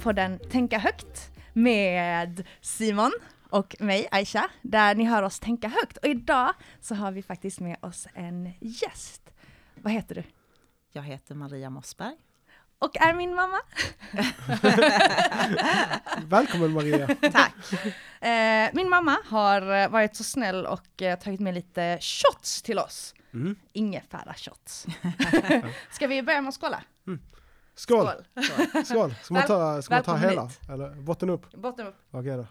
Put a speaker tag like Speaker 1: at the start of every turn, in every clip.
Speaker 1: podden Tänka högt med Simon och mig, Aisha, där ni hör oss tänka högt. Och idag så har vi faktiskt med oss en gäst. Vad heter du?
Speaker 2: Jag heter Maria Mossberg.
Speaker 1: Och är min mamma.
Speaker 3: Välkommen Maria!
Speaker 2: Tack!
Speaker 1: Eh, min mamma har varit så snäll och eh, tagit med lite shots till oss.
Speaker 3: Mm.
Speaker 1: Ingefära shots. Ska vi börja med att skåla?
Speaker 3: Skål! Skål! Ska man ta, ska man ta hela?
Speaker 1: hit.
Speaker 3: Eller botten upp?
Speaker 1: Botten upp.
Speaker 3: Okej då.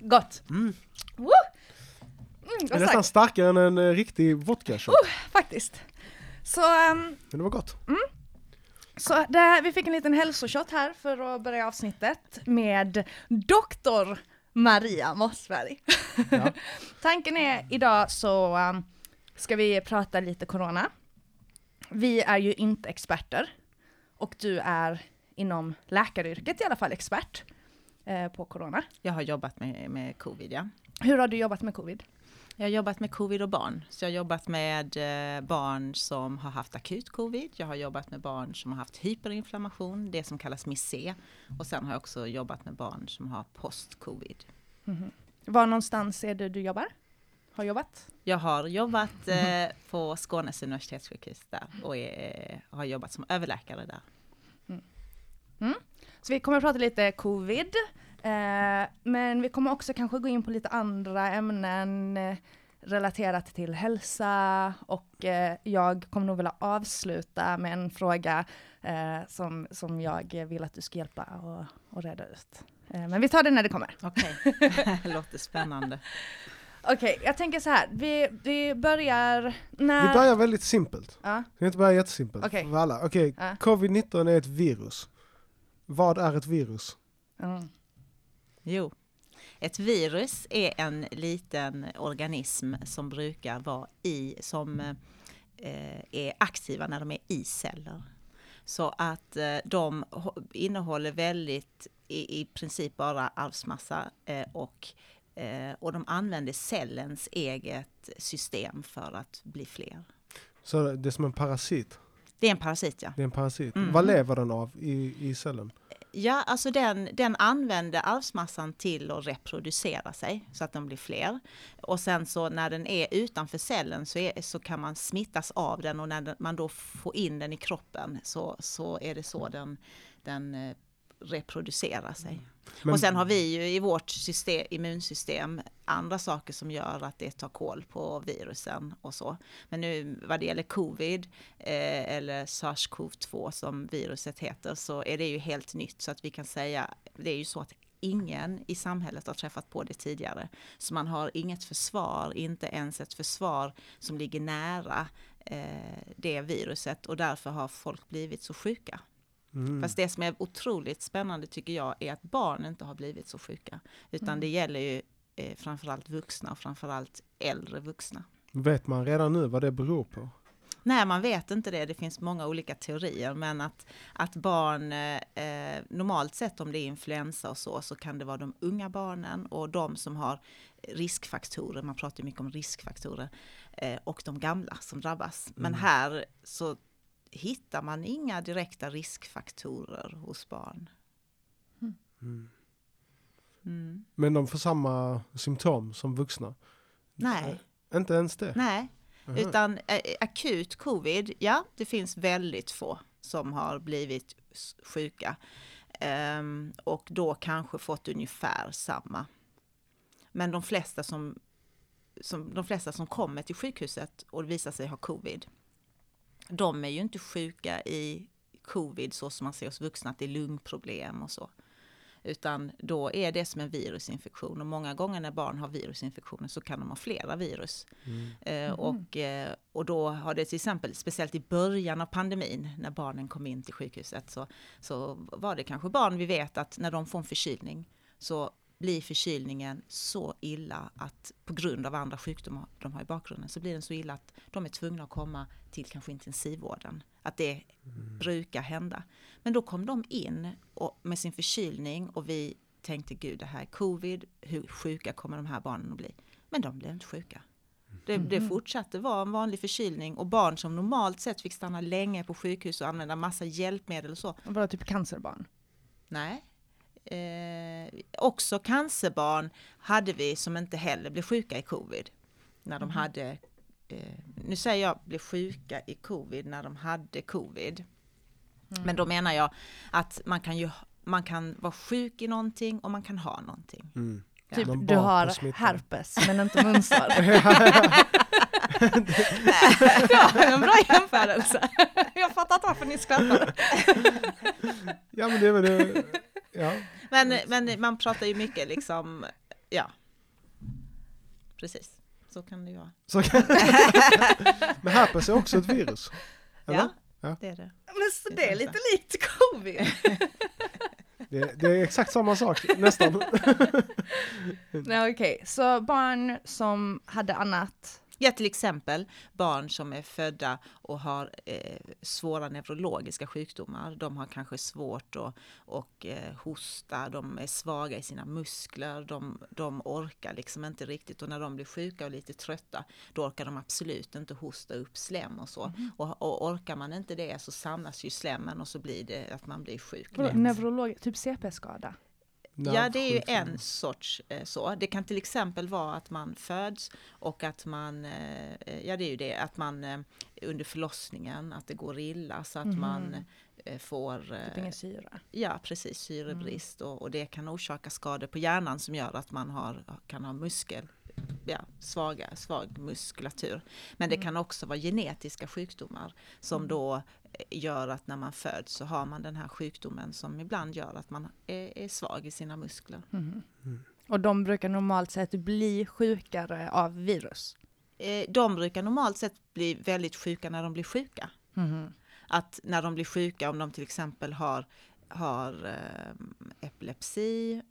Speaker 1: Gott.
Speaker 3: Mm.
Speaker 1: Woo! Mm,
Speaker 3: Det är nästan starkare än en eh, riktig vodka shot.
Speaker 1: Faktiskt. Så, ehm,
Speaker 3: Men det var gott.
Speaker 1: så det, vi fick en liten hälsoshot här för att börja avsnittet med doktor Maria Mossberg.
Speaker 3: Ja.
Speaker 1: Tanken är idag så ehm, ska vi prata lite corona. Vi är ju inte experter och du är inom läkaryrket i alla fall expert eh, på corona.
Speaker 2: Jag har jobbat med, med covid, ja.
Speaker 1: Hur har du jobbat med covid?
Speaker 2: Jag har jobbat med covid och barn. Så jag har jobbat med eh, barn som har haft akut covid. Jag har jobbat med barn som har haft hyperinflammation, det som kallas MIS-C. Och sen har jag också jobbat med barn som har post-covid.
Speaker 1: Var någonstans är det du jobbar? Har jobbat?
Speaker 2: Jag har jobbat eh, på Skånes universitetssjukhus där och är, har jobbat som överläkare där.
Speaker 1: Så vi kommer att prata lite covid, eh, men vi kommer också kanske gå in på lite andra ämnen eh, relaterat till hälsa och eh, jag kommer nog vilja avsluta med en fråga eh, som, som jag vill att du ska hjälpa och, och reda ut. Eh, men vi tar det när det kommer.
Speaker 2: Okej, låter spännande.
Speaker 1: Okej, jag tänker så här, vi, vi börjar när...
Speaker 3: Vi börjar väldigt simpelt.
Speaker 1: Ja,
Speaker 3: vi inte börja jättesimpelt?
Speaker 1: Okej.
Speaker 3: För alla. Okej,
Speaker 1: Ja.
Speaker 3: covid-19 är ett virus. Vad är ett virus?
Speaker 1: mm.
Speaker 2: Jo, ett virus är en liten organism som brukar vara i, som eh, är aktiva när de är i celler. Så att eh, de innehåller väldigt, i, i princip bara arvsmassa eh, och, och de använder cellens eget system för att bli fler.
Speaker 3: Så det är som en parasit.
Speaker 2: Det är en parasit ja.
Speaker 3: Det är en parasit.
Speaker 2: Mm.
Speaker 3: Vad lever den av i, i cellen?
Speaker 2: Ja, alltså den, den använder arvsmassan till att reproducera sig så att de blir fler. Och sen så när den är utanför cellen så, är, så kan man smittas av den och när den, man då får in den i kroppen så, så är det så den, den reproducerar sig.
Speaker 3: Men-
Speaker 2: och sen har vi ju i vårt system, immunsystem andra saker som gör att det tar koll på virusen och så. Men nu vad det gäller covid eh, eller SARS-CoV-2 som viruset heter så är det ju helt nytt så att vi kan säga, det är ju så att ingen i samhället har träffat på det tidigare. Så man har inget försvar, inte ens ett försvar som ligger nära eh, det viruset och därför har folk blivit så sjuka.
Speaker 3: Mm.
Speaker 2: Fast det som är otroligt spännande tycker jag är att barn inte har blivit så sjuka. Utan
Speaker 1: Mm.
Speaker 2: det gäller ju eh, framförallt vuxna och framförallt äldre vuxna.
Speaker 3: Vet man redan nu vad det beror på?
Speaker 2: Nej, man vet inte det. Det finns många olika teorier, men att, att barn, eh, normalt sett om det är influensa och så, så kan det vara de unga barnen och de som har riskfaktorer, man pratar mycket om riskfaktorer, eh, och de gamla som drabbas. Men
Speaker 3: Mm.
Speaker 2: här så hittar man inga direkta riskfaktorer hos barn.
Speaker 3: Mm.
Speaker 2: Mm.
Speaker 3: Men de får samma symptom som vuxna?
Speaker 2: Nej,
Speaker 3: Inte ens det?
Speaker 2: nej.
Speaker 3: Aha.
Speaker 2: Utan akut covid, ja, det finns väldigt få som har blivit sjuka. Ehm, och då kanske fått ungefär samma. Men de flesta som, som, de flesta som kommer till sjukhuset och visar sig ha covid, de är ju inte sjuka i covid så som man ser hos vuxna, att det är lungproblem och så. Utan då är det som en virusinfektion och många gånger när barn har virusinfektioner så kan de ha flera virus.
Speaker 3: Mm.
Speaker 2: Eh, och, eh, och då har det till exempel, speciellt i början av pandemin, när barnen kom in till sjukhuset, så, så var det kanske barn vi vet att när de får en förkylning så blir förkylningen så illa att på grund av andra sjukdomar de har i bakgrunden så blir den så illa att de är tvungna att komma till kanske intensivvården. Att det brukar hända. Men då kom de in och, med sin förkylning och vi tänkte gud det här är covid, hur sjuka kommer de här barnen att bli? Men de blev inte sjuka. Det, det
Speaker 1: Mhm.
Speaker 2: fortsatte vara en vanlig förkylning och barn som normalt sett fick stanna länge på sjukhus och använda massa hjälpmedel och så.
Speaker 1: Och Var det typ cancerbarn?
Speaker 2: Nej. Eh, också cancerbarn hade vi som inte heller blev sjuka i covid. När de
Speaker 1: Mhm.
Speaker 2: hade, eh, nu säger jag blev sjuka i covid när de hade covid. Men då menar jag att man kan ju man kan vara sjuk i någonting och man kan ha någonting.
Speaker 3: Mm.
Speaker 1: Typ
Speaker 3: Man
Speaker 1: du
Speaker 3: bar på
Speaker 1: har herpes men inte munsår. ja, en bra jämförelse. Jag fattar inte varför ni skrattar.
Speaker 3: Ja men det är väl det. Ja.
Speaker 2: Men, men man pratar ju mycket liksom, ja. Precis, så kan det ju vara.
Speaker 3: Så kan... men herpes är också ett virus. Eller?
Speaker 2: Ja,
Speaker 3: Ja.
Speaker 2: det är det.
Speaker 1: Men så det är lite likt covid.
Speaker 3: Det, det är exakt samma sak, nästan.
Speaker 1: Nej okej, så barn som hade annat.
Speaker 2: Ja, till exempel barn som är födda och har eh, svåra neurologiska sjukdomar. De har kanske svårt att och, eh, hosta, de är svaga i sina muskler, de, de orkar liksom inte riktigt och när de blir sjuka och lite trötta då orkar de absolut inte hosta upp slem och så. Och, och orkar man inte det så samlas ju slemmen och så blir det att man blir sjuk.
Speaker 1: Neurolog, typ CP-skada.
Speaker 2: Ja, det är ju en sorts eh, så. Det kan till exempel vara att man föds och att man, eh, ja det är ju det, att man eh, under förlossningen, att det går illa så att
Speaker 1: Mhm.
Speaker 2: man får,
Speaker 1: Typ ingen syra.
Speaker 2: ja precis, syrebrist och, och det kan orsaka skador på hjärnan som gör att man har, kan ha muskel, ja, svaga, svag muskulatur. Men det
Speaker 1: Mm.
Speaker 2: kan också vara genetiska sjukdomar som
Speaker 1: Mm.
Speaker 2: då eh, gör att när man föds så har man den här sjukdomen som ibland gör att man är, är svag i sina muskler.
Speaker 1: Mhm.
Speaker 3: Mm.
Speaker 1: Och de brukar normalt sett bli sjukare av virus.
Speaker 2: Eh, De brukar normalt sett bli väldigt sjuka när de blir sjuka.
Speaker 1: Mhm.
Speaker 2: Att när de blir sjuka, om de till exempel har, har eh, epilepsi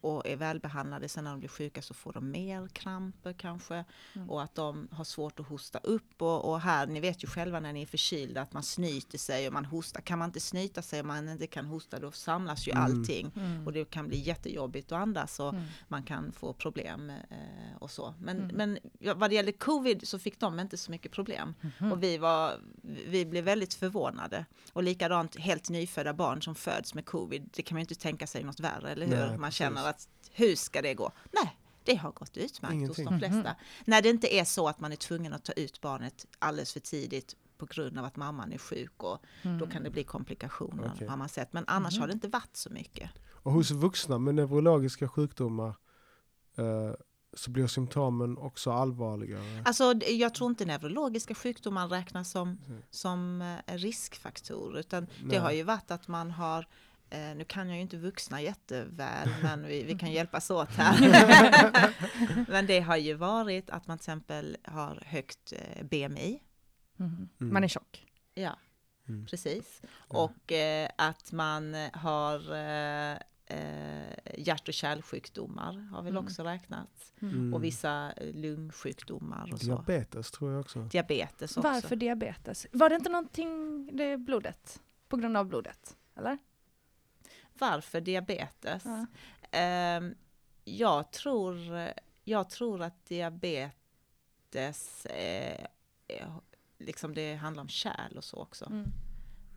Speaker 2: och är välbehandlade, sen när de blir sjuka så får de mer kramper kanske
Speaker 1: Mm.
Speaker 2: och att de har svårt att hosta upp och, och här, ni vet ju själva när ni är förkylda att man snyter sig och man hostar. Kan man inte snyta sig och man inte kan hosta då samlas ju
Speaker 3: Mm.
Speaker 2: allting
Speaker 1: Mm.
Speaker 2: och det kan bli jättejobbigt att andas och
Speaker 1: Mm.
Speaker 2: man kan få problem eh, och så. Men,
Speaker 1: Mm.
Speaker 2: men vad det gäller covid så fick de inte så mycket problem.
Speaker 1: Mhm.
Speaker 2: Och vi, var, vi blev väldigt förvånade. Och likadant helt nyfödda barn som föds med covid, det kan man ju inte tänka sig något värre, eller hur?
Speaker 3: Nej,
Speaker 2: man känner att hur ska det gå? Nej, det har gått utmärkt
Speaker 3: Ingenting.
Speaker 2: hos de flesta.
Speaker 1: Mhm.
Speaker 2: När det inte är så att man är tvungen att ta ut barnet alldeles för tidigt på grund av att mamman är sjuk och
Speaker 1: Mm.
Speaker 2: då kan det bli komplikationer
Speaker 3: Okej.
Speaker 2: har man sett. Men annars
Speaker 1: Mhm.
Speaker 2: har det inte varit så mycket.
Speaker 3: Och hos vuxna med neurologiska sjukdomar eh, så blir symptomen också allvarligare.
Speaker 2: Alltså jag tror inte neurologiska sjukdomar räknas som,
Speaker 3: Mm.
Speaker 2: som eh, riskfaktor utan det
Speaker 3: Nej.
Speaker 2: har ju varit att man har eh, nu kan jag ju inte vuxna jätteväl men vi, vi kan hjälpas åt här. men det har ju varit att man till exempel har högt eh, BMI.
Speaker 1: Mhm.
Speaker 3: Mm.
Speaker 1: Man är tjock.
Speaker 2: Ja,
Speaker 3: Mm.
Speaker 2: precis.
Speaker 3: Ja.
Speaker 2: Och eh, att man har eh, eh, hjärt och kärlsjukdomar har väl
Speaker 1: Mm.
Speaker 2: också räknats.
Speaker 3: Mm.
Speaker 2: Och vissa eh, lungsjukdomar och så.
Speaker 3: Diabetes tror jag också.
Speaker 2: Diabetes också.
Speaker 1: Varför diabetes? Var det inte någonting, det blodet? På grund av blodet? Eller?
Speaker 2: Varför diabetes?
Speaker 1: Ja.
Speaker 2: Ehm, jag, tror, jag tror att diabetes, eh, liksom det handlar om kärl och så också.
Speaker 1: Mm.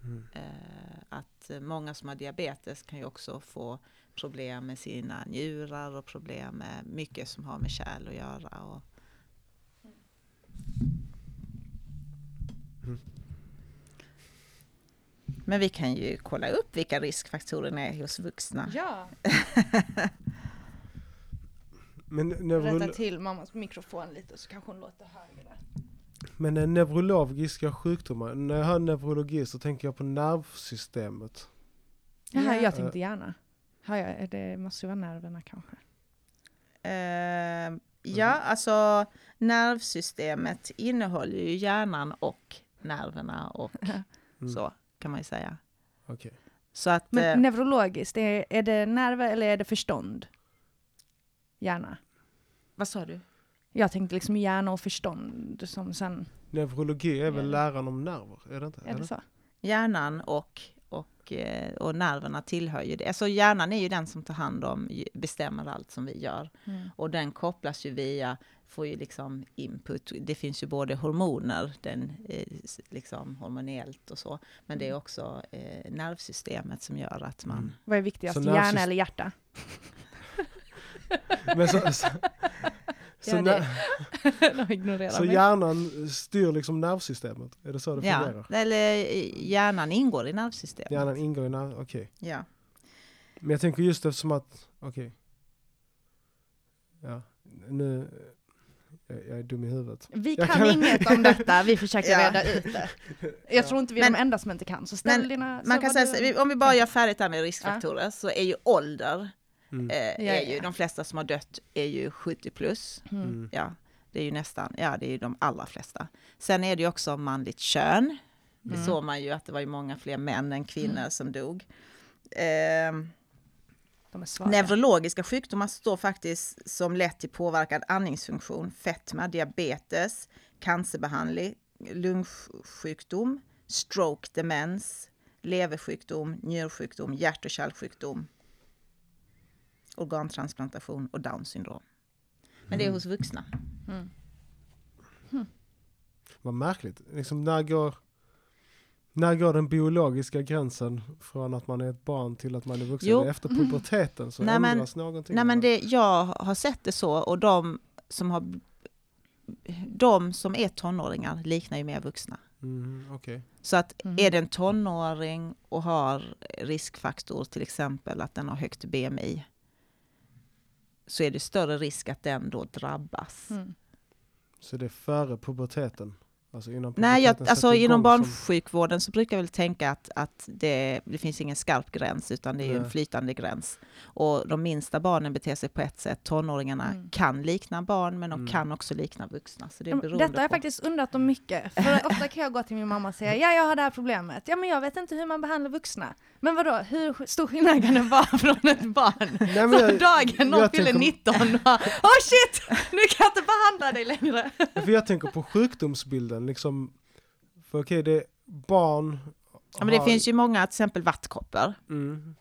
Speaker 3: Mm.
Speaker 2: Eh, att många som har diabetes kan ju också få problem med sina njurar och problem med mycket som har med kärl att göra. Och,
Speaker 3: Mm.
Speaker 2: Men vi kan ju kolla upp vilka riskfaktorerna är hos vuxna.
Speaker 1: Ja,
Speaker 3: Men,
Speaker 1: rätta
Speaker 3: neurolo-
Speaker 1: till mammas mikrofon lite så kanske hon låter högre.
Speaker 3: men eh, neurologiska sjukdomar, när jag hör neurologi så tänker jag på nervsystemet.
Speaker 1: Jaha,
Speaker 2: Ja.
Speaker 1: jag tänkte gärna. Ja, ja, det måste ju vara nerverna kanske.
Speaker 2: Eh, ja, alltså nervsystemet innehåller ju hjärnan och nerverna och
Speaker 3: Mm.
Speaker 2: så kan man ju säga.
Speaker 3: Okej.
Speaker 2: Så att,
Speaker 1: Men
Speaker 2: eh,
Speaker 1: neurologiskt, är, är det nerver eller är det förstånd? Hjärna.
Speaker 2: vad sa du?
Speaker 1: Jag tänkte liksom hjärna och förstånd som sen,
Speaker 3: Neurologi är väl
Speaker 1: Ja.
Speaker 3: läran om nerver? Är det inte?
Speaker 1: är det så?
Speaker 2: Hjärnan och, och och, eh, och nerverna tillhör ju det. Alltså hjärnan är ju den som tar hand om, bestämmer allt som vi gör.
Speaker 1: Mm.
Speaker 2: Och den kopplas ju via, får ju liksom input, det finns ju både hormoner, den, eh, liksom hormonellt och så, men det är också eh, nervsystemet som gör att man...
Speaker 3: Mm.
Speaker 1: Vad är viktigast,
Speaker 3: Så
Speaker 1: hjärna eller hjärta?
Speaker 3: Men så, så, så,
Speaker 2: Ja,
Speaker 3: så hjärnan styr liksom nervsystemet? Är det så det
Speaker 2: Ja,
Speaker 3: fungerar?
Speaker 2: eller eh, hjärnan ingår i nervsystemet.
Speaker 3: Hjärnan ingår i nerv... Okej.
Speaker 2: Ja.
Speaker 3: Men jag tänker just eftersom att... Okej. Ja, nu... Jag, jag är dum i huvudet.
Speaker 1: Vi kan,
Speaker 3: kan-
Speaker 1: inget om detta, vi försöker
Speaker 2: Ja.
Speaker 1: reda ut det. Jag tror inte vi är
Speaker 2: Men-
Speaker 1: de enda som inte kan, så ställ
Speaker 2: men
Speaker 1: dina...
Speaker 2: Man kan säga,
Speaker 1: du-
Speaker 2: om vi bara gör färdigt där med riskfaktorer, så är ju ålder,
Speaker 3: Mm.
Speaker 2: eh,
Speaker 1: Ja,
Speaker 2: är
Speaker 1: ja.
Speaker 2: ju, de flesta som har dött är ju 70 plus.
Speaker 1: Mm.
Speaker 3: Mm.
Speaker 2: Ja, det är ju nästan, ja det är ju de allra flesta. Sen är det ju också manligt kön. Det
Speaker 1: Mm.
Speaker 2: såg man ju att det var ju många fler män än kvinnor som dog.
Speaker 1: Svaga.
Speaker 2: Neurologiska sjukdomar står faktiskt som lett till påverkad andningsfunktion, fetma, diabetes, cancerbehandling, lungsjukdom, stroke, demens, leversjukdom, njursjukdom, hjärt och kärlsjukdom, organtransplantation och Downs syndrom. Men det är hos vuxna.
Speaker 1: Mm.
Speaker 3: Vad märkligt. Liksom när går... När går den biologiska gränsen från att man är ett barn till att man är vuxen?
Speaker 2: Jo.
Speaker 3: Efter puberteten så
Speaker 2: Nej, men-
Speaker 3: ändras någonting.
Speaker 2: Nej men det, jag har sett det så och de som har de som är tonåringar liknar ju mer vuxna.
Speaker 3: Mhm, Okej.
Speaker 2: Så att
Speaker 1: Mm.
Speaker 2: är det en tonåring och har riskfaktor, till exempel att den har högt BMI, så är det större risk att den då drabbas.
Speaker 1: Mm.
Speaker 3: Så det är före puberteten? Alltså innan
Speaker 2: Nej, jag, alltså inom
Speaker 3: igång som-
Speaker 2: barnsjukvården så brukar jag väl tänka att, att det, det finns ingen skarp gräns utan det är ju en
Speaker 3: Nej.
Speaker 2: flytande gräns. Och de minsta barnen beter sig på ett sätt. Tonåringarna
Speaker 1: Mm.
Speaker 2: kan likna barn men de
Speaker 3: Mm.
Speaker 2: kan också likna vuxna. Så det är beroende
Speaker 1: Detta har jag
Speaker 2: på.
Speaker 1: faktiskt undrat om mycket. För ofta kan jag gå till min mamma och säga ja, jag har det här problemet. Ja, men jag vet inte hur man behandlar vuxna. Men vadå, hur stor skillnad kan det vara från ett barn?
Speaker 3: Nej, men
Speaker 1: Så
Speaker 3: jag,
Speaker 1: dagen någon
Speaker 3: jag
Speaker 1: fyller
Speaker 3: tänker-
Speaker 1: 19 och bara, oh shit, nu kan jag inte behandla dig längre.
Speaker 3: för jag tänker på sjukdomsbilden liksom. För okej, det är barn
Speaker 2: Ja, men det
Speaker 3: har-
Speaker 2: finns ju många, till exempel vattkoppor,
Speaker 3: Mm,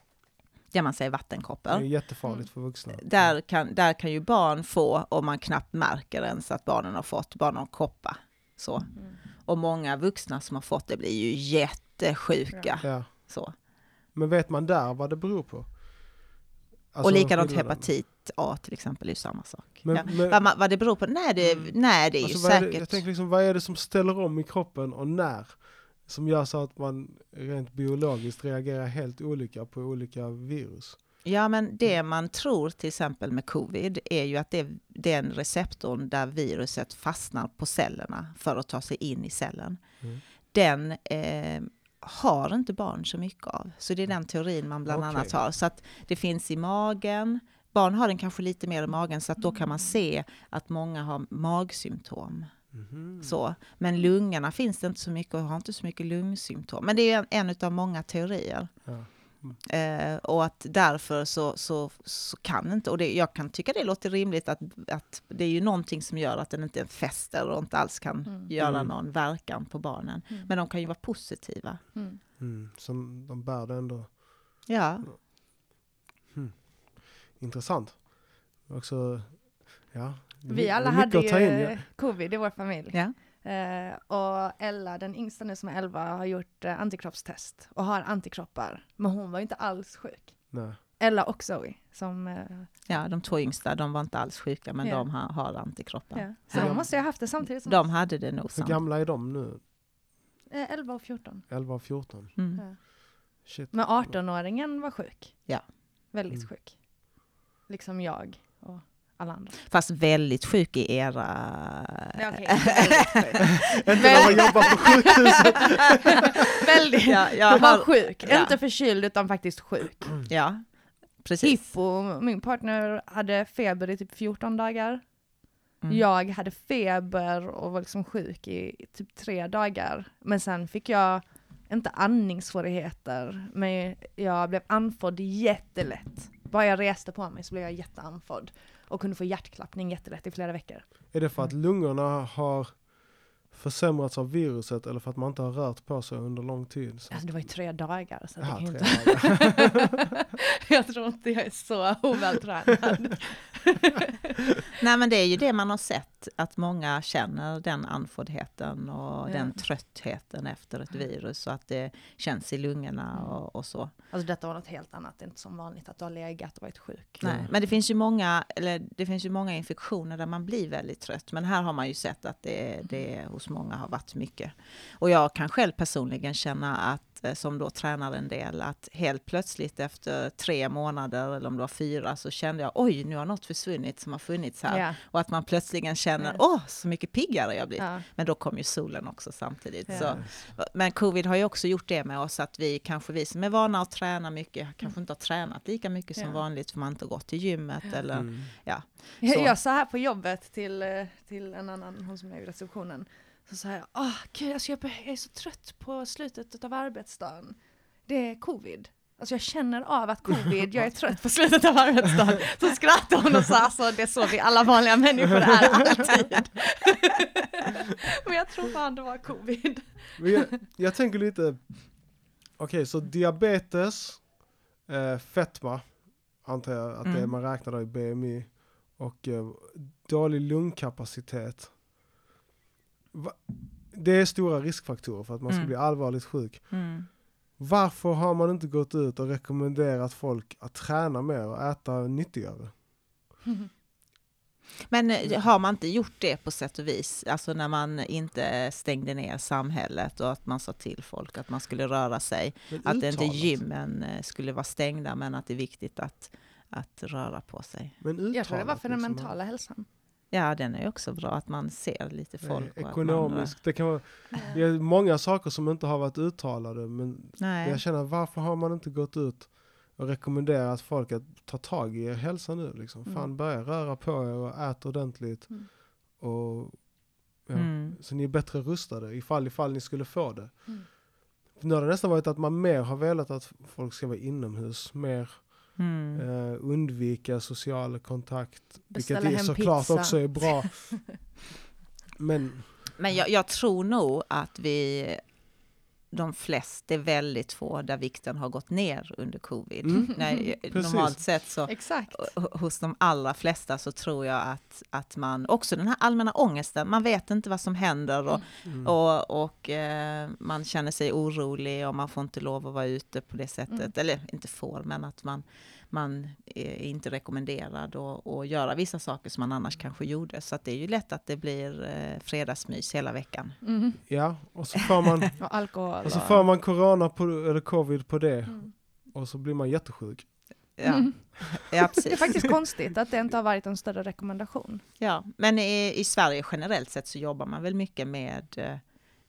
Speaker 2: det man säger
Speaker 3: det är
Speaker 2: vattenkoppor.
Speaker 3: jättefarligt för vuxna.
Speaker 2: Där kan, där kan ju barn få, om man knappt märker ens att barnen har fått, barn har koppa. Så. Och många vuxna som har fått det blir ju jättesjuka.
Speaker 3: Ja.
Speaker 2: Så.
Speaker 3: Men vet man där vad det beror på? Alltså,
Speaker 2: och likadant hepatit A till exempel är ju samma sak.
Speaker 3: Men-
Speaker 2: ja.
Speaker 3: men-
Speaker 2: vad, man- vad det beror på? Nej, det,
Speaker 3: Mm.
Speaker 2: nej, det är
Speaker 3: Alltså,
Speaker 2: ju
Speaker 3: vad är det,
Speaker 2: säkert.
Speaker 3: jag tänker liksom, vad är det som ställer om i kroppen och när? Som gör så att man rent biologiskt reagerar helt olika på olika virus.
Speaker 2: Ja, men det man tror till exempel med covid är ju att det är den receptorn där viruset fastnar på cellerna för att ta sig in i cellen.
Speaker 3: Mm.
Speaker 2: Den eh, har inte barn så mycket av. Så det är den teorin man bland
Speaker 3: Okej.
Speaker 2: annat har. Så att det finns i magen. Barn har den kanske lite mer i magen så att då kan man se att många har magsymptom.
Speaker 3: Mhm.
Speaker 2: Så. Men lungorna finns det inte så mycket och har inte så mycket lungsymptom. Men det är en, en av många teorier.
Speaker 3: Ja.
Speaker 2: Eh, och att därför så, så, så kan inte, och det, jag kan tycka det låter rimligt att, att det är ju någonting som gör att den inte fäster och inte alls kan
Speaker 1: Mm.
Speaker 2: göra
Speaker 3: Mm.
Speaker 2: någon verkan på barnen.
Speaker 1: Mm.
Speaker 2: Men de kan ju vara positiva.
Speaker 1: Mm.
Speaker 3: Mm. Så de bär det ändå.
Speaker 2: Ja,
Speaker 3: Intressant. Också, ja.
Speaker 1: Vi alla hade
Speaker 3: ta in,
Speaker 1: ju
Speaker 3: ja.
Speaker 1: covid i vår familj.
Speaker 2: ja.
Speaker 1: Eh, och Ella, den yngsta nu som är 11, har gjort eh, antikroppstest och har antikroppar. Men hon var ju inte alls sjuk.
Speaker 3: Nej.
Speaker 1: Ella och Zoe som... Eh,
Speaker 2: ja, de två yngsta, de var inte alls sjuka, men
Speaker 1: Ja.
Speaker 2: de har, har antikroppar.
Speaker 1: ja. Så
Speaker 3: Ja.
Speaker 1: de måste ju ha haft det samtidigt som
Speaker 2: De
Speaker 1: oss.
Speaker 2: hade det nog
Speaker 3: Hur gamla är de nu?
Speaker 1: Eh, 11 och 14.
Speaker 3: 11 och 14?
Speaker 2: Mm.
Speaker 1: Ja.
Speaker 3: Shit.
Speaker 1: Men 18-åringen var sjuk.
Speaker 2: Ja.
Speaker 1: Väldigt
Speaker 3: Mm.
Speaker 1: sjuk. Liksom jag och alla andra.
Speaker 2: Fast väldigt sjuk i era...
Speaker 1: Sjuk.
Speaker 3: Inte när man jobbar på sjukhuset.
Speaker 1: väldigt.
Speaker 2: Ja, jag
Speaker 1: var sjuk.
Speaker 2: Ja.
Speaker 1: Inte förkyld utan faktiskt sjuk.
Speaker 2: ja, precis.
Speaker 1: Hippo, min partner hade feber i typ 14 dagar.
Speaker 2: Mm.
Speaker 1: Jag hade feber och var liksom sjuk i typ tre dagar. Men sen fick jag, inte andningssvårigheter, men jag blev andfådd jättelätt. Bara jag reste på mig så blev jag jätteandfådd. Och kunde få hjärtklappning jättelätt i flera veckor.
Speaker 3: Är det för att lungorna har försämrats av viruset eller för att man inte har rört på sig under lång tid? Så.
Speaker 1: Alltså det var ju tre dagar. Så det
Speaker 3: Ja,
Speaker 1: kan ju
Speaker 3: tre
Speaker 1: inte...
Speaker 3: dagar.
Speaker 1: jag tror inte jag är så ovältränad.
Speaker 2: Nej men det är ju det man har sett, att många känner den andfåddheten och
Speaker 1: Ja.
Speaker 2: den tröttheten efter ett virus, så att det känns i lungorna och, och så.
Speaker 1: Alltså detta var något helt annat, det är inte som vanligt att du har legat och varit sjuk.
Speaker 2: Nej. Men det finns, ju många, eller det finns ju många infektioner där man blir väldigt trött, men här har man ju sett att det, det hos många har varit mycket. Och jag kan själv personligen känna att, eh, som då tränar en del, att helt plötsligt efter tre månader, eller om det var fyra, så kände jag oj, nu har något försvunnit som har funnits här.
Speaker 1: Ja.
Speaker 2: Och att man plötsligen känner,
Speaker 1: Ja.
Speaker 2: åh, så mycket piggare jag blivit.
Speaker 1: Ja.
Speaker 2: Men då kom ju solen också samtidigt.
Speaker 1: Ja.
Speaker 2: Så, men covid har ju också gjort det med oss att vi kanske, vi som är vana att träna mycket, kanske inte har tränat lika mycket som
Speaker 1: Ja.
Speaker 2: vanligt för man inte har gått till gymmet eller
Speaker 3: Mm.
Speaker 2: ja.
Speaker 1: Jag,
Speaker 2: Så.
Speaker 1: jag sa här på jobbet till, eh, till en annan, hon som är i receptionen, så sa jag, åh gud alltså jag, är så trött på slutet av arbetsdagen. Det är covid. Alltså jag känner av att covid, jag är trött på slutet av arbetsdagen. Så skrattade hon och sa, alltså det är så vi alla vanliga människor är alltid. Men jag tror fan det var covid.
Speaker 3: Jag, jag tänker lite, okej så diabetes, eh, fetma, antar jag att det
Speaker 2: Mm.
Speaker 3: man räknar då i BMI, och eh, dålig lungkapacitet. Det är stora riskfaktorer för att man ska
Speaker 2: Mm.
Speaker 3: bli allvarligt sjuk.
Speaker 2: Mm.
Speaker 3: Varför har man inte gått ut och rekommenderat folk att träna mer och äta nyttigare?
Speaker 2: Men eh, har man inte gjort det på sätt och vis, alltså när man inte stängde ner samhället och att man sa till folk att man skulle röra sig, att inte
Speaker 3: uttalat.
Speaker 2: gymmen eh, skulle vara stängda men att det är viktigt att, att röra på sig.
Speaker 3: Men
Speaker 1: Jag tror det var
Speaker 3: uttalat,
Speaker 1: för den
Speaker 3: liksom,
Speaker 1: mentala hälsan.
Speaker 2: Ja, den är också bra att man ser lite
Speaker 3: eh,
Speaker 2: folk. att man-
Speaker 3: Ekonomiskt, det kan vara det är många saker som inte har varit uttalade men
Speaker 2: Nej.
Speaker 3: Jag känner, varför har man inte gått ut och rekommenderat folk att ta tag i er hälsa nu? Liksom?
Speaker 1: Mm.
Speaker 3: Fan, börja röra på er och ät ordentligt.
Speaker 1: Mm.
Speaker 3: Och, ja,
Speaker 2: Mm.
Speaker 3: Så ni är bättre rustade ifall, ifall ni skulle få det.
Speaker 1: Mm.
Speaker 3: Nu har det nästan varit att man mer har velat att folk ska vara inomhus, mer
Speaker 2: Mm.
Speaker 3: eh, undvika social kontakt.
Speaker 1: Beställa
Speaker 3: vilket är såklart
Speaker 1: pizza.
Speaker 3: också är bra. Men
Speaker 2: Men jag, jag tror nog att vi, de flesta, det är väldigt få där vikten har gått ner under covid.
Speaker 3: Mm.
Speaker 2: Nej,
Speaker 3: Precis.
Speaker 2: normalt sett så
Speaker 1: Exakt.
Speaker 2: hos de allra flesta så tror jag att, att man, också den här allmänna ångesten, man vet inte vad som händer och,
Speaker 3: mm,
Speaker 2: och, och eh, man känner sig orolig och man får inte lov att vara ute på det sättet,
Speaker 1: Mm.
Speaker 2: eller inte får, men att man, man är inte rekommenderad att att göra vissa saker som man annars kanske gjorde. Så att det är ju lätt att det blir eh, fredagsmys hela veckan.
Speaker 1: Mm.
Speaker 3: ja, och så får man,
Speaker 1: Och alkohol.
Speaker 3: och så får man corona på, eller covid på det.
Speaker 1: Mm.
Speaker 3: Och så blir man jättesjuk.
Speaker 2: Ja,
Speaker 1: Mm.
Speaker 2: ja
Speaker 1: Det är faktiskt konstigt att det inte har varit en större rekommendation.
Speaker 2: Ja, men i, i Sverige generellt sett så jobbar man väl mycket med eh,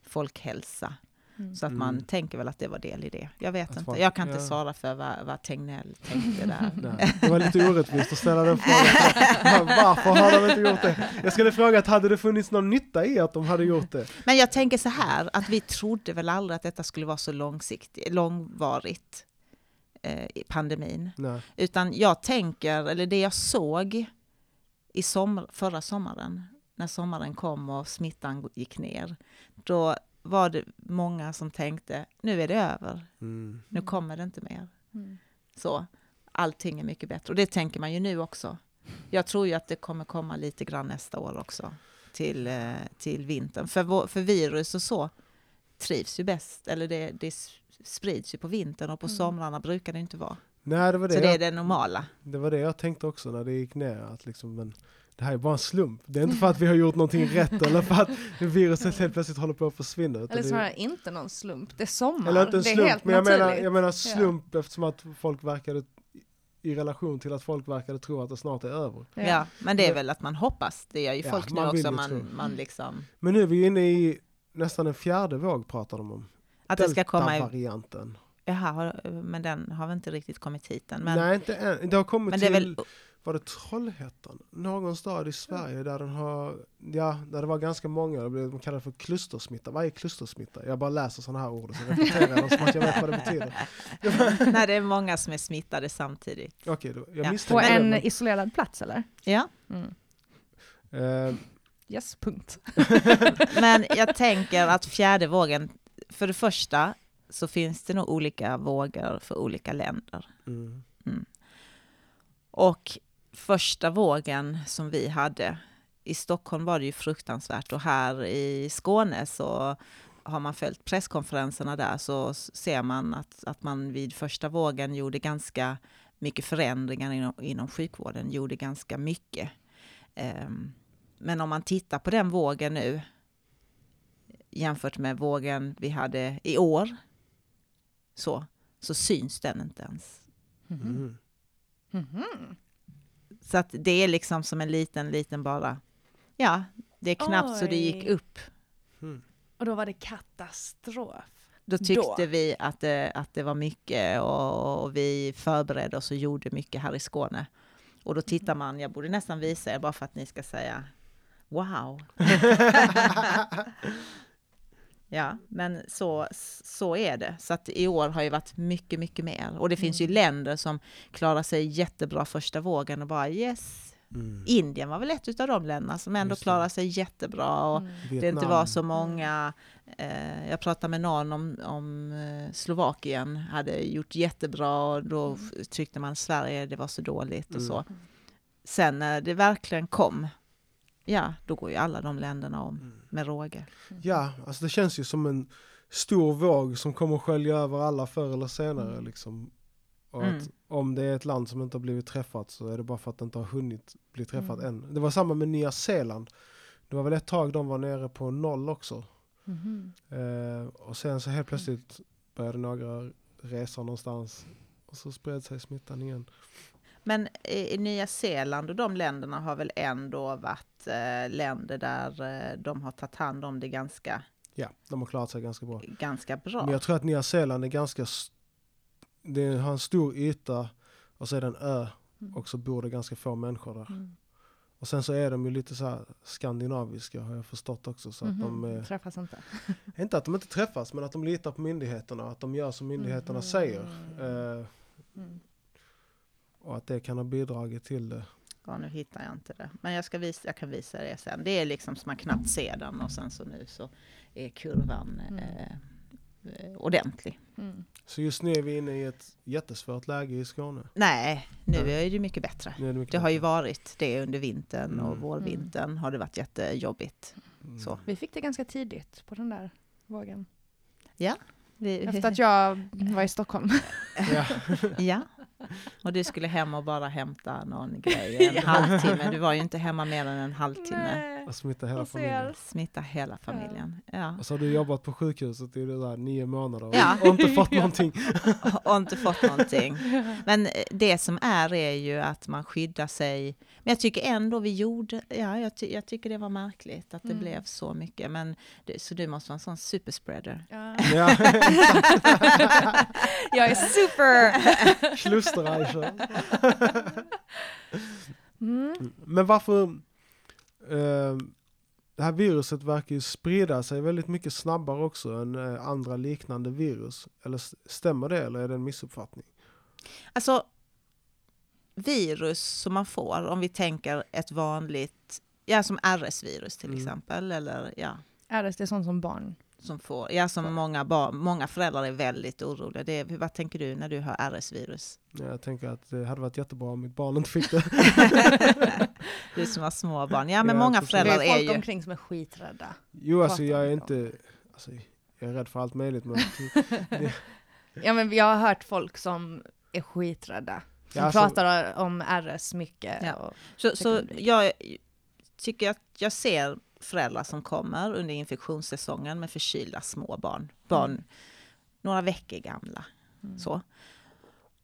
Speaker 2: folkhälsa.
Speaker 1: Mm.
Speaker 2: Så att man
Speaker 3: Mm.
Speaker 2: tänker väl att det var del i det. Jag vet
Speaker 3: Att
Speaker 2: inte. Jag kan inte
Speaker 3: ja.
Speaker 2: svara för vad, vad Tegnell tänkte där.
Speaker 3: Nej, det var lite orättvist att ställa den frågan. Varför har de inte gjort det? Jag skulle fråga att hade det funnits någon nytta i att de hade gjort det?
Speaker 2: Men jag tänker så här, att vi trodde väl aldrig att detta skulle vara så långsiktigt, långvarigt, eh, i pandemin.
Speaker 3: Nej.
Speaker 2: Utan jag tänker, eller det jag såg i sommar, förra sommaren, när sommaren kom och smittan gick ner, då var det många som tänkte, nu är det över,
Speaker 3: Mm.
Speaker 2: nu kommer det inte mer.
Speaker 1: Mm.
Speaker 2: Så allting är mycket bättre. Och det tänker man ju nu också. Jag tror ju att det kommer komma lite grann nästa år också till, eh, till vintern. För, vår, för virus och så trivs ju bäst, eller det, det sprids ju på vintern och på
Speaker 1: Mm.
Speaker 2: somrarna brukar det inte vara.
Speaker 3: Nej, det var det,
Speaker 2: Så det är
Speaker 3: jag,
Speaker 2: det normala.
Speaker 3: det var det jag tänkte också när det gick ner. Att liksom, men det här är bara en slump. Det är inte för att vi har gjort någonting rätt eller för att viruset helt plötsligt håller på att försvinna.
Speaker 1: Eller
Speaker 3: det-
Speaker 1: snarare inte någon slump. Det är sommar.
Speaker 3: eller inte en
Speaker 1: det är
Speaker 3: slump,
Speaker 1: helt
Speaker 3: men jag menar,
Speaker 1: naturligt.
Speaker 3: jag menar slump eftersom att folk verkade i relation till att folk verkade tro att det snart är över.
Speaker 2: Ja. men det är väl att man hoppas. Det gör ju
Speaker 3: Ja,
Speaker 2: folk nu
Speaker 3: man vill
Speaker 2: också. Man, man liksom,
Speaker 3: Men nu är vi inne i nästan en fjärde våg pratar de om.
Speaker 2: att det ska komma i...
Speaker 3: Delta-varianten.
Speaker 2: Jaha, men den har väl inte riktigt kommit hit än. Men,
Speaker 3: Nej, inte än. Det har kommit
Speaker 2: men det är
Speaker 3: till,
Speaker 2: väl...
Speaker 3: var det Trollhättan? Någon stad i Sverige där den har, ja, där det var ganska många, det blev- de kallar det för klustersmitta. Vad är klustersmitta? Jag bara läser sådana här ord och så repeterar jag dem som att jag vet vad det betyder.
Speaker 2: Nej, det är många som är smittade samtidigt.
Speaker 3: Okej, då- jag
Speaker 2: Ja.
Speaker 1: På
Speaker 3: det.
Speaker 1: en
Speaker 3: men-
Speaker 1: isolerad plats eller?
Speaker 2: Ja,
Speaker 1: Mm.
Speaker 3: Eh,
Speaker 1: Yes, punkt.
Speaker 2: Men jag tänker att fjärde vågen, för det första så finns det nog olika vågor för olika länder.
Speaker 3: Mm.
Speaker 2: Och första vågen som vi hade, i Stockholm var det ju fruktansvärt och här i Skåne så har man följt presskonferenserna där så ser man att, att man vid första vågen gjorde ganska mycket förändringar inom, inom sjukvården, gjorde ganska mycket. Ehm, men om man tittar på den vågen nu jämfört med vågen vi hade i år så, så syns den inte ens.
Speaker 3: Mm.
Speaker 1: Mhm.
Speaker 2: Så att det är liksom som en liten, liten bara, ja, det är knappt så det gick
Speaker 1: Oj.
Speaker 2: upp.
Speaker 3: Mm.
Speaker 1: Och då var det katastrof.
Speaker 2: Då tyckte
Speaker 1: Då.
Speaker 2: vi att det, att det var mycket och, och vi förberedde oss och gjorde mycket här i Skåne. Och då tittar man, jag borde nästan visa er bara för att ni ska säga wow. ja, men så, så är det. Så att i år har ju varit mycket, mycket mer. Och det finns ju länder som klarar sig jättebra första vågen och bara yes.
Speaker 3: Mm.
Speaker 2: Indien var väl ett av de länderna som ändå klarar sig jättebra. Och,
Speaker 1: Mm.
Speaker 2: det inte var så många. Eh, jag pratade med någon om, om eh, Slovakien, hade gjort jättebra och då f- tyckte man Sverige, det var så dåligt och
Speaker 3: Mm.
Speaker 2: så. Sen när det verkligen kom, ja, då går ju alla de länderna om
Speaker 3: Mm.
Speaker 2: Med råge.
Speaker 3: Ja, alltså det känns ju som en stor våg som kommer skölja över alla förr eller senare.
Speaker 1: Mm.
Speaker 3: Liksom. Och
Speaker 2: Mm.
Speaker 3: att om det är ett land som inte har blivit träffat så är det bara för att det inte har hunnit bli träffat
Speaker 1: Mm.
Speaker 3: än. Det var samma med Nya Zeeland. Det var väl ett tag de var nere på noll också.
Speaker 1: Mhm.
Speaker 3: Eh, och sen så helt plötsligt började några resa någonstans och så spred sig smittan igen.
Speaker 2: Men i, Nya Zeeland och de länderna har väl ändå varit länder där eh, de har tagit hand om det ganska,
Speaker 3: Ja, de har klarat sig ganska bra.
Speaker 2: ganska bra.
Speaker 3: Men jag tror att Nya Zeeland är ganska, det har en stor yta och så är det en ö
Speaker 1: Mm.
Speaker 3: och så bor det ganska få människor där.
Speaker 1: Mm.
Speaker 3: Och sen så är de ju lite så skandinaviska har jag förstått också. Så att de,
Speaker 1: Mhm.
Speaker 3: eh,
Speaker 1: Träffas inte.
Speaker 3: inte att de inte träffas men att de litar på myndigheterna, att de gör som myndigheterna
Speaker 1: Mhm.
Speaker 3: säger. Eh,
Speaker 1: Mm.
Speaker 3: och att det kan ha bidragit till det.
Speaker 2: Ja, nu hittar jag inte det. Men jag, ska visa, jag kan visa det sen. Det är liksom som man knappt ser den och sen så nu så är kurvan
Speaker 1: Mm.
Speaker 2: eh, eh, ordentlig.
Speaker 1: Mm.
Speaker 3: Så just nu är vi inne i ett jättesvårt läge i Skåne.
Speaker 2: Nej, nu
Speaker 3: Nej.
Speaker 2: är det mycket bättre.
Speaker 3: Det, mycket
Speaker 2: Det har ju
Speaker 3: bättre.
Speaker 2: varit det under vintern och
Speaker 3: Mm.
Speaker 2: vårvintern har det varit jättejobbigt.
Speaker 3: Mm.
Speaker 2: Så.
Speaker 1: Vi fick det ganska tidigt på den där vågen.
Speaker 2: Vi,
Speaker 1: Efter att jag var i Stockholm.
Speaker 3: Ja.
Speaker 2: ja, och du skulle hem och bara hämta någon grej en halvtimme. Du var ju inte hemma mer än en halvtimme.
Speaker 1: Nej.
Speaker 3: Och smitta hela
Speaker 1: Och
Speaker 3: familjen.
Speaker 2: Smitta hela familjen. Ja.
Speaker 3: Och så har du jobbat på sjukhuset i det där nio månader och,
Speaker 2: Ja.
Speaker 3: och inte fått
Speaker 1: Ja.
Speaker 3: någonting.
Speaker 2: och inte fått någonting. Men eh, det som är är ju att man skyddar sig. Men jag tycker ändå vi gjorde, ja jag, ty, jag tycker det var märkligt att det
Speaker 1: Mm.
Speaker 2: blev så mycket. Men så du måste vara en sån superspreader.
Speaker 1: Ja.
Speaker 3: Ja,
Speaker 1: Jag är super!
Speaker 3: Kluster-Aisha.
Speaker 1: Mm.
Speaker 3: Men varför... Eh, det här viruset verkar ju sprida sig väldigt mycket snabbare också än eh, andra liknande virus. Eller stämmer det eller är det en missuppfattning?
Speaker 2: Alltså virus som man får, om vi tänker ett vanligt, ja som RS-virus till
Speaker 3: Mm.
Speaker 2: exempel, eller ja,
Speaker 1: RS, det är sånt som barn.
Speaker 2: Som får, ja som många, barn, många föräldrar är väldigt oroliga. Det, är- vad tänker du när du hör RS-virus?
Speaker 3: Jag tänker att det hade varit jättebra om mitt barn inte fick det.
Speaker 2: du som har små barn. Ja men
Speaker 3: Ja,
Speaker 2: många.
Speaker 1: Det
Speaker 2: föräldrar
Speaker 1: är
Speaker 2: är
Speaker 1: folk
Speaker 2: ju...
Speaker 1: omkring som är skiträdda.
Speaker 3: Jo, alltså jag är inte... Alltså, jag är rädd för allt möjligt men...
Speaker 1: Ja men jag har hört folk som är skiträdda. Som
Speaker 3: Ja, alltså-
Speaker 1: pratar om RS mycket.
Speaker 2: Ja.
Speaker 1: Och,
Speaker 2: Så,
Speaker 1: Det
Speaker 2: så jag tycker att jag ser föräldrar som kommer under infektionssäsongen med förkylda små barn. Barn
Speaker 1: Mm.
Speaker 2: några veckor gamla.
Speaker 1: Mm.
Speaker 2: Så.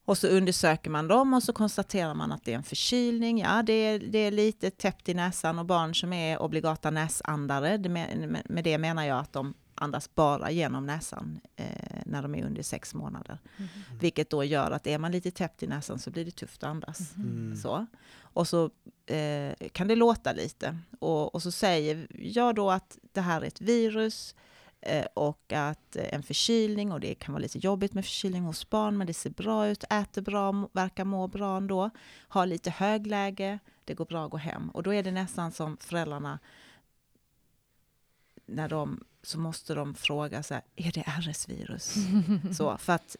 Speaker 2: Och så undersöker man dem och så konstaterar man att det är en förkylning. Ja, det är, det är lite täppt i näsan och barn som är obligata näsandare. Det med, med det menar jag att de andas bara genom näsan eh, när de är under sex månader.
Speaker 1: Mhm.
Speaker 2: Vilket då gör att är man lite täppt i näsan så blir det tufft att andas.
Speaker 3: Mm.
Speaker 2: Så. Och så eh, kan det låta lite. Och, och så säger jag då att det här är ett virus eh, och att eh, en förkylning och det kan vara lite jobbigt med förkylning hos barn men det ser bra ut, äter bra, verkar må bra ändå, har lite högläge, det går bra att gå hem. Och då är det nästan som föräldrarna när de, så måste de fråga så här, är det RS-virus? så, för att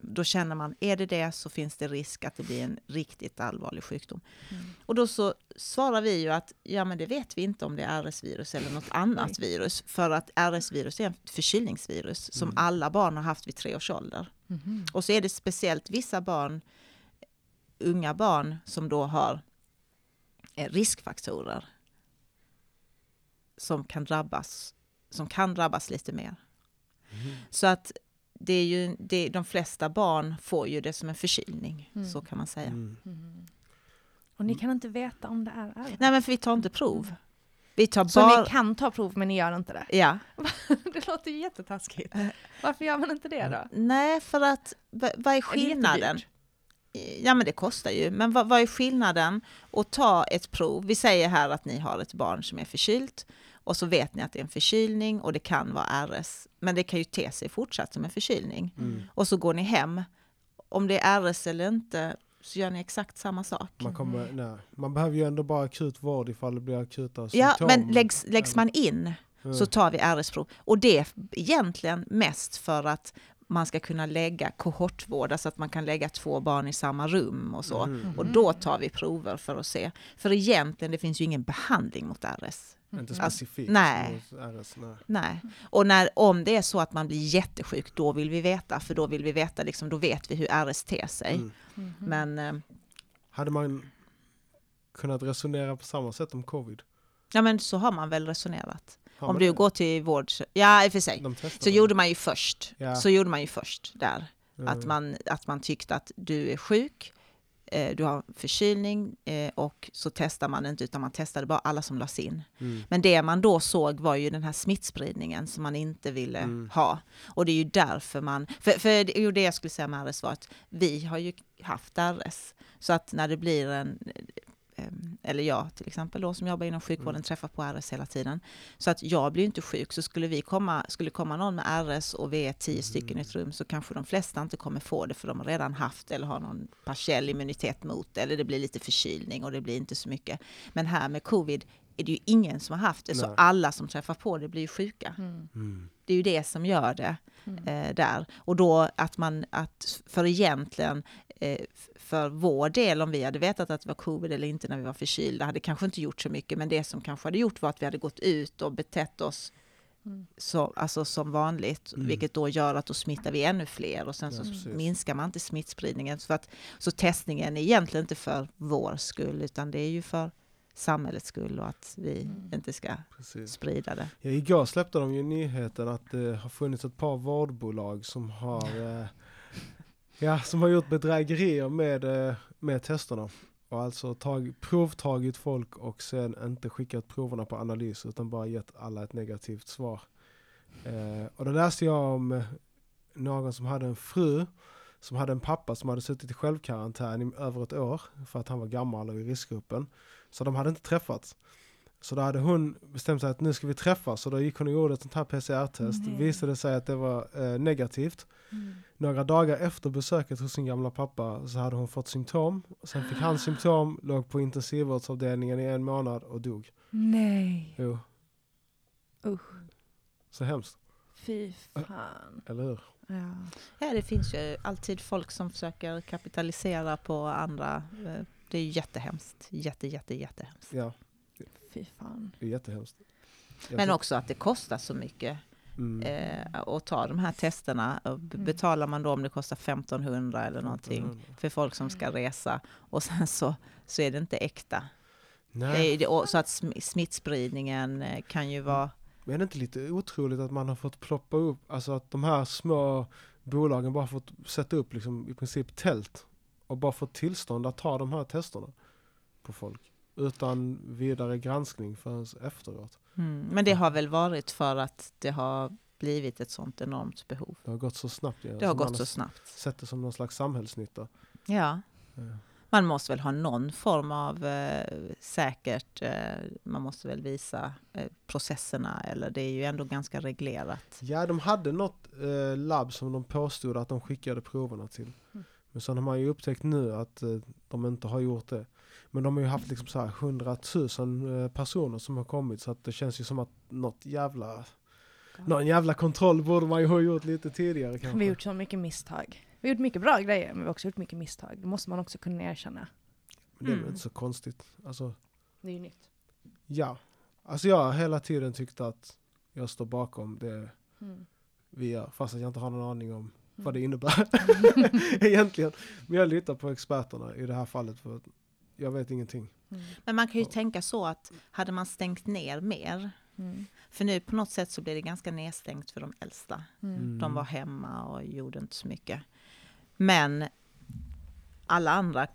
Speaker 2: då känner man, är det det så finns det risk att det blir en riktigt allvarlig sjukdom.
Speaker 1: Mm.
Speaker 2: Och då så svarar vi ju att ja men det vet vi inte om det är RS-virus eller något annat virus. För att RS-virus är ett förkylningsvirus som
Speaker 3: Mm.
Speaker 2: alla barn har haft vid tre års ålder.
Speaker 1: Mhm.
Speaker 2: Och så är det speciellt vissa barn, unga barn, som då har eh, riskfaktorer som kan drabbas, som kan drabbas lite mer.
Speaker 3: Mhm.
Speaker 2: Så att det är ju, det, de flesta barn får ju det som en förkylning,
Speaker 1: Mm.
Speaker 2: så kan man säga.
Speaker 3: Mm.
Speaker 1: Och ni kan inte veta om det är RS?
Speaker 2: Nej men för vi tar inte prov. Vi tar
Speaker 1: Så
Speaker 2: bara...
Speaker 1: ni kan ta prov men ni gör inte det?
Speaker 2: Ja.
Speaker 1: det låter ju jättetaskigt.
Speaker 2: Eh.
Speaker 1: Varför gör man inte det då?
Speaker 2: Nej, för att va- vad är
Speaker 1: Är
Speaker 2: skillnaden?
Speaker 1: jättedyrt?
Speaker 2: Ja men det kostar ju, men vad, vad är skillnaden att ta ett prov? Vi säger här att ni har ett barn som är förkylt och så vet ni att det är en förkylning och det kan vara RS, men det kan ju te sig fortsatt som en förkylning.
Speaker 3: Mm.
Speaker 2: Och så går ni hem. Om det är RS eller inte så gör ni exakt samma sak.
Speaker 3: Man, kommer, nej. man behöver ju ändå bara akut vård ifall det blir akuta
Speaker 2: Ja,
Speaker 3: symptom.
Speaker 2: men läggs, läggs man in
Speaker 3: Ja.
Speaker 2: så tar vi RS-prov. Och det är egentligen mest för att man ska kunna lägga kohortvård, alltså att man kan lägga två barn i samma rum och så.
Speaker 3: Mm.
Speaker 2: Och då tar vi prover för att se. För egentligen, det finns ju ingen behandling mot RS.
Speaker 3: Inte
Speaker 2: Alltså,
Speaker 3: specifikt.
Speaker 2: nej.
Speaker 3: RS, nej.
Speaker 2: Nej. Och när, om det är så att man blir jättesjuk, då vill vi veta. För då vill vi veta, liksom, då vet vi hur RS ter sig.
Speaker 3: Mm.
Speaker 1: Mhm.
Speaker 2: Men eh,
Speaker 3: Hade man kunnat resonera på samma sätt om covid?
Speaker 2: Ja men så har man väl resonerat.
Speaker 3: Har
Speaker 2: Om du går till vård... Ja i och för sig. Så gjorde man ju först.
Speaker 3: Ja.
Speaker 2: Så gjorde man ju först där.
Speaker 3: Mm.
Speaker 2: Att, man, att man tyckte att du är sjuk, eh, du har förkylning eh, och så testar man inte utan man testade bara alla som lades in.
Speaker 3: Mm.
Speaker 2: Men det man då såg var ju den här smittspridningen som man inte ville
Speaker 3: Mm.
Speaker 2: ha. Och det är ju därför man... För, för jo, det jag skulle säga med RS var att vi har ju haft RS. Så att när det blir en... eh, Eller jag till exempel då som jobbar inom sjukvården
Speaker 3: Mm.
Speaker 2: träffar på RS hela tiden. Så att jag blir inte sjuk. Så skulle vi komma, skulle komma någon med RS och vi är tio stycken i ett rum så kanske de flesta inte kommer få det för de har redan haft eller har någon partiell immunitet mot det. Eller det blir lite förkylning och det blir inte så mycket. Men här med covid är det ju ingen som har haft det. Så
Speaker 3: Nej.
Speaker 2: alla som träffar på det blir ju sjuka.
Speaker 1: Mm.
Speaker 3: Mm.
Speaker 2: Det är ju det som gör det
Speaker 1: Mm.
Speaker 2: eh, där. Och då att man, att för egentligen, eh, för vår del, om vi hade vetat att det var covid eller inte när vi var förkylda, hade kanske inte gjort så mycket. Men det som kanske hade gjort var att vi hade gått ut och betett oss
Speaker 1: Mm.
Speaker 2: så, alltså som vanligt,
Speaker 3: Mm.
Speaker 2: vilket då gör att då smittar vi ännu fler och sen
Speaker 3: Ja,
Speaker 2: så
Speaker 3: precis.
Speaker 2: minskar man inte smittspridningen. Så, att, så testningen är egentligen inte för vår skull, utan det är ju för samhällets skull och att vi
Speaker 1: Mm.
Speaker 2: inte ska
Speaker 3: Precis.
Speaker 2: sprida det.
Speaker 3: Ja, igår släppte de ju nyheten att det har funnits ett par vårdbolag som har, eh, ja, som har gjort bedrägerier med, eh, med testerna. Och alltså tag, provtagit folk och sen inte skickat proverna på analys utan bara gett alla ett negativt svar. Eh, och då läste jag om eh, någon som hade en fru som hade en pappa som hade suttit i självkarantän i över ett år för att han var gammal och i riskgruppen. Så de hade inte träffats. Så då hade hon bestämt sig att nu ska vi träffas och då gick hon och gjorde ett sånt här PCR-test.
Speaker 1: Nej.
Speaker 3: Visade sig att det var eh, negativt.
Speaker 1: Mm.
Speaker 3: Några dagar efter besöket hos sin gamla pappa så hade hon fått symptom. Sen fick han symptom, låg på intensivvårdsavdelningen i en månad och dog.
Speaker 1: Nej,
Speaker 3: Jo,
Speaker 1: usch.
Speaker 3: så hemskt,
Speaker 1: Fy fan.
Speaker 3: eller hur?
Speaker 1: Ja.
Speaker 2: Ja, det finns ju alltid folk som försöker kapitalisera på andra. Eh, Det är ju jättehemskt. Jätte, jätte, jättehemskt.
Speaker 3: Ja,
Speaker 1: Fy fan.
Speaker 3: det är jättehemskt. Jag
Speaker 2: Men också att det kostar så mycket
Speaker 3: mm,
Speaker 2: eh, att ta de här testerna. Och
Speaker 1: Mm.
Speaker 2: Betalar man då om det kostar 1500 eller någonting
Speaker 3: 1500.
Speaker 2: för folk som ska resa och sen så, så är det inte äkta. Det är, det, och så att sm- smittspridningen eh, kan ju vara...
Speaker 3: men är det inte lite otroligt att man har fått ploppa upp, alltså att de här små bolagen bara fått sätta upp liksom i princip tält och bara fått tillstånd att ta de här testerna på folk utan vidare granskning förrän efteråt.
Speaker 2: Mm. Men det har väl varit för att det har blivit ett sånt enormt behov.
Speaker 3: Det har gått så snabbt. Ja,
Speaker 2: Det har gått så snabbt.
Speaker 3: Sett det som någon slags samhällsnytta.
Speaker 2: Ja.
Speaker 3: Ja.
Speaker 2: Man måste väl ha någon form av eh, säkert, eh, man måste väl visa eh, processerna eller det är ju ändå ganska reglerat.
Speaker 3: Ja, de hade något eh, labb som de påstod att de skickade proverna till.
Speaker 1: Mm.
Speaker 3: Men sen har man ju upptäckt nu att eh, de inte har gjort det. Men de har ju haft liksom så här 100 000 eh, personer som har kommit så att det känns ju som att något jävla, någon jävla kontroll borde man ju ha gjort lite tidigare kanske.
Speaker 1: Vi har gjort så mycket misstag. Vi har gjort mycket bra grejer, men vi har också gjort mycket misstag. Det måste man också kunna erkänna.
Speaker 3: Men det är väl
Speaker 2: Mm.
Speaker 3: inte så konstigt. Alltså,
Speaker 1: Det är ju nytt.
Speaker 3: ja. Alltså jag har hela tiden tyckt att jag står bakom det
Speaker 1: Mm.
Speaker 3: vi gör, fast att jag inte har någon aning om vad det
Speaker 1: Mm.
Speaker 3: innebär egentligen. Men jag litar på experterna i det här fallet för att jag vet ingenting.
Speaker 1: Mm.
Speaker 2: Men man kan ju
Speaker 3: Ja.
Speaker 2: tänka så att hade man stängt ner mer,
Speaker 1: Mm.
Speaker 2: för nu på något sätt så blir det ganska nedstängt för de äldsta.
Speaker 1: Mm.
Speaker 2: De var hemma och gjorde inte så mycket. Men alla andra,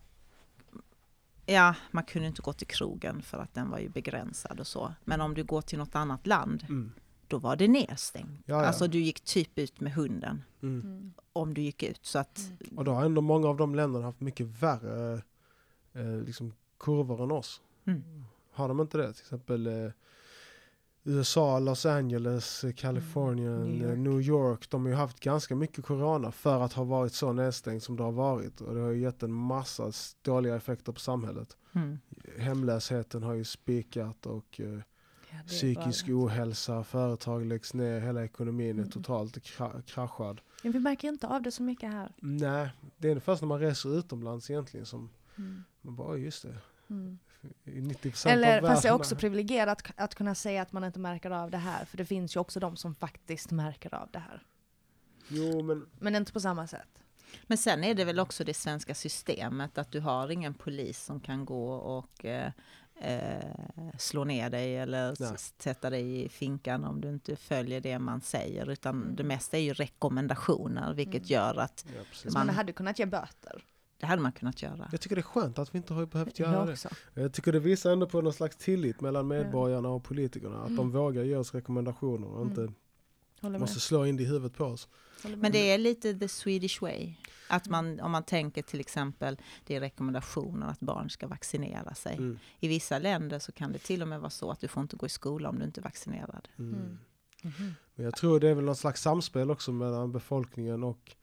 Speaker 2: ja, man kunde inte gå till krogen för att den var ju begränsad och så. Men om du går till något annat land,
Speaker 3: Mm.
Speaker 2: då var det nedstängt.
Speaker 3: Ja, ja.
Speaker 2: Alltså du gick typ ut med hunden
Speaker 3: Mm.
Speaker 1: Mm.
Speaker 2: om du gick ut. Så att,
Speaker 1: Mm.
Speaker 3: Och då har ändå många av de länderna haft mycket värre eh, liksom kurvor än oss.
Speaker 2: Mm.
Speaker 3: Har de inte det? Till exempel eh, USA, Los Angeles, eh, Kalifornien,
Speaker 1: Mm. New
Speaker 3: New,
Speaker 1: York.
Speaker 3: New York. De har ju haft ganska mycket corona för att ha varit så nedstängt som det har varit. Och det har ju gett en massa dåliga effekter på samhället.
Speaker 2: mm.
Speaker 3: Hemlösheten har ju spikat och eh,
Speaker 1: Ja, det
Speaker 3: psykisk
Speaker 1: bara-
Speaker 3: ohälsa, företag läggs ner, hela ekonomin är
Speaker 1: Mm.
Speaker 3: totalt kra- kraschad.
Speaker 1: Men vi märker inte av det så mycket här.
Speaker 3: Nej, det är först när man reser utomlands egentligen som
Speaker 1: Mm.
Speaker 3: Man bara, "Oj, just det.
Speaker 1: Mm.
Speaker 3: I 90%
Speaker 1: Eller
Speaker 3: av
Speaker 1: fast det är också privilegierat att, att kunna säga att man inte märker av det här. För det finns ju också de som faktiskt märker av det här.
Speaker 3: Jo, men
Speaker 1: Men inte på samma sätt.
Speaker 2: Men sen är det väl också det svenska systemet att du har ingen polis som kan gå och eh, eh, slå ner dig eller
Speaker 3: Nej.
Speaker 2: sätta dig i finkan om du inte följer det man säger. Utan
Speaker 1: Mm.
Speaker 2: det mesta är ju rekommendationer vilket
Speaker 1: Mm.
Speaker 2: gör att
Speaker 3: ja,
Speaker 1: man
Speaker 2: Man-
Speaker 1: hade kunnat ge böter.
Speaker 2: Det hade man kunnat göra.
Speaker 3: Jag tycker det är skönt att vi inte har behövt göra
Speaker 1: Jag
Speaker 3: det. Jag tycker det visar ändå på någon slags tillit mellan medborgarna och politikerna. Att de
Speaker 1: Mm.
Speaker 3: vågar ge oss rekommendationer och inte
Speaker 1: Mm.
Speaker 3: Måste slå in det i huvudet på oss.
Speaker 2: Men det är lite the Swedish way. Att man, om man tänker till exempel, det är rekommendationer att barn ska vaccinera sig.
Speaker 3: Mm.
Speaker 2: I vissa länder så kan det till och med vara så att du får inte gå i skola om du inte är vaccinerad.
Speaker 3: Mm.
Speaker 1: Mm.
Speaker 3: Men jag tror det är väl någon slags samspel också mellan befolkningen och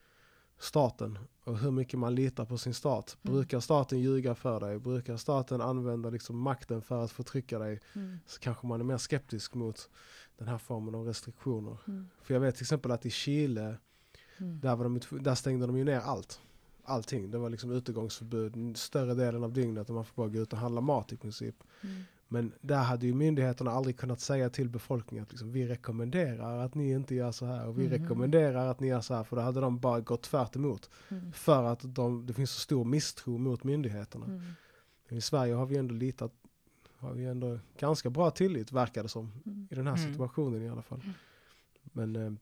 Speaker 3: staten. Och hur mycket man litar på sin stat.
Speaker 1: Mm.
Speaker 3: Brukar staten ljuga för dig? Brukar staten använda liksom makten för att förtrycka dig?
Speaker 1: Mm.
Speaker 3: Så kanske man är mer skeptisk mot den här formen av restriktioner.
Speaker 1: Mm.
Speaker 3: För jag vet till exempel att i Chile,
Speaker 1: Mm.
Speaker 3: där, var de, där stängde de ju ner allt. Allting. Det var liksom utegångsförbud större delen av dygnet och man får bara gå ut och handla mat i princip.
Speaker 1: Mm.
Speaker 3: Men där hade ju myndigheterna aldrig kunnat säga till befolkningen att liksom, vi rekommenderar att ni inte gör så här och vi
Speaker 1: Mhm.
Speaker 3: rekommenderar att ni gör så här för då hade de bara gått tvärt emot.
Speaker 1: Mm.
Speaker 3: För att de, det finns så stor misstro mot myndigheterna.
Speaker 1: Mm.
Speaker 3: I Sverige har vi ändå litat, har vi ändå ganska bra tillit verkar det som.
Speaker 1: Mm.
Speaker 3: I den här
Speaker 2: Mm.
Speaker 3: situationen i alla fall. Men eh,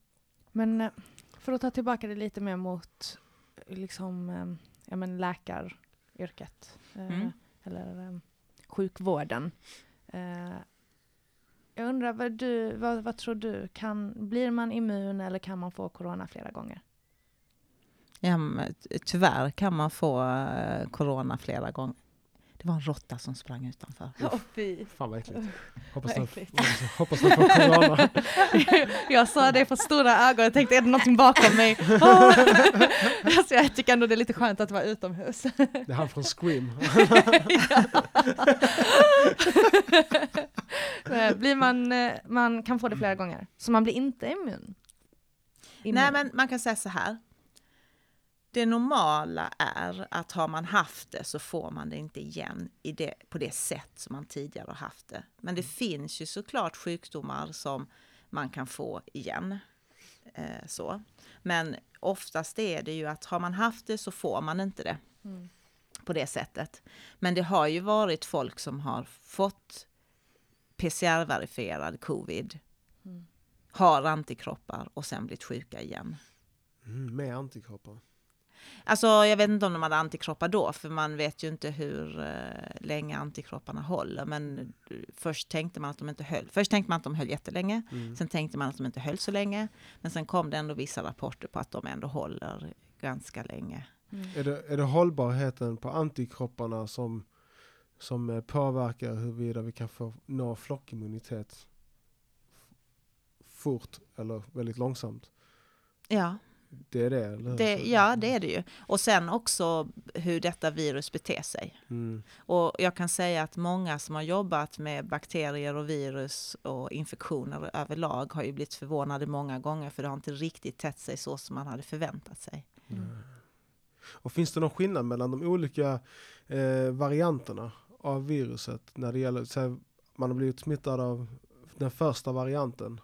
Speaker 1: Men eh, för att ta tillbaka det lite mer mot liksom, eh, ja, men läkaryrket. eh,
Speaker 2: Mm.
Speaker 1: Eller sjukvården. Eh, Jag undrar, vad, du, vad, vad tror du? Kan, blir man immun eller kan man få corona flera gånger?
Speaker 2: Ja, men tyvärr kan man få eh, corona flera gånger. Det var en råtta som sprang utanför.
Speaker 1: Åh fy.
Speaker 3: fan vad äckligt. Hoppas den, får corona.
Speaker 1: jag sa det för stora ögon, jag tänkte är det någonting bakom mig? Åh! alltså, jag tycker ändå det är lite skönt att vara utomhus.
Speaker 3: Det är han från Scream.
Speaker 1: Eh, blir man, eh, man kan få det flera gånger, så man blir inte immun. immun.
Speaker 2: Nej, men man kan säga så här. Det normala är att har man haft det så får man det inte igen i det, på det sätt som man tidigare har haft det. Men det finns ju såklart sjukdomar som man kan få igen. Eh, så. Men oftast är det ju att har man haft det så får man inte det
Speaker 1: Mm.
Speaker 2: på det sättet. Men det har ju varit folk som har fått PCR-verifierad covid,
Speaker 1: Mm.
Speaker 2: har antikroppar och sen blivit sjuka igen.
Speaker 3: Mm, med antikroppar.
Speaker 2: Alltså jag vet inte om de hade antikroppar då, för man vet ju inte hur eh, länge antikropparna håller. Men eh, först tänkte man att de inte höll. Först tänkte man att de höll jättelänge.
Speaker 3: Mm.
Speaker 2: Sen tänkte man att de inte höll så länge. Men sen kom det ändå vissa rapporter på att de ändå håller ganska länge.
Speaker 1: Mm.
Speaker 3: Är, det, är det hållbarheten på antikropparna som, som eh, påverkar huruvida vi kan få nå flockimmunitet fort eller väldigt långsamt?
Speaker 2: Ja,
Speaker 3: det är det? Eller?
Speaker 2: Det, ja, det är det ju. Och sen också hur detta virus beter sig.
Speaker 3: Mm.
Speaker 2: Och jag kan säga att många som har jobbat med bakterier och virus och infektioner överlag har ju blivit förvånade många gånger för det har inte riktigt tätt sig så som man hade förväntat sig.
Speaker 1: Mm.
Speaker 3: Och finns det någon skillnad mellan de olika eh, varianterna av viruset när det gäller, här, man har blivit smittad av den första varianten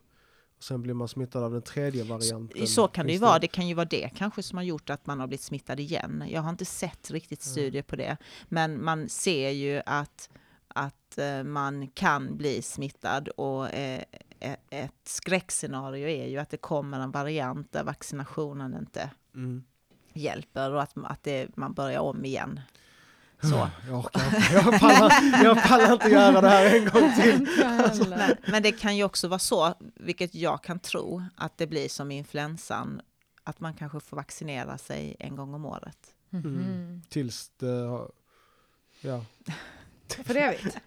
Speaker 3: sen blir man smittad av den tredje varianten.
Speaker 2: Så kan det ju vara. Det kan ju vara det kanske som har gjort att man har blivit smittad igen. Jag har inte sett riktigt studier på det. Men man ser ju att, att eh, man kan bli smittad och eh, e- ett skräckscenario är ju att det kommer en variant där vaccinationen inte
Speaker 3: Mm.
Speaker 2: hjälper och att, att det, man börjar om igen. Så.
Speaker 3: Jag orkar inte. Jag pallar, jag pallar inte göra det här en gång till.
Speaker 2: Men, men det kan ju också vara så, vilket jag kan tro, att det blir som influensan, att man kanske får vaccinera sig en gång om året.
Speaker 1: Mhm.
Speaker 3: Tills det ja.
Speaker 1: För evigt.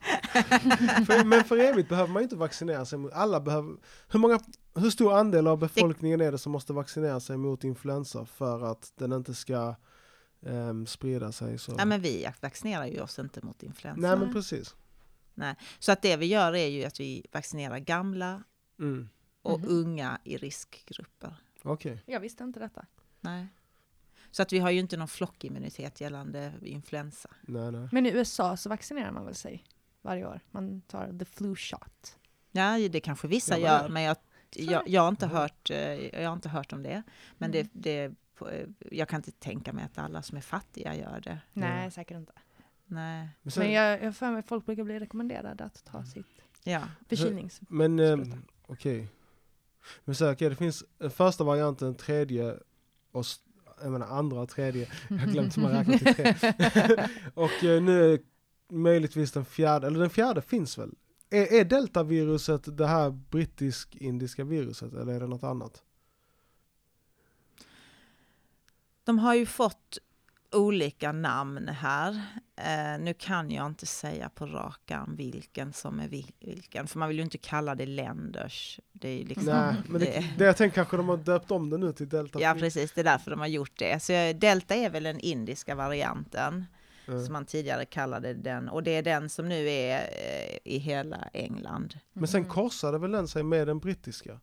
Speaker 3: För, men för evigt behöver man ju inte vaccinera sig alla behöver, hur många, hur stor andel av befolkningen är det som måste vaccinera sig mot influensa för att den inte ska ehm, sprida sig så?
Speaker 2: Ja, men vi vaccinerar ju oss inte mot influensa.
Speaker 3: Nej men precis.
Speaker 2: Så att det vi gör är ju att vi vaccinerar gamla
Speaker 3: Mm.
Speaker 2: och
Speaker 1: Mhm.
Speaker 2: unga i riskgrupper.
Speaker 3: Okej.
Speaker 1: Jag visste inte detta.
Speaker 2: Nej. Så att vi har ju inte någon flockimmunitet gällande influensa.
Speaker 3: Nej nej.
Speaker 1: Men i USA så vaccinerar man väl sig varje år? Man tar the flu shot.
Speaker 2: Ja, det kanske vissa
Speaker 3: Ja,
Speaker 2: gör, men jag, jag, jag, har inte hört, eh, jag har inte hört om det. Men
Speaker 1: Mm.
Speaker 2: det, det, jag kan inte tänka mig att alla som är fattiga gör det.
Speaker 1: Nej,
Speaker 3: Ja.
Speaker 1: säkert inte.
Speaker 2: Nej.
Speaker 3: Men, sen,
Speaker 1: Men jag jag för mig att folk brukar bli rekommenderade att ta
Speaker 3: Mm.
Speaker 1: sitt
Speaker 2: Ja.
Speaker 1: förkylnings...
Speaker 3: men
Speaker 1: Spruta.
Speaker 3: okej. Men så, okej, det finns den första varianten, tredje och jag menar andra tredje. Jag har glömt hur man räknar till tre. och eh, nu möjligtvis den fjärde, eller den fjärde finns väl? Är, är deltaviruset det här brittisk-indiska viruset eller är det något annat?
Speaker 2: De har ju fått olika namn här. Eh, nu kan jag inte säga på rak arm vilken som är vil- vilken, för man vill ju inte kalla det länders. Det är ju liksom,
Speaker 3: Nej, men det,
Speaker 2: det-
Speaker 3: det jag tänker kanske de har döpt om det nu till delta.
Speaker 2: Ja, precis. Det är därför de har gjort det. Så eh, delta är väl den indiska varianten.
Speaker 3: Ja.
Speaker 2: som man tidigare kallade den. Och det är den som nu är eh, i hela England.
Speaker 3: Men sen korsade väl den sig med den brittiska?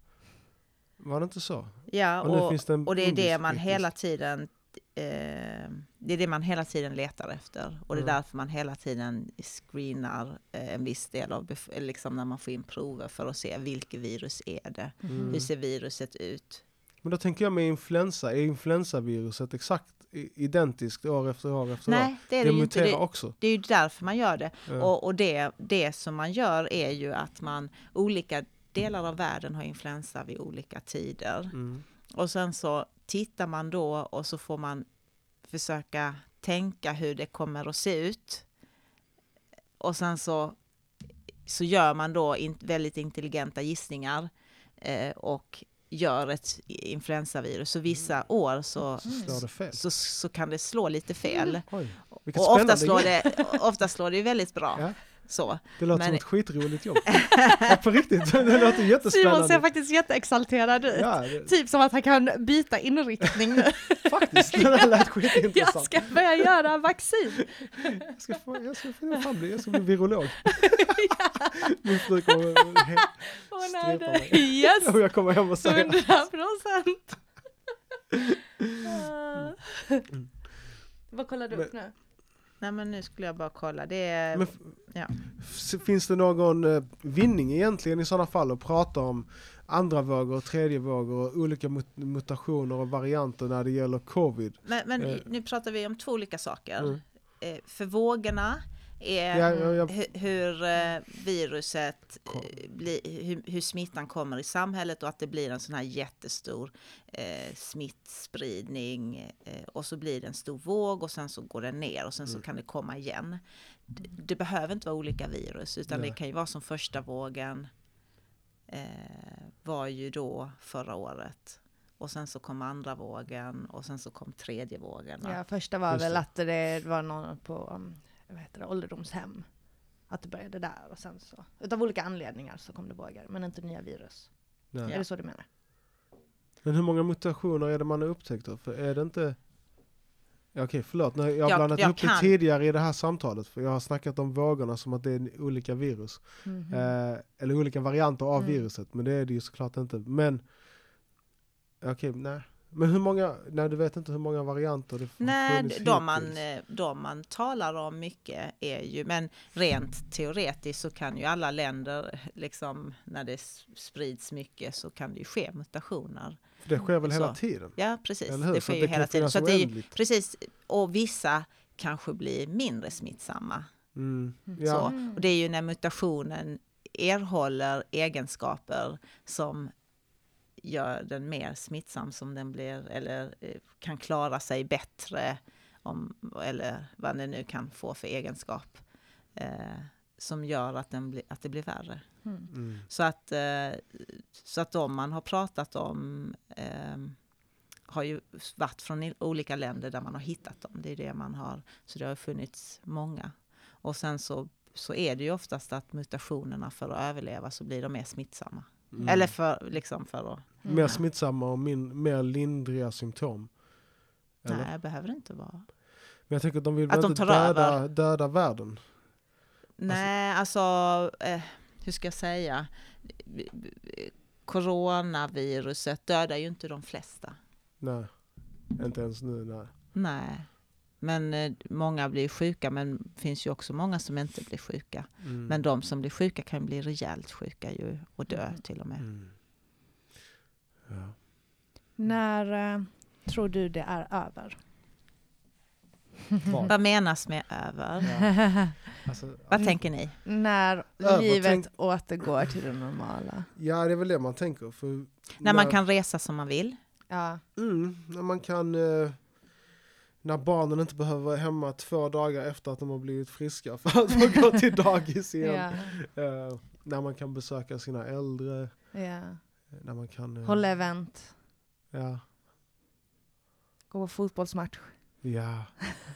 Speaker 3: Var det inte så?
Speaker 2: Ja,
Speaker 3: Och
Speaker 2: och,
Speaker 3: det
Speaker 2: och det är det man hela tiden eh, det är det man hela tiden letar efter. Och det är
Speaker 3: Mm.
Speaker 2: därför man hela tiden screenar eh, en viss del av, liksom när man får in prover för att se vilket virus är det.
Speaker 3: Mm.
Speaker 2: Hur ser viruset ut?
Speaker 3: Men då tänker jag med influensa, är influensaviruset exakt identiskt år efter år efter år?
Speaker 2: Nej, det är
Speaker 3: Det
Speaker 2: det ju inte. Det,
Speaker 3: också.
Speaker 2: det är ju därför man gör det.
Speaker 3: Ja.
Speaker 2: Och, och det, det som man gör är ju att man, olika delar av världen har influensa vid olika tider.
Speaker 3: Mm.
Speaker 2: Och sen så tittar man då och så får man försöka tänka hur det kommer att se ut. Och sen så, så gör man då in, väldigt intelligenta gissningar eh, och gör ett influensavirus. Så vissa år så, så, så kan det slå lite fel.
Speaker 3: Oj,
Speaker 2: Och ofta slår, det, ofta slår det väldigt bra.
Speaker 3: Ja.
Speaker 2: Så.
Speaker 3: Det låter
Speaker 2: men-
Speaker 3: som ett skitroligt jobb. ja, på riktigt, det låter
Speaker 1: Simon ser
Speaker 3: jättespännande.
Speaker 1: faktiskt jätteexalterad ut.
Speaker 3: Ja, det,
Speaker 1: Typ som att han kan byta inriktning nu.
Speaker 3: faktiskt, det där lät
Speaker 1: Jag
Speaker 3: skitintressant.
Speaker 1: ska börja göra vaccin.
Speaker 3: Jag ska, få, jag ska, få, fan bli, jag ska bli virolog. Min fru kommer Strepa mig.
Speaker 1: yes!
Speaker 3: och jag kommer hem och säger
Speaker 1: Hundra procent! Vad kollar du upp nu?
Speaker 2: Nej men nu skulle jag bara kolla. Det är,
Speaker 3: Men
Speaker 2: ja.
Speaker 3: Finns det någon eh, vinning egentligen i sådana fall att prata om andra vågor och tredje vågor och olika mut- mutationer och varianter när det gäller covid?
Speaker 2: Men, men
Speaker 3: Eh.
Speaker 2: nu pratar vi om två olika saker.
Speaker 3: Mm.
Speaker 2: Eh, för vågorna är
Speaker 3: Ja, ja, ja.
Speaker 2: hu- hur eh, viruset, eh, blir, hur, hur smittan kommer i samhället och att det blir en sån här jättestor eh, smittspridning eh, och så blir det en stor våg och sen så går den ner och sen så
Speaker 3: Mm.
Speaker 2: kan det komma igen. Det, det behöver inte vara olika virus utan
Speaker 3: Nej.
Speaker 2: det kan ju vara som första vågen eh, var ju då förra året. Och sen så kom andra vågen och sen så kom tredje vågen.
Speaker 1: Ja, första var
Speaker 3: Just
Speaker 1: väl att det var någon på um, vad heter det, ålderdomshem. Att det började där och sen så, utav olika anledningar så kom det vågor, men inte nya virus.
Speaker 3: Nej.
Speaker 1: Är det så du menar?
Speaker 3: Men hur många mutationer är det man har upptäckt då? För är det inte... Ja, okej, förlåt. Nu, jag har blandat
Speaker 2: jag
Speaker 3: det
Speaker 2: kan-
Speaker 3: tidigare i det här samtalet. För jag har snackat om vågorna som att det är olika virus.
Speaker 1: Mhm.
Speaker 3: Eh, eller olika varianter av
Speaker 1: Mm.
Speaker 3: viruset. Men det är det ju såklart inte. Men... Okej, nej. Men hur många... Nej, du vet inte hur många varianter det
Speaker 2: Nej, de man,
Speaker 3: hittills?
Speaker 2: eh, de man talar om mycket är ju, men rent teoretiskt så kan ju alla länder, liksom när det sprids mycket så kan det ju ske mutationer.
Speaker 3: För det sker väl hela
Speaker 2: Så.
Speaker 3: tiden?
Speaker 2: Ja, precis. Det sker ju hela tiden. Så att det är ju, precis, och vissa kanske blir mindre smittsamma.
Speaker 3: Mm.
Speaker 1: Mm.
Speaker 3: Ja.
Speaker 2: Så. Och det är ju när mutationen erhåller egenskaper som gör den mer smittsam som den blir eller eh, kan klara sig bättre om, eller vad den nu kan få för egenskap eh, som gör att, den blir, att det blir värre.
Speaker 1: Mm.
Speaker 3: Mm.
Speaker 2: Så att, eh, så att de man har pratat om eh, har ju varit från olika länder där man har hittat dem. Det är det man har, så det har funnits många. Och sen så, så är det ju oftast att mutationerna för att överleva så blir de mer smittsamma.
Speaker 3: Mm.
Speaker 2: Eller för, liksom för att,
Speaker 3: Mer smittsamma och min, mer lindriga symptom. Eller?
Speaker 2: nej, det behöver inte vara.
Speaker 3: Men jag tänker att de vill
Speaker 2: Att
Speaker 3: väl
Speaker 2: de
Speaker 3: inte döda,
Speaker 2: över.
Speaker 3: döda världen?
Speaker 2: Nej, alltså, eh, hur ska jag säga? Coronaviruset dödar ju inte de flesta.
Speaker 3: Nej, inte ens nu. Nej.
Speaker 2: Nej, men eh, många blir sjuka, men det finns ju också många som inte blir sjuka.
Speaker 3: Mm.
Speaker 2: Men de som blir sjuka kan bli rejält sjuka ju och dö
Speaker 1: Mm.
Speaker 2: till och med.
Speaker 3: Mm. Ja.
Speaker 1: När eh, tror du det är över?
Speaker 3: Vad?
Speaker 2: Vad menas med över?
Speaker 3: Ja. Alltså,
Speaker 2: Vad tänker ni?
Speaker 1: När
Speaker 3: Över,
Speaker 1: livet
Speaker 3: tänk-
Speaker 1: återgår till det normala.
Speaker 3: ja, det är väl det man tänker. För
Speaker 2: När man kan resa som man vill?
Speaker 1: Ja.
Speaker 3: Mm, när man kan... Eh, när barnen inte behöver vara hemma två dagar efter att de har blivit friska för att få gå till dagis igen.
Speaker 1: ja.
Speaker 3: Eh, när man kan besöka sina äldre.
Speaker 1: ja.
Speaker 3: När man kan... eh,
Speaker 1: Hålla event.
Speaker 3: Ja.
Speaker 1: Gå på fotbollsmatch.
Speaker 3: Ja.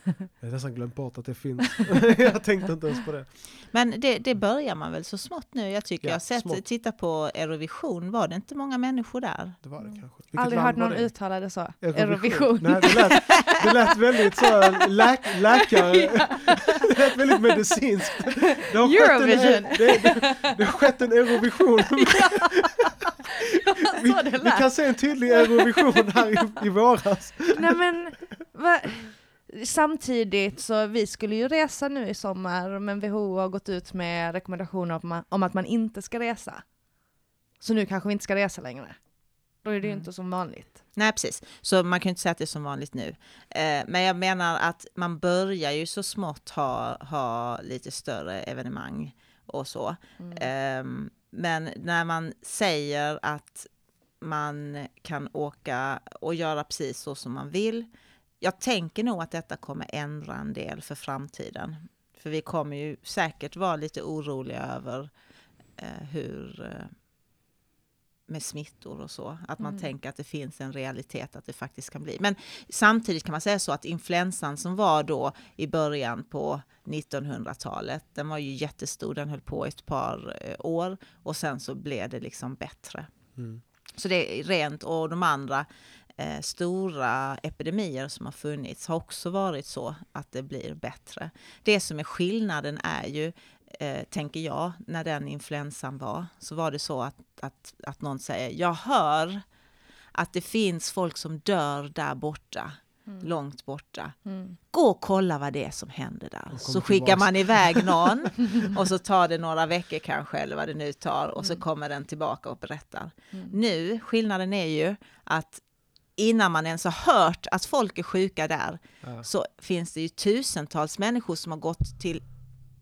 Speaker 3: Jag har nästan glömt bort att det finns. jag tänkte inte ens på det.
Speaker 2: Men det, det börjar man väl så smått nu? Jag tycker
Speaker 3: Ja,
Speaker 2: jag har sett,
Speaker 3: smått.
Speaker 2: titta på Eurovision, var det inte många människor där?
Speaker 3: Det var det
Speaker 1: Mm.
Speaker 3: kanske. Vilket
Speaker 1: Aldrig hört någon
Speaker 3: det?
Speaker 1: uttala det så.
Speaker 3: Eurovision.
Speaker 1: Eurovision.
Speaker 3: Nej, det lät, det lät väldigt så, läk, läkare, det lät väldigt medicinskt. Det har skett en,
Speaker 1: Eurovision.
Speaker 3: det, det, det har skett en Eurovision. Vi,
Speaker 1: så det
Speaker 3: vi
Speaker 1: lät.
Speaker 3: kan se en tydlig Eurovision här i, i våras.
Speaker 1: Nej men, va? samtidigt så vi skulle ju resa nu i sommar, men WHO har gått ut med rekommendationer om, man, om att man inte ska resa. Så nu kanske vi inte ska resa längre. Då är det ju
Speaker 2: Mm.
Speaker 1: inte som vanligt.
Speaker 2: Nej, precis. Så man kan ju inte säga att det är som vanligt nu. Eh, men jag menar att man börjar ju så smått ha, ha lite större evenemang och så.
Speaker 1: Mm.
Speaker 2: Ehm, men när man säger att man kan åka och göra precis så som man vill. Jag tänker nog att detta kommer ändra en del för framtiden. För vi kommer ju säkert vara lite oroliga över eh, hur eh, med smittor och så. Att man
Speaker 1: Mm.
Speaker 2: tänker att det finns en realitet att det faktiskt kan bli. Men samtidigt kan man säga så att influensan som var då i början på 1900-talet, den var ju jättestor, den höll på ett par eh, år och sen så blev det liksom bättre.
Speaker 3: Mm.
Speaker 2: Så det är rent och de andra eh, stora epidemier som har funnits har också varit så att det blir bättre. Det som är skillnaden är ju, eh, tänker jag, när den influensan var, så var det så att, att, att någon säger, jag hör att det finns folk som dör där borta,
Speaker 1: Mm.
Speaker 2: långt borta.
Speaker 1: Mm.
Speaker 2: Gå och kolla vad det är som händer där. Så skickar man iväg någon och så tar det några veckor kanske, eller vad det nu tar, och så
Speaker 1: Mm.
Speaker 2: kommer den tillbaka och berättar.
Speaker 1: Mm.
Speaker 2: Nu, skillnaden är ju att innan man ens har hört att folk är sjuka där,
Speaker 3: Ja.
Speaker 2: så finns det ju tusentals människor som har gått till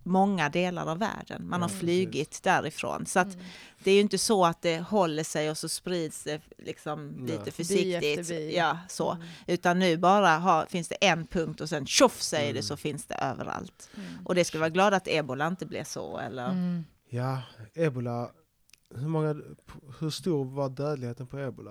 Speaker 2: många delar av världen. Man
Speaker 3: Ja,
Speaker 2: har
Speaker 3: precis.
Speaker 2: flygit därifrån. Så att
Speaker 1: Mm.
Speaker 2: det är ju inte så att det håller sig och så sprids det liksom
Speaker 3: Nej.
Speaker 2: lite försiktigt. Ja, så.
Speaker 1: Mm.
Speaker 2: Utan nu bara har, finns det en punkt och sen tjoff säger
Speaker 3: Mm.
Speaker 2: det så finns det överallt.
Speaker 1: Mm.
Speaker 2: Och det ska vara glada att ebola inte blev så. Eller?
Speaker 1: Mm.
Speaker 3: ja, ebola. Hur, många, hur stor var dödligheten på ebola?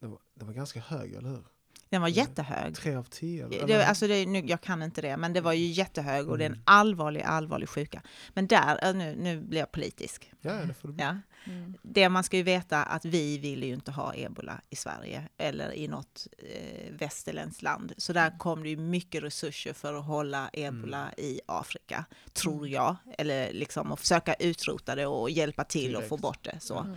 Speaker 3: Den var, den var ganska hög, eller hur?
Speaker 2: Den var
Speaker 3: Mm.
Speaker 2: jättehög.
Speaker 3: Tre av tio? Eller?
Speaker 2: Det, alltså det, nu, jag kan inte det, men det var ju jättehög och det är en
Speaker 3: Mm.
Speaker 2: allvarlig, allvarlig sjuka. Men där, äh, nu, nu blir jag politisk.
Speaker 3: ja, det får du bli.
Speaker 2: Ja.
Speaker 1: Mm.
Speaker 2: Det man ska ju veta att vi vill ju inte ha ebola i Sverige eller i något eh, västerländskt land. Så där kom det ju mycket resurser för att hålla ebola i Afrika, tror jag. Eller liksom att försöka utrota det och hjälpa till att få bort det. Så
Speaker 1: Mm.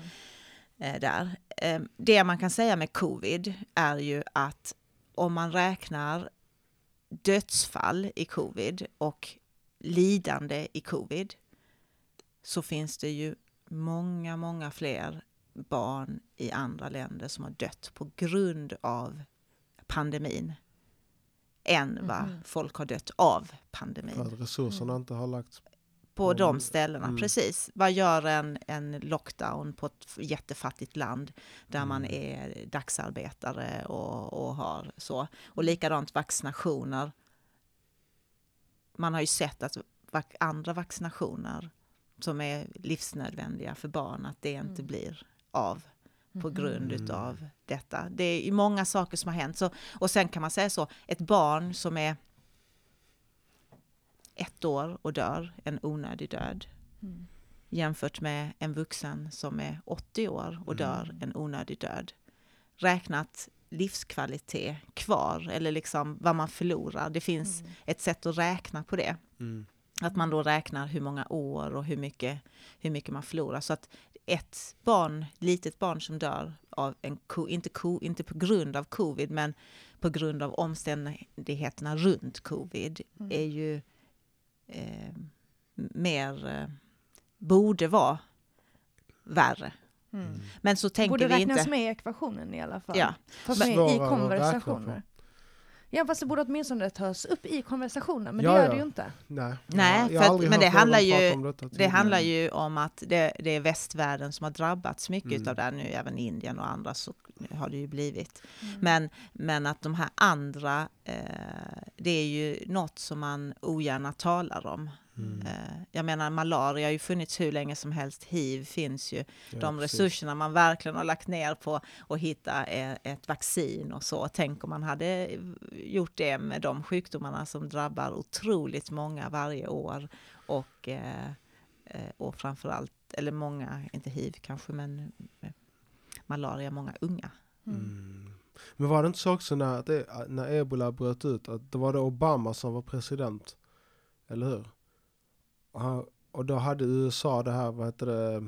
Speaker 2: eh, där. Eh, det man kan säga med covid är ju att om man räknar dödsfall i covid och lidande i covid så finns det ju många, många fler barn i andra länder som har dött på grund av pandemin än vad
Speaker 1: Mhm.
Speaker 2: folk har dött av
Speaker 3: För
Speaker 2: pandemin
Speaker 3: att resurserna inte har lagts
Speaker 2: på
Speaker 3: Mm.
Speaker 2: de ställena.
Speaker 3: Mm.
Speaker 2: Precis. Vad gör en, en lockdown på ett jättefattigt land där man
Speaker 3: Mm.
Speaker 2: är dagsarbetare och, och har så. Och likadant vaccinationer. Man har ju sett att andra vaccinationer som är livsnödvändiga för barn, att det inte
Speaker 1: Mm.
Speaker 2: blir av på grund
Speaker 3: Mm.
Speaker 2: utav detta. Det är ju många saker som har hänt. Så, och sen kan man säga så, ett barn som är ett år och dör en onödig död
Speaker 1: Mm.
Speaker 2: jämfört med en vuxen som är 80 år och
Speaker 3: Mm.
Speaker 2: dör en onödig död. Räknat livskvalitet kvar eller liksom vad man förlorar. Det finns
Speaker 1: Mm.
Speaker 2: ett sätt att räkna på det.
Speaker 3: Mm.
Speaker 2: Att man då räknar hur många år och hur mycket, hur mycket man förlorar. Så att ett barn, litet barn som dör av en ko, inte, ko, inte på grund av covid, men på grund av omständigheterna runt covid,
Speaker 1: Mm.
Speaker 2: är ju eh, mer, eh, borde vara värre.
Speaker 1: Mm.
Speaker 2: Men så tänker
Speaker 1: Borde
Speaker 2: vi
Speaker 1: räknas
Speaker 2: inte.
Speaker 1: med i ekvationen i alla fall.
Speaker 2: Ja,
Speaker 1: Fast med i konversationer. Ja fast det borde åtminstone tas upp i konversationen, men
Speaker 3: Ja,
Speaker 1: det gör
Speaker 3: ja.
Speaker 1: det ju inte.
Speaker 3: Nej,
Speaker 2: Nej, för men det handlar ju- Det handlar ju om att det, det är västvärlden som har drabbats mycket
Speaker 3: Mm.
Speaker 2: av det här nu, även Indien och andra så har det ju blivit.
Speaker 1: Mm.
Speaker 2: Men, men att de här andra, eh, det är ju något som man ogärna talar om.
Speaker 3: Mm.
Speaker 2: Eh, jag menar malaria har ju funnits hur länge som helst, hiv finns ju.
Speaker 3: Ja,
Speaker 2: de
Speaker 3: precis.
Speaker 2: resurserna man verkligen har lagt ner på att hitta eh, ett vaccin och så. Tänk om man hade gjort det med de sjukdomarna som drabbar otroligt många varje år. Och, eh, eh, och framförallt, eller många, inte hiv kanske, men eh, malaria, många unga.
Speaker 1: Mm.
Speaker 3: Mm. Men var det inte så också när, det, när ebola bröt ut att det var det Obama som var president? Eller hur? Och, då hade USA det här, vad heter det,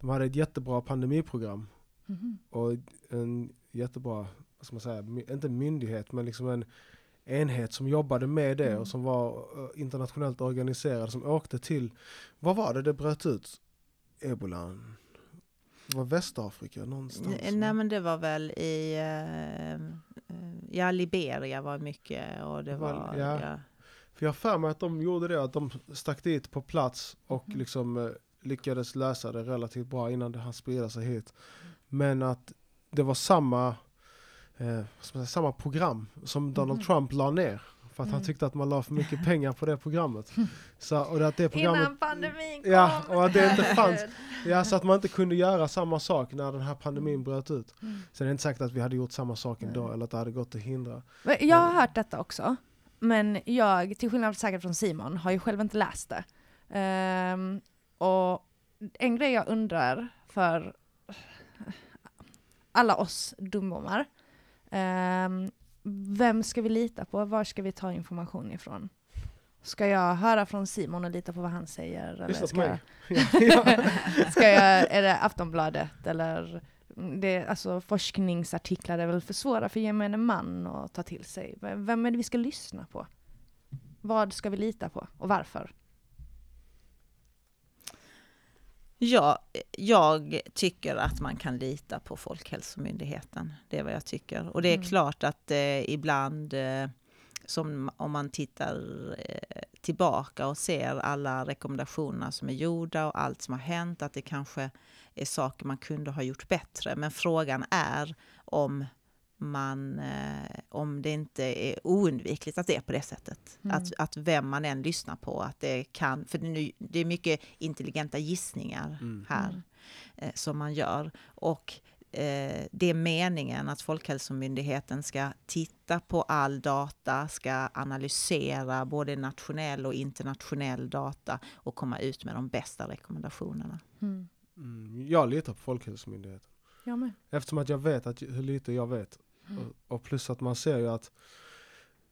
Speaker 3: de hade ett jättebra pandemiprogram
Speaker 1: Mhm.
Speaker 3: och en jättebra, vad ska man säga, inte myndighet men liksom en enhet som jobbade med det
Speaker 1: Mm.
Speaker 3: och som var eh, internationellt organiserad som åkte till, vad var det det bröt ut? Ebola? Det var Västafrika någonstans?
Speaker 2: Nej men det var väl i, eh, eh, ja Liberia var mycket och det
Speaker 3: Var-
Speaker 2: var,
Speaker 3: ja.
Speaker 2: ja.
Speaker 3: För jag har för mig att de gjorde det, att de stack dit på plats och
Speaker 1: Mhm.
Speaker 3: liksom eh, lyckades lösa det relativt bra innan det hann sprida sig hit. Men att det var samma, eh, säga, samma program som Donald
Speaker 1: Mhm.
Speaker 3: Trump la ner. För att han
Speaker 1: Mm.
Speaker 3: tyckte att man la för mycket pengar på det programmet. Så, och att det programmet
Speaker 1: Innan pandemin kom!
Speaker 3: Ja, och att det inte fanns. ja, så att man inte kunde göra samma sak när den här pandemin bröt ut.
Speaker 1: Mm.
Speaker 3: Sen är det inte säkert att vi hade gjort samma sak ändå, eller att det hade gått att hindra.
Speaker 1: Men Jag har hört detta också, men jag, till skillnad säkert från Simon, har ju själv inte läst det. Ehm, och en grej jag undrar för alla oss dummomar, ehm, vem ska vi lita på? Var ska vi ta information ifrån? Ska jag höra från Simon och lita på vad han säger?
Speaker 3: Lyssna på mig.
Speaker 1: ska jag, är det Aftonbladet eller det, alltså forskningsartiklar är väl för svåra för gemene man att ta till sig. Vem är det vi ska lyssna på? Vad ska vi lita på och varför?
Speaker 2: Ja, jag tycker att man kan lita på Folkhälsomyndigheten. Det är vad jag tycker. Och det är
Speaker 1: Mm.
Speaker 2: klart att eh, ibland, eh, som om man tittar eh, tillbaka och ser alla rekommendationer som är gjorda och allt som har hänt, att det kanske är saker man kunde ha gjort bättre. Men frågan är om man, eh, om det inte är oundvikligt att det är på det sättet.
Speaker 1: Mm.
Speaker 2: Att, att vem man än lyssnar på, att det kan, för det, nu, det är mycket intelligenta gissningar
Speaker 3: Mm.
Speaker 2: här
Speaker 1: Mm.
Speaker 2: eh, som man gör. Och eh, det är meningen att Folkhälsomyndigheten ska titta på all data, ska analysera både nationell och internationell data och komma ut med de bästa rekommendationerna.
Speaker 1: Mm.
Speaker 3: Mm, jag litar på Folkhälsomyndigheten.
Speaker 1: Jag med.
Speaker 3: Eftersom att jag vet att, hur lite jag vet.
Speaker 1: Mm.
Speaker 3: Och, och plus att man ser ju att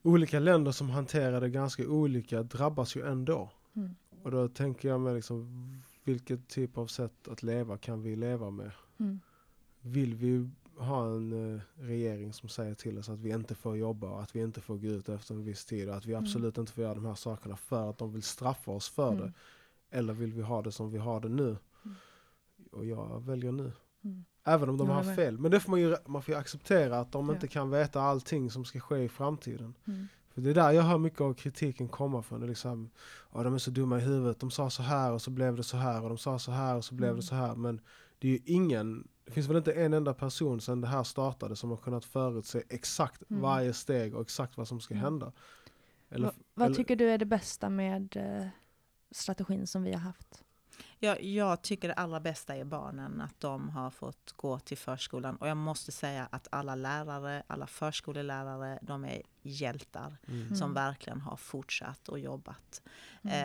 Speaker 3: olika länder som hanterar det ganska olika drabbas ju ändå.
Speaker 1: Mm.
Speaker 3: Och då tänker jag med liksom, vilket typ av sätt att leva kan vi leva med?
Speaker 1: Mm.
Speaker 3: Vill vi ha en eh, regering som säger till oss att vi inte får jobba och att vi inte får gå ut efter en viss tid och att vi
Speaker 1: Mm.
Speaker 3: absolut inte får göra de här sakerna för att de vill straffa oss för
Speaker 1: Mm.
Speaker 3: det? Eller vill vi ha det som vi har det nu? Och jag väljer nu.
Speaker 1: Mm.
Speaker 3: Även om de har fel. Men det får man ju man får ju acceptera att de
Speaker 1: Ja.
Speaker 3: inte kan veta allting som ska ske i framtiden.
Speaker 1: Mm.
Speaker 3: För det är där jag hör mycket av kritiken komma från. Det liksom, ja, de är så dumma i huvudet. De sa så här och så blev det så här. Och de sa så här och så blev
Speaker 1: Mm.
Speaker 3: det så här. Men det är ju ingen, det finns väl inte en enda person sedan det här startade som har kunnat förutse exakt
Speaker 1: Mm.
Speaker 3: varje steg och exakt vad som ska
Speaker 1: Mm.
Speaker 3: hända. Eller,
Speaker 1: Va, vad
Speaker 3: eller-
Speaker 1: tycker du är det bästa med eh, strategin som vi har haft?
Speaker 2: Jag, jag tycker det allra bästa är barnen, att de har fått gå till förskolan. Och jag måste säga att alla lärare, alla förskolelärare, de är hjältar
Speaker 3: Mm.
Speaker 2: som
Speaker 1: Mm.
Speaker 2: verkligen har fortsatt och jobbat.
Speaker 1: Mm.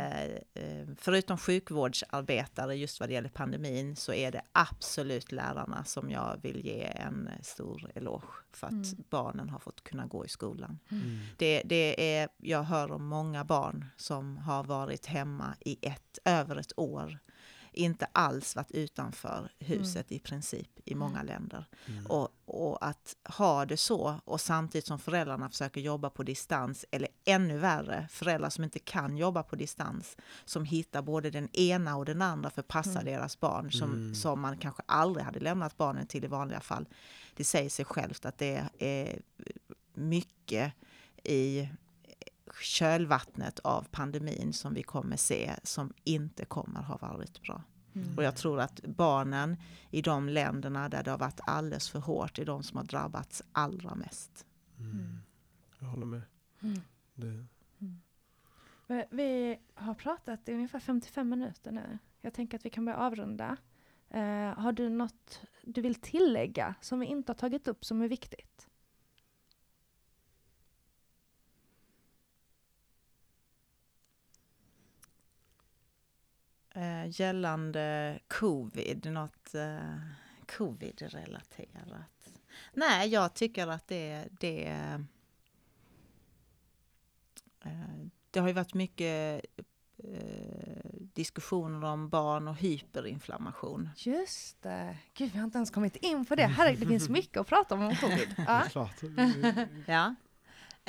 Speaker 2: Eh, eh, förutom sjukvårdsarbetare, just vad det gäller pandemin, så är det absolut lärarna som jag vill ge en stor eloge för att
Speaker 1: Mm.
Speaker 2: barnen har fått kunna gå i skolan.
Speaker 3: Mm.
Speaker 2: Det, det är, jag hör om många barn som har varit hemma i ett, över ett år. Inte alls varit utanför huset i princip i många länder.
Speaker 3: Mm.
Speaker 2: Och, och att ha det så och samtidigt som föräldrarna försöker jobba på distans eller ännu värre, föräldrar som inte kan jobba på distans som hittar både den ena och den andra för att passa
Speaker 1: Mm.
Speaker 2: deras barn som,
Speaker 3: Mm.
Speaker 2: som man kanske aldrig hade lämnat barnen till i vanliga fall. Det säger sig självt att det är mycket i kölvattnet av pandemin som vi kommer se som inte kommer ha varit bra.
Speaker 1: Mm.
Speaker 2: Och jag tror att barnen i de länderna där det har varit alldeles för hårt är de som har drabbats allra mest.
Speaker 3: Mm. Jag håller med.
Speaker 1: Mm.
Speaker 3: Det,
Speaker 1: Vi- Vi har pratat i ungefär 55 minuter nu. Jag tänker att vi kan börja avrunda. Eh, har du något du vill tillägga som vi inte har tagit upp som är viktigt?
Speaker 2: Eh, gällande covid, något eh, covid-relaterat. Nej, jag tycker att det, det, eh, det har ju varit mycket eh, diskussioner om barn och hyperinflammation.
Speaker 1: Just det. Gud, vi har inte ens kommit in på det. Här, det finns mycket att prata om om covid.
Speaker 3: det
Speaker 1: Ja.
Speaker 3: är klart.
Speaker 2: Ja.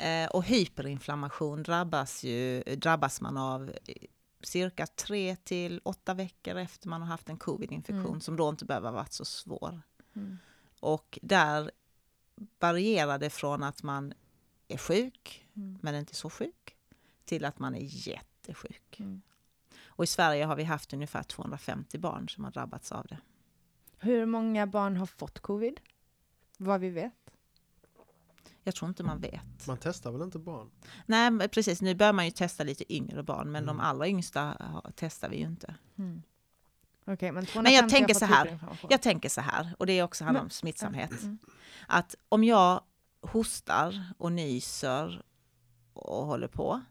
Speaker 2: Eh, och hyperinflammation drabbas, ju, drabbas man av cirka tre till åtta veckor efter man har haft en covid-infektion
Speaker 1: Mm.
Speaker 2: som då inte behöver ha varit så svår.
Speaker 1: Mm.
Speaker 2: Och där varierar det från att man är sjuk,
Speaker 1: Mm.
Speaker 2: men inte så sjuk, till att man är jättesjuk.
Speaker 1: Mm.
Speaker 2: Och i Sverige har vi haft ungefär 250 barn som har drabbats av det.
Speaker 1: Hur många barn har fått covid? Vad vi vet.
Speaker 2: Jag tror inte man vet.
Speaker 3: Man testar väl inte barn?
Speaker 2: Nej, precis. Nu börjar man ju testa lite yngre barn, men de
Speaker 3: Mm.
Speaker 2: allra yngsta testar vi ju inte.
Speaker 1: Mm. Okej, men 250
Speaker 2: Men jag tänker så här. Jag tänker så här, och det är också handlar om smittsamhet.
Speaker 1: Mm.
Speaker 2: Att om jag hostar och nyser och håller på,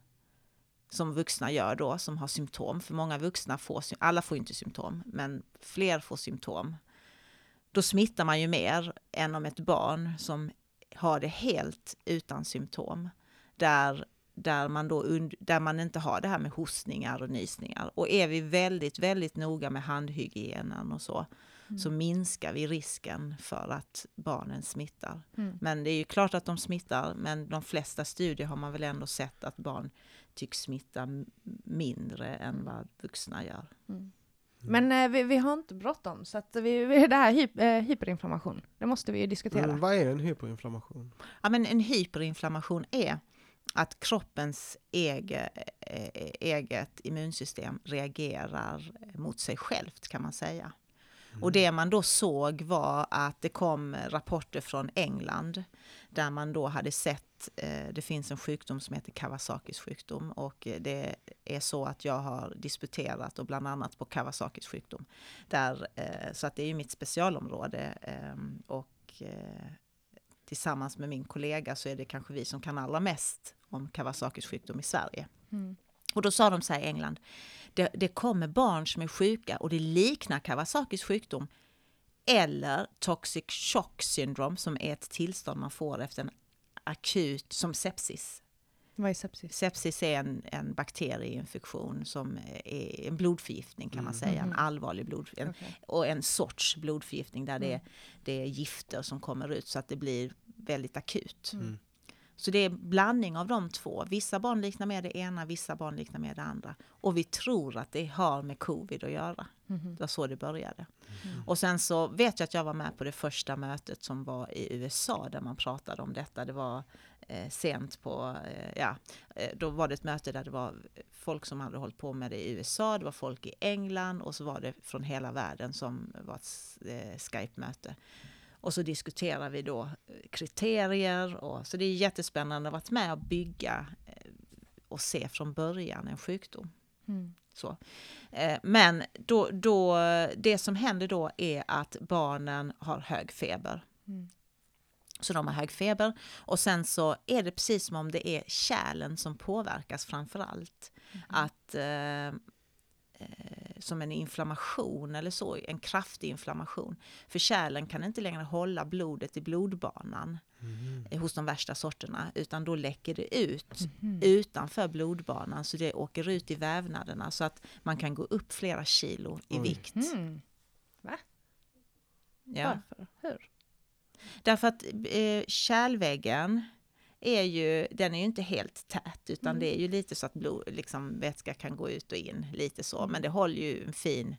Speaker 2: som vuxna gör då, som har symptom, för många vuxna får, alla får inte symptom, men fler får symptom, då smittar man ju mer än om ett barn som har det helt utan symptom, där, där, man då und- där man inte har det här med hostningar och nysningar. Och är vi väldigt, väldigt noga med handhygienen och så,
Speaker 1: Mm.
Speaker 2: så minskar vi risken för att barnen smittar.
Speaker 1: Mm.
Speaker 2: Men det är ju klart att de smittar, men de flesta studier har man väl ändå sett att barn tycks smitta mindre än vad vuxna gör.
Speaker 1: Mm. Men eh, vi, vi har inte bråttom, så att vi, vi, det här hyp, eh, hyperinflammation, det måste vi ju diskutera.
Speaker 3: Men vad är en hyperinflammation?
Speaker 2: Ja, men en hyperinflammation är att kroppens ege, eh, eget immunsystem reagerar mot sig självt kan man säga. Och det man då såg var att det kom rapporter från England där man då hade sett, eh, det finns en sjukdom som heter Kawasakis sjukdom och eh, det är så att jag har disputerat och bland annat på Kawasakis sjukdom. Där, eh, så att det är ju mitt specialområde ehm, och eh, tillsammans med min kollega så är det kanske vi som kan allra mest om Kawasakis sjukdom i Sverige.
Speaker 1: Mm.
Speaker 2: Och då sa de så här i England, det, det kommer barn som är sjuka och det liknar Kawasakis sjukdom eller toxic shock syndrome som är ett tillstånd man får efter en akut, som sepsis.
Speaker 1: Vad är sepsis?
Speaker 2: Sepsis är en, en bakterieinfektion som är en blodförgiftning kan man
Speaker 3: Mm.
Speaker 2: säga, en
Speaker 1: Mhm.
Speaker 2: allvarlig blod, en,
Speaker 1: Okej.
Speaker 2: och en sorts blodförgiftning där det,
Speaker 1: Mm.
Speaker 2: det är gifter som kommer ut så att det blir väldigt akut.
Speaker 1: Mm.
Speaker 2: Så det är en blandning av de två. Vissa barn liknar mer det ena, vissa barn liknar mer det andra. Och vi tror att det har med covid att göra.
Speaker 1: Mhm.
Speaker 2: Det var så det började.
Speaker 1: Mm.
Speaker 2: Och sen så vet jag att jag var med på det första mötet som var i USA där man pratade om detta. Det var eh, sent på, eh, ja, eh, då var det ett möte där det var folk som hade hållit på med det i USA, det var folk i England och så var det från hela världen som var ett eh, Skype-möte. Och så diskuterar vi då eh, kriterier och så det är jättespännande att vara med och bygga eh, och se från början en sjukdom.
Speaker 1: Mm.
Speaker 2: Så. Eh, Men då, då, det som händer då är att barnen har hög feber.
Speaker 1: Mm.
Speaker 2: Så de har hög feber och sen så är det precis som om det är kärlen som påverkas framför allt. Att eh, eh, som en inflammation eller så, en kraftig inflammation. För kärlen kan inte längre hålla blodet i blodbanan
Speaker 3: Mm.
Speaker 2: eh, hos de värsta sorterna utan då läcker det ut
Speaker 1: Mhm.
Speaker 2: utanför blodbanan så det åker ut i vävnaderna så att man kan gå upp flera kilo i
Speaker 3: Oj.
Speaker 2: vikt.
Speaker 1: Mm.
Speaker 2: Ja.
Speaker 1: Varför? Hur?
Speaker 2: Därför att eh, kärlväggen är ju, den är ju inte helt tät utan
Speaker 1: Mm.
Speaker 2: det är ju lite så att blod, liksom, vätska kan gå ut och in lite så men det håller ju en fin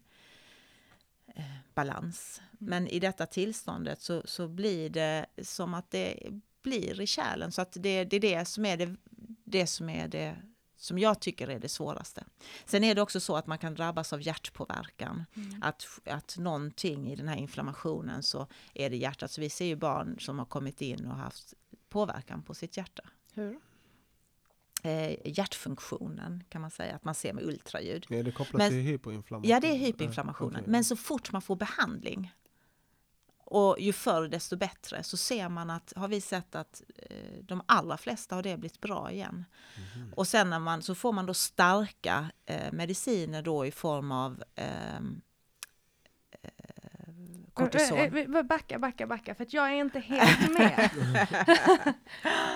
Speaker 2: eh, balans. Men i detta tillståndet så, så blir det som att det blir i kärlen så att det, det är det som är det, det som är det som jag tycker är det svåraste. Sen är det också så att man kan drabbas av hjärtpåverkan.
Speaker 1: Mm.
Speaker 2: Att, att någonting i den här inflammationen så är det hjärtat. Så vi ser ju barn som har kommit in och haft påverkan på sitt hjärta.
Speaker 1: Hur?
Speaker 2: Eh, hjärtfunktionen kan man säga att man ser med ultraljud.
Speaker 3: Är det kopplat
Speaker 2: Men-
Speaker 3: till hyperinflammation?
Speaker 2: Ja, det är hyperinflammationen. Men så fort man får behandling och ju förr desto bättre så ser man att, har vi sett att eh, de allra flesta har det blivit bra igen.
Speaker 3: Mhm.
Speaker 2: Och sen när man, så får man då starka eh, mediciner då i form av ehm, eh, kortison.
Speaker 1: Eh, eh, Backa, backa, backa, för att jag är inte helt med.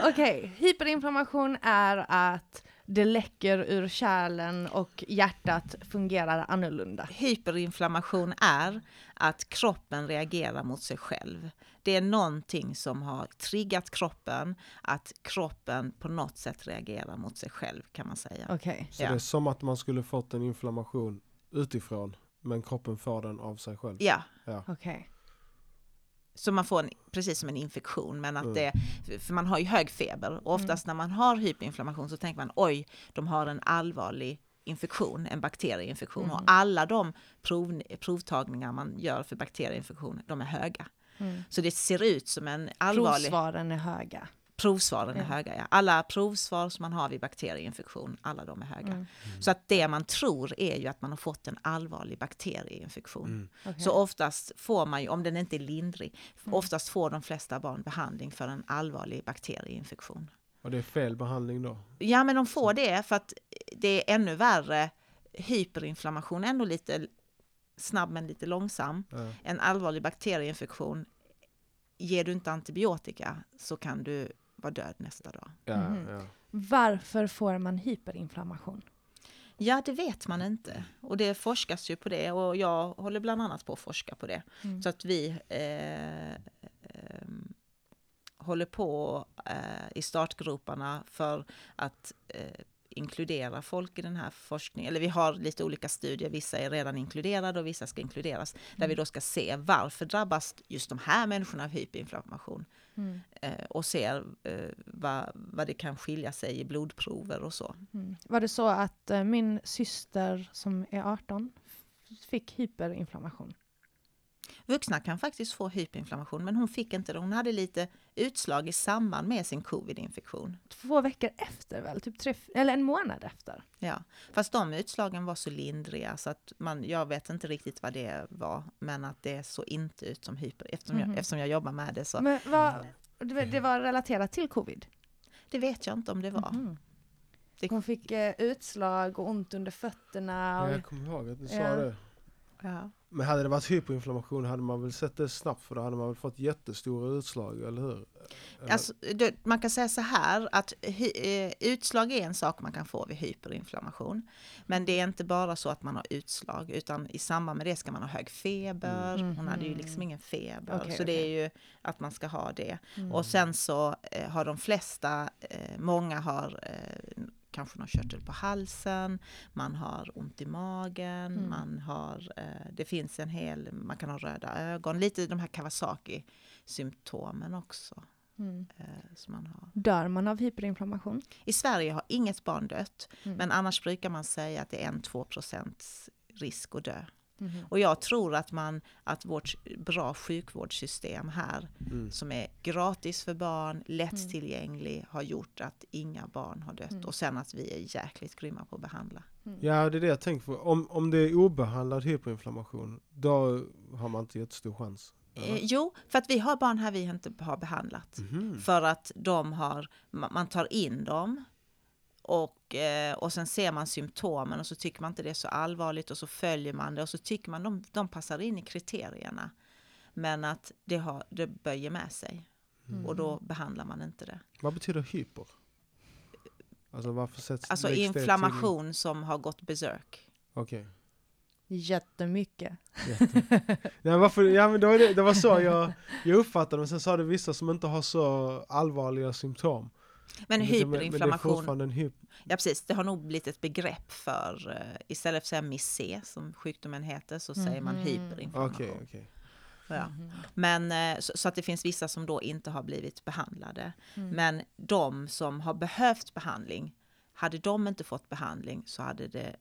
Speaker 1: Okej, hyperinflammation är att det läcker ur kärlen och hjärtat fungerar annorlunda.
Speaker 2: Hyperinflammation är att kroppen reagerar mot sig själv. Det är någonting som har triggat kroppen, att kroppen på något sätt reagerar mot sig själv kan man säga.
Speaker 1: Okej.
Speaker 3: Så
Speaker 2: Ja.
Speaker 3: det är som att man skulle fått en inflammation utifrån men kroppen får den av sig själv.
Speaker 2: Ja,
Speaker 1: Okej.
Speaker 2: så man får en, precis som en infektion, men att
Speaker 3: Mm.
Speaker 2: det, för man har ju hög feber och oftast när man har hyperinflammation så tänker man oj, de har en allvarlig infektion, en bakterieinfektion
Speaker 1: Mm.
Speaker 2: och alla de prov, provtagningar man gör för bakterieinfektion, de är höga.
Speaker 1: Mm.
Speaker 2: Så det ser ut som en allvarlig...
Speaker 1: Provsvaren är höga.
Speaker 2: Provsvaren är
Speaker 1: Ja.
Speaker 2: höga, ja. Alla provsvar som man har vid bakterieinfektion, alla de är höga.
Speaker 1: Mm.
Speaker 2: Så att det man tror är ju att man har fått en allvarlig bakterieinfektion.
Speaker 3: Mm.
Speaker 1: okej.
Speaker 2: Så oftast får man ju, om den inte är lindrig,
Speaker 1: Mm.
Speaker 2: oftast får de flesta barn behandling för en allvarlig bakterieinfektion.
Speaker 3: Och det är fel behandling då?
Speaker 2: Ja, men de får det för att det är ännu värre. Hyperinflammation ändå lite snabb men lite långsam.
Speaker 3: Ja.
Speaker 2: En allvarlig bakterieinfektion, ger du inte antibiotika så kan du vara död nästa dag.
Speaker 3: Ja,
Speaker 1: Mhm.
Speaker 3: ja.
Speaker 1: Varför får man hyperinflammation?
Speaker 2: Ja, det vet man inte. Och det forskas ju på det och jag håller bland annat på att forska på det.
Speaker 1: Mm.
Speaker 2: Så att vi eh, ehm, håller på eh, i startgroparna för att eh, inkludera folk i den här forskningen. Eller vi har lite olika studier, vissa är redan inkluderade och vissa ska inkluderas. Där vi då ska se varför drabbas just de här människorna av hyperinflammation.
Speaker 1: Mm.
Speaker 2: Eh, och ser eh, vad, vad det kan skilja sig i blodprover och så.
Speaker 1: Mm. Var det så att eh, min syster som är 18 f- fick hyperinflammation?
Speaker 2: Vuxna kan faktiskt få hyperinflammation men hon fick inte det. Hon hade lite utslag i samband med sin covid-infektion.
Speaker 1: Två veckor efter väl? Typ tre, eller en månad efter?
Speaker 2: Ja, fast de utslagen var så lindriga så att man, jag vet inte riktigt vad det var, men att det såg inte ut som hyper, eftersom,
Speaker 1: Mhm.
Speaker 2: jag, eftersom jag jobbar med det så
Speaker 1: Men vad, det var relaterat till covid?
Speaker 2: det vet jag inte om det var.
Speaker 1: Mhm.
Speaker 2: Det-
Speaker 1: Hon fick eh, utslag och ont under fötterna.
Speaker 3: Ja,
Speaker 1: Och,
Speaker 3: jag kommer ihåg att du sa
Speaker 1: Ja.
Speaker 3: det.
Speaker 2: Ja.
Speaker 3: Men hade det varit hyperinflammation hade man väl sett det snabbt för då hade man väl fått jättestora utslag, eller hur?
Speaker 2: Alltså, det, man kan säga så här att hy, eh, utslag är en sak man kan få vid hyperinflammation. Men det är inte bara så att man har utslag utan i samband med det ska man ha hög feber.
Speaker 1: Mm.
Speaker 2: Hon hade ju liksom ingen feber.
Speaker 1: Okej,
Speaker 2: så det
Speaker 1: okej.
Speaker 2: är ju att man ska ha det.
Speaker 1: Mm.
Speaker 2: Och sen så eh, har de flesta, eh, många har kanske någon körtel på halsen, man har ont i magen,
Speaker 1: Mm.
Speaker 2: man har, eh, det finns en hel, man kan ha röda ögon, lite de här Kawasaki-symptomen också.
Speaker 1: Mm.
Speaker 2: Eh, som man har.
Speaker 1: Dör man av hyperinflammation?
Speaker 2: I Sverige har inget barn dött,
Speaker 1: Mm.
Speaker 2: men annars brukar man säga att det är en 2 procents risk att dö.
Speaker 1: Mhm.
Speaker 2: Och jag tror att, man, att vårt bra sjukvårdssystem här
Speaker 3: Mm.
Speaker 2: som är gratis för barn, lätt
Speaker 1: Mm.
Speaker 2: har gjort att inga barn har dött.
Speaker 1: Mm.
Speaker 2: Och sen att vi är jäkligt grymma på att behandla.
Speaker 1: Mm.
Speaker 3: Ja, det är det jag tänker på. Om, om det är obehandlad hyperinflammation, då har man inte jättestor chans.
Speaker 2: Eh, jo, för att vi har barn här vi inte har behandlat.
Speaker 3: Mhm.
Speaker 2: För att de har, ma- man tar in dem och, eh, och sen ser man symptomen och så tycker man inte det är så allvarligt och så följer man det och så tycker man de, de passar in i kriterierna. Men att det, har, det böjer med sig
Speaker 1: Mm.
Speaker 2: och då behandlar man inte det.
Speaker 3: Vad betyder hyper? Alltså varför sätts
Speaker 2: Alltså
Speaker 3: det till-
Speaker 2: inflammation som har gått berserk.
Speaker 3: Okej.
Speaker 1: Jättemycket.
Speaker 3: Jätte. Nej, varför, ja, men det, var det, det var så jag, jag uppfattade men sen sa det vissa som inte har så allvarliga symptom.
Speaker 2: Men
Speaker 3: det- Men det är
Speaker 2: hyperinflammation,
Speaker 3: fortfarande en hyp...
Speaker 2: ja precis, det har nog blivit ett begrepp för, eh, istället för att säga MIS-C som sjukdomen heter, så säger man
Speaker 1: Mhm.
Speaker 2: hyperinflammation.
Speaker 3: Okej, okej.
Speaker 2: Ja.
Speaker 1: Mhm.
Speaker 2: Men eh, så, så att det finns vissa som då inte har blivit behandlade.
Speaker 1: Mm.
Speaker 2: Men de som har behövt behandling, hade de inte fått behandling så hade det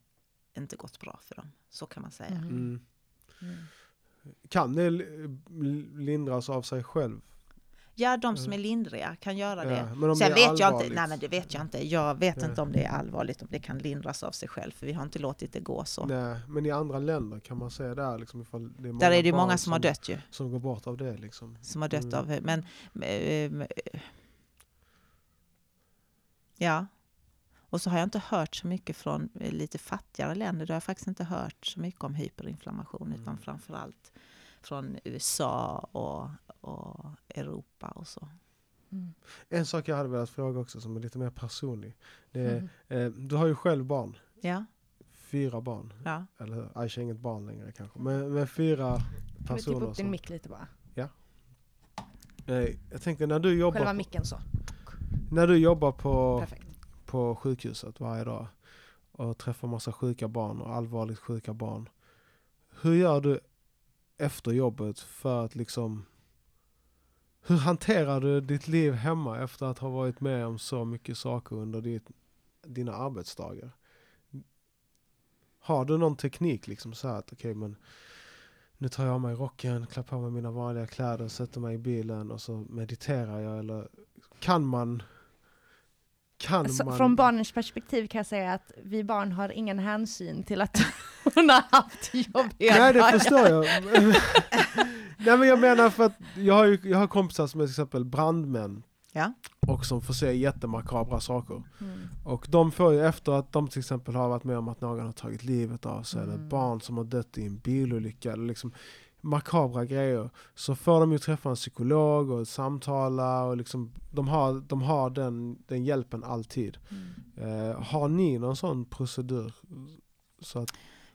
Speaker 2: inte gått bra för dem. Så kan man säga.
Speaker 1: Mhm.
Speaker 3: Mm.
Speaker 1: Mm.
Speaker 3: Kan det li- lindras av sig själv?
Speaker 2: Ja, de som är lindriga kan göra det.
Speaker 3: Ja,
Speaker 2: Sen vet jag inte, nej men det vet jag inte. Jag vet
Speaker 3: Ja.
Speaker 2: inte om det är allvarligt, om det kan lindras av sig själv, för vi har inte låtit det gå så.
Speaker 3: Nej, men i andra länder kan man säga där liksom ifall det är
Speaker 2: Där är det ju många som har dött ju,
Speaker 3: Som går bort av det liksom.
Speaker 2: som har dött
Speaker 3: Mm.
Speaker 2: av, men eh, ja. Och så har jag inte hört så mycket från eh, lite fattigare länder, där har jag faktiskt inte hört så mycket om hyperinflammation,
Speaker 3: Mm.
Speaker 2: utan framförallt från USA och, och Europa och så.
Speaker 1: Mm.
Speaker 3: En sak jag hade velat fråga också som är lite mer personlig. Det är,
Speaker 1: Mm.
Speaker 3: eh, du har ju själv barn.
Speaker 2: Ja,
Speaker 3: Fyra barn.
Speaker 2: ja.
Speaker 3: Eller hur? Aisha är inget barn längre kanske. Men med fyra
Speaker 1: Kan du tippa
Speaker 3: personer.
Speaker 1: upp din mick lite bara?
Speaker 3: eh, jag tänker när du jobbar,
Speaker 1: Själva
Speaker 3: på,
Speaker 1: micken så.
Speaker 3: när du jobbar på,
Speaker 1: Perfekt.
Speaker 3: på sjukhuset varje dag och träffar massa sjuka barn och allvarligt sjuka barn. Hur gör du efter jobbet för att liksom hur hanterar du ditt liv hemma efter att ha varit med om så mycket saker under ditt, dina arbetsdagar? Har du någon teknik liksom så här att okej men nu tar jag av mig rocken, klär på mig mina vanliga kläder, sätter mig i bilen och så mediterar jag eller kan man kan
Speaker 1: Så,
Speaker 3: man
Speaker 1: från barnens perspektiv kan jag säga att vi barn har ingen hänsyn till att hon har haft jobbiga
Speaker 3: Nej det förstår jag. Nej men jag menar för att jag har, ju, jag har kompisar som är till exempel brandmän.
Speaker 2: Ja.
Speaker 3: Och som får se jättemakabra saker.
Speaker 1: Mm.
Speaker 3: Och de får ju efter att de till exempel har varit med om att någon har tagit livet av sig, eller
Speaker 1: Mm.
Speaker 3: barn som har dött i en bilolycka, eller liksom makabra grejer. Så får de ju träffa en psykolog och samtala och liksom, de har, de har den, den hjälpen alltid.
Speaker 1: Mm.
Speaker 3: Eh, har ni någon sån procedur? Så att,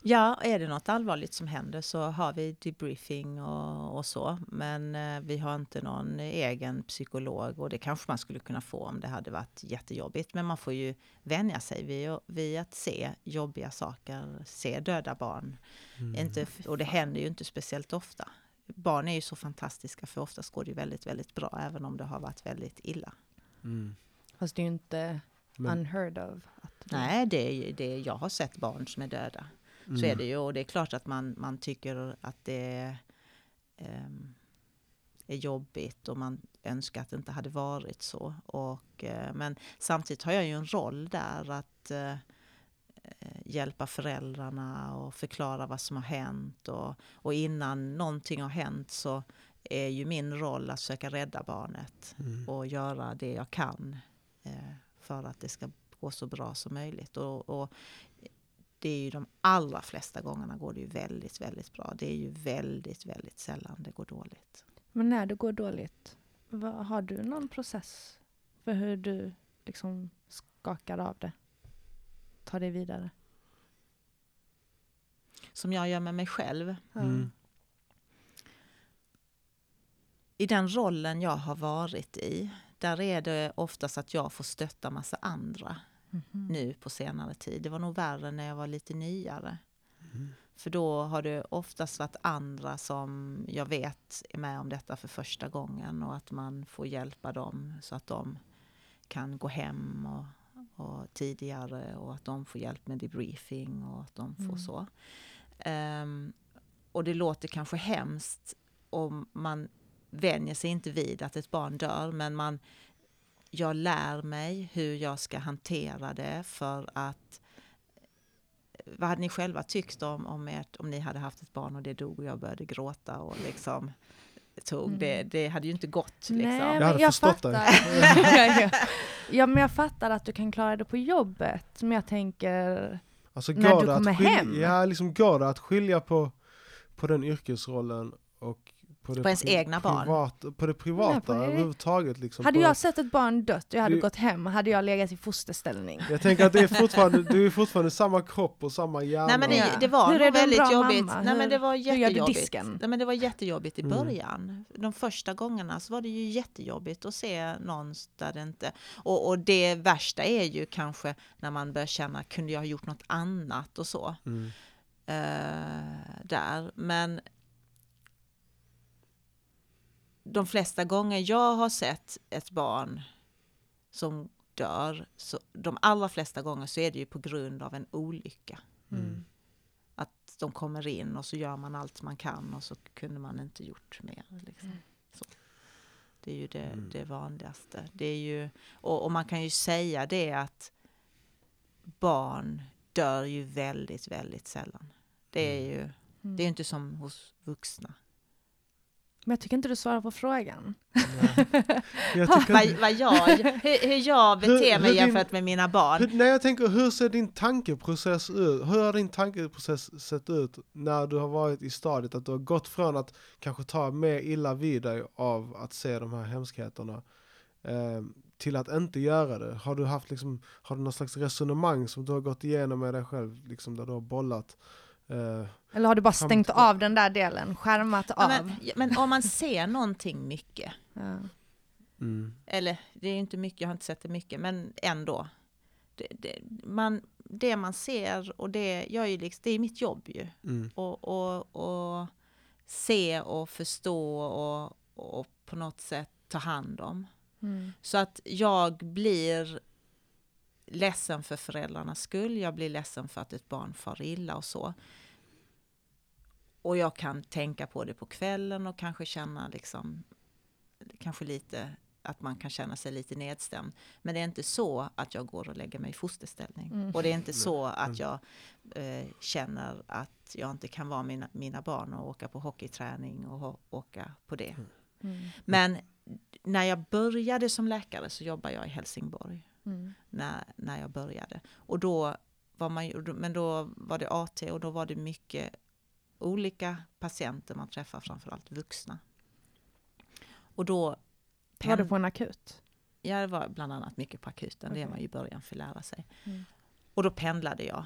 Speaker 2: Ja, är det något allvarligt som händer så har vi debriefing och, och så. Men eh, vi har inte någon egen psykolog och det kanske man skulle kunna få om det hade varit jättejobbigt. Men man får ju vänja sig vid, vid att se jobbiga saker, se döda barn.
Speaker 3: mm.
Speaker 2: Inte, och det händer ju inte speciellt ofta. Barn är ju så fantastiska för oftast går det ju väldigt, väldigt bra även om det har varit väldigt illa.
Speaker 3: Mm.
Speaker 1: Fast det är ju inte
Speaker 3: Men-
Speaker 1: unheard of. Att
Speaker 2: Nej, det är, det är, jag har sett barn som är döda. Så
Speaker 3: Mm.
Speaker 2: är det ju och det är klart att man, man tycker att det ehm, är jobbigt och man önskar att det inte hade varit så. Och, eh, men samtidigt har jag ju en roll där att eh, hjälpa föräldrarna och förklara vad som har hänt. Och, och innan någonting har hänt så är ju min roll att försöka rädda barnet
Speaker 3: Mm.
Speaker 2: och göra det jag kan eh, för att det ska gå så bra som möjligt. Och, och det är ju de allra flesta gångerna går det ju väldigt, väldigt bra. Det är ju väldigt, väldigt sällan det går dåligt.
Speaker 1: Men när det går dåligt, vad, har du någon process för hur du liksom skakar av det? Tar det vidare?
Speaker 2: Som jag gör med mig själv.
Speaker 3: Mm.
Speaker 2: I den rollen jag har varit i, där är det oftast att jag får stötta massa andra
Speaker 1: Mhm.
Speaker 2: nu på senare tid. Det var nog värre när jag var lite nyare.
Speaker 3: Mm.
Speaker 2: För då har det oftast varit andra som jag vet är med om detta för första gången och att man får hjälpa dem så att de kan gå hem och, och tidigare och att de får hjälp med debriefing och att de får
Speaker 1: Mm.
Speaker 2: så. Ehm, och det låter kanske hemskt om man vänjer sig inte vid att ett barn dör men man, jag lär mig hur jag ska hantera det för att vad hade ni själva tyckt om, om, ert, om ni hade haft ett barn och det dog och jag började gråta och liksom tog
Speaker 1: Mm.
Speaker 2: det, det hade ju inte gått liksom.
Speaker 1: Nej,
Speaker 3: Jag hade
Speaker 1: jag
Speaker 3: förstått
Speaker 1: fattar.
Speaker 3: dig.
Speaker 1: ja, men jag fattar att du kan klara det på jobbet. Men jag tänker,
Speaker 3: Alltså
Speaker 1: När du
Speaker 3: det
Speaker 1: kommer
Speaker 3: skilja,
Speaker 1: hem?
Speaker 3: Ja, liksom går det att skilja på, på den yrkesrollen och på, det
Speaker 2: På ens egna barn?
Speaker 3: Privat, på det privata
Speaker 1: Nej, på det-
Speaker 3: överhuvudtaget. Liksom,
Speaker 1: hade jag sett ett barn dött och jag hade
Speaker 3: Du-
Speaker 1: gått hem, hade jag legat i fosterställning.
Speaker 3: Jag tänker att det är fortfarande, du är fortfarande samma kropp och samma hjärna.
Speaker 2: Nej men det, det var
Speaker 1: Hur är
Speaker 2: väldigt
Speaker 1: bra
Speaker 2: jobbigt.
Speaker 1: mamma?
Speaker 2: Nej, men det var jättejobbigt. Nej, men det var jättejobbigt i
Speaker 3: Mm.
Speaker 2: början. De första gångerna så var det ju jättejobbigt att se någon där det inte... Och, och det värsta är ju kanske när man börjar känna, kunde jag ha gjort något annat och så.
Speaker 3: Mm.
Speaker 2: eh, där. Men de flesta gånger jag har sett ett barn som dör, så de allra flesta gånger så är det ju på grund av en olycka.
Speaker 3: Mm.
Speaker 2: Att de kommer in och så gör man allt man kan och så kunde man inte gjort mer. Liksom. Så. Det är ju det,
Speaker 3: Mm.
Speaker 2: det vanligaste. Det är ju, och, och man kan ju säga det att barn dör ju väldigt, väldigt sällan. Det är ju
Speaker 1: Mm.
Speaker 2: det är inte som hos vuxna.
Speaker 1: Men jag tycker inte du svarar på frågan.
Speaker 3: Jag tycker,
Speaker 2: Vad, vad jag, hur, hur jag beter
Speaker 3: Hur-
Speaker 2: mig
Speaker 3: hur din-
Speaker 2: jämfört med mina barn.
Speaker 3: hur, nej, jag tänker, hur ser din tankeprocess ut? Hur har din tankeprocess sett ut när du har varit i stadiet att du har gått från att kanske ta mer illa vid dig av att se de här hemskheterna eh, till att inte göra det? Har du haft liksom, har du någon slags resonemang som du har gått igenom med dig själv, liksom där du har bollat? Eh,
Speaker 1: Eller har du bara stängt av den där delen, skärmat av?
Speaker 2: men, ja, men om man ser någonting mycket,
Speaker 1: Ja.
Speaker 3: mm,
Speaker 2: eller det är ju inte mycket, jag har inte sett det mycket, men ändå. Det, det, man, det man ser och det, jag är ju liksom, det är mitt jobb ju.
Speaker 3: mm,
Speaker 2: Och, och, och se och förstå och, och på något sätt ta hand om.
Speaker 1: Mm.
Speaker 2: Så att jag blir ledsen för föräldrarnas skull, jag blir ledsen för att ett barn far illa och så. Och jag kan tänka på det på kvällen och kanske känna liksom, kanske lite att man kan känna sig lite nedstämd. Men det är inte så att jag går och lägger mig i fosterställning.
Speaker 1: Mm.
Speaker 2: Och det är inte så
Speaker 3: Mm.
Speaker 2: att jag eh, känner att jag inte kan vara mina, mina barn och åka på hockeyträning och ho- åka på det.
Speaker 1: Mm.
Speaker 2: Men när jag började som läkare så jobbade jag i Helsingborg.
Speaker 1: Mm.
Speaker 2: När, när jag började. Och då var man, men då var det AT och då var det mycket olika patienter man träffar, framförallt vuxna. Och då...
Speaker 1: Var du på en akut?
Speaker 2: Ja, det var bland annat mycket på akuten. Det är
Speaker 1: Okej.
Speaker 2: man ju i början för lära sig.
Speaker 1: Mm.
Speaker 2: Och då pendlade jag.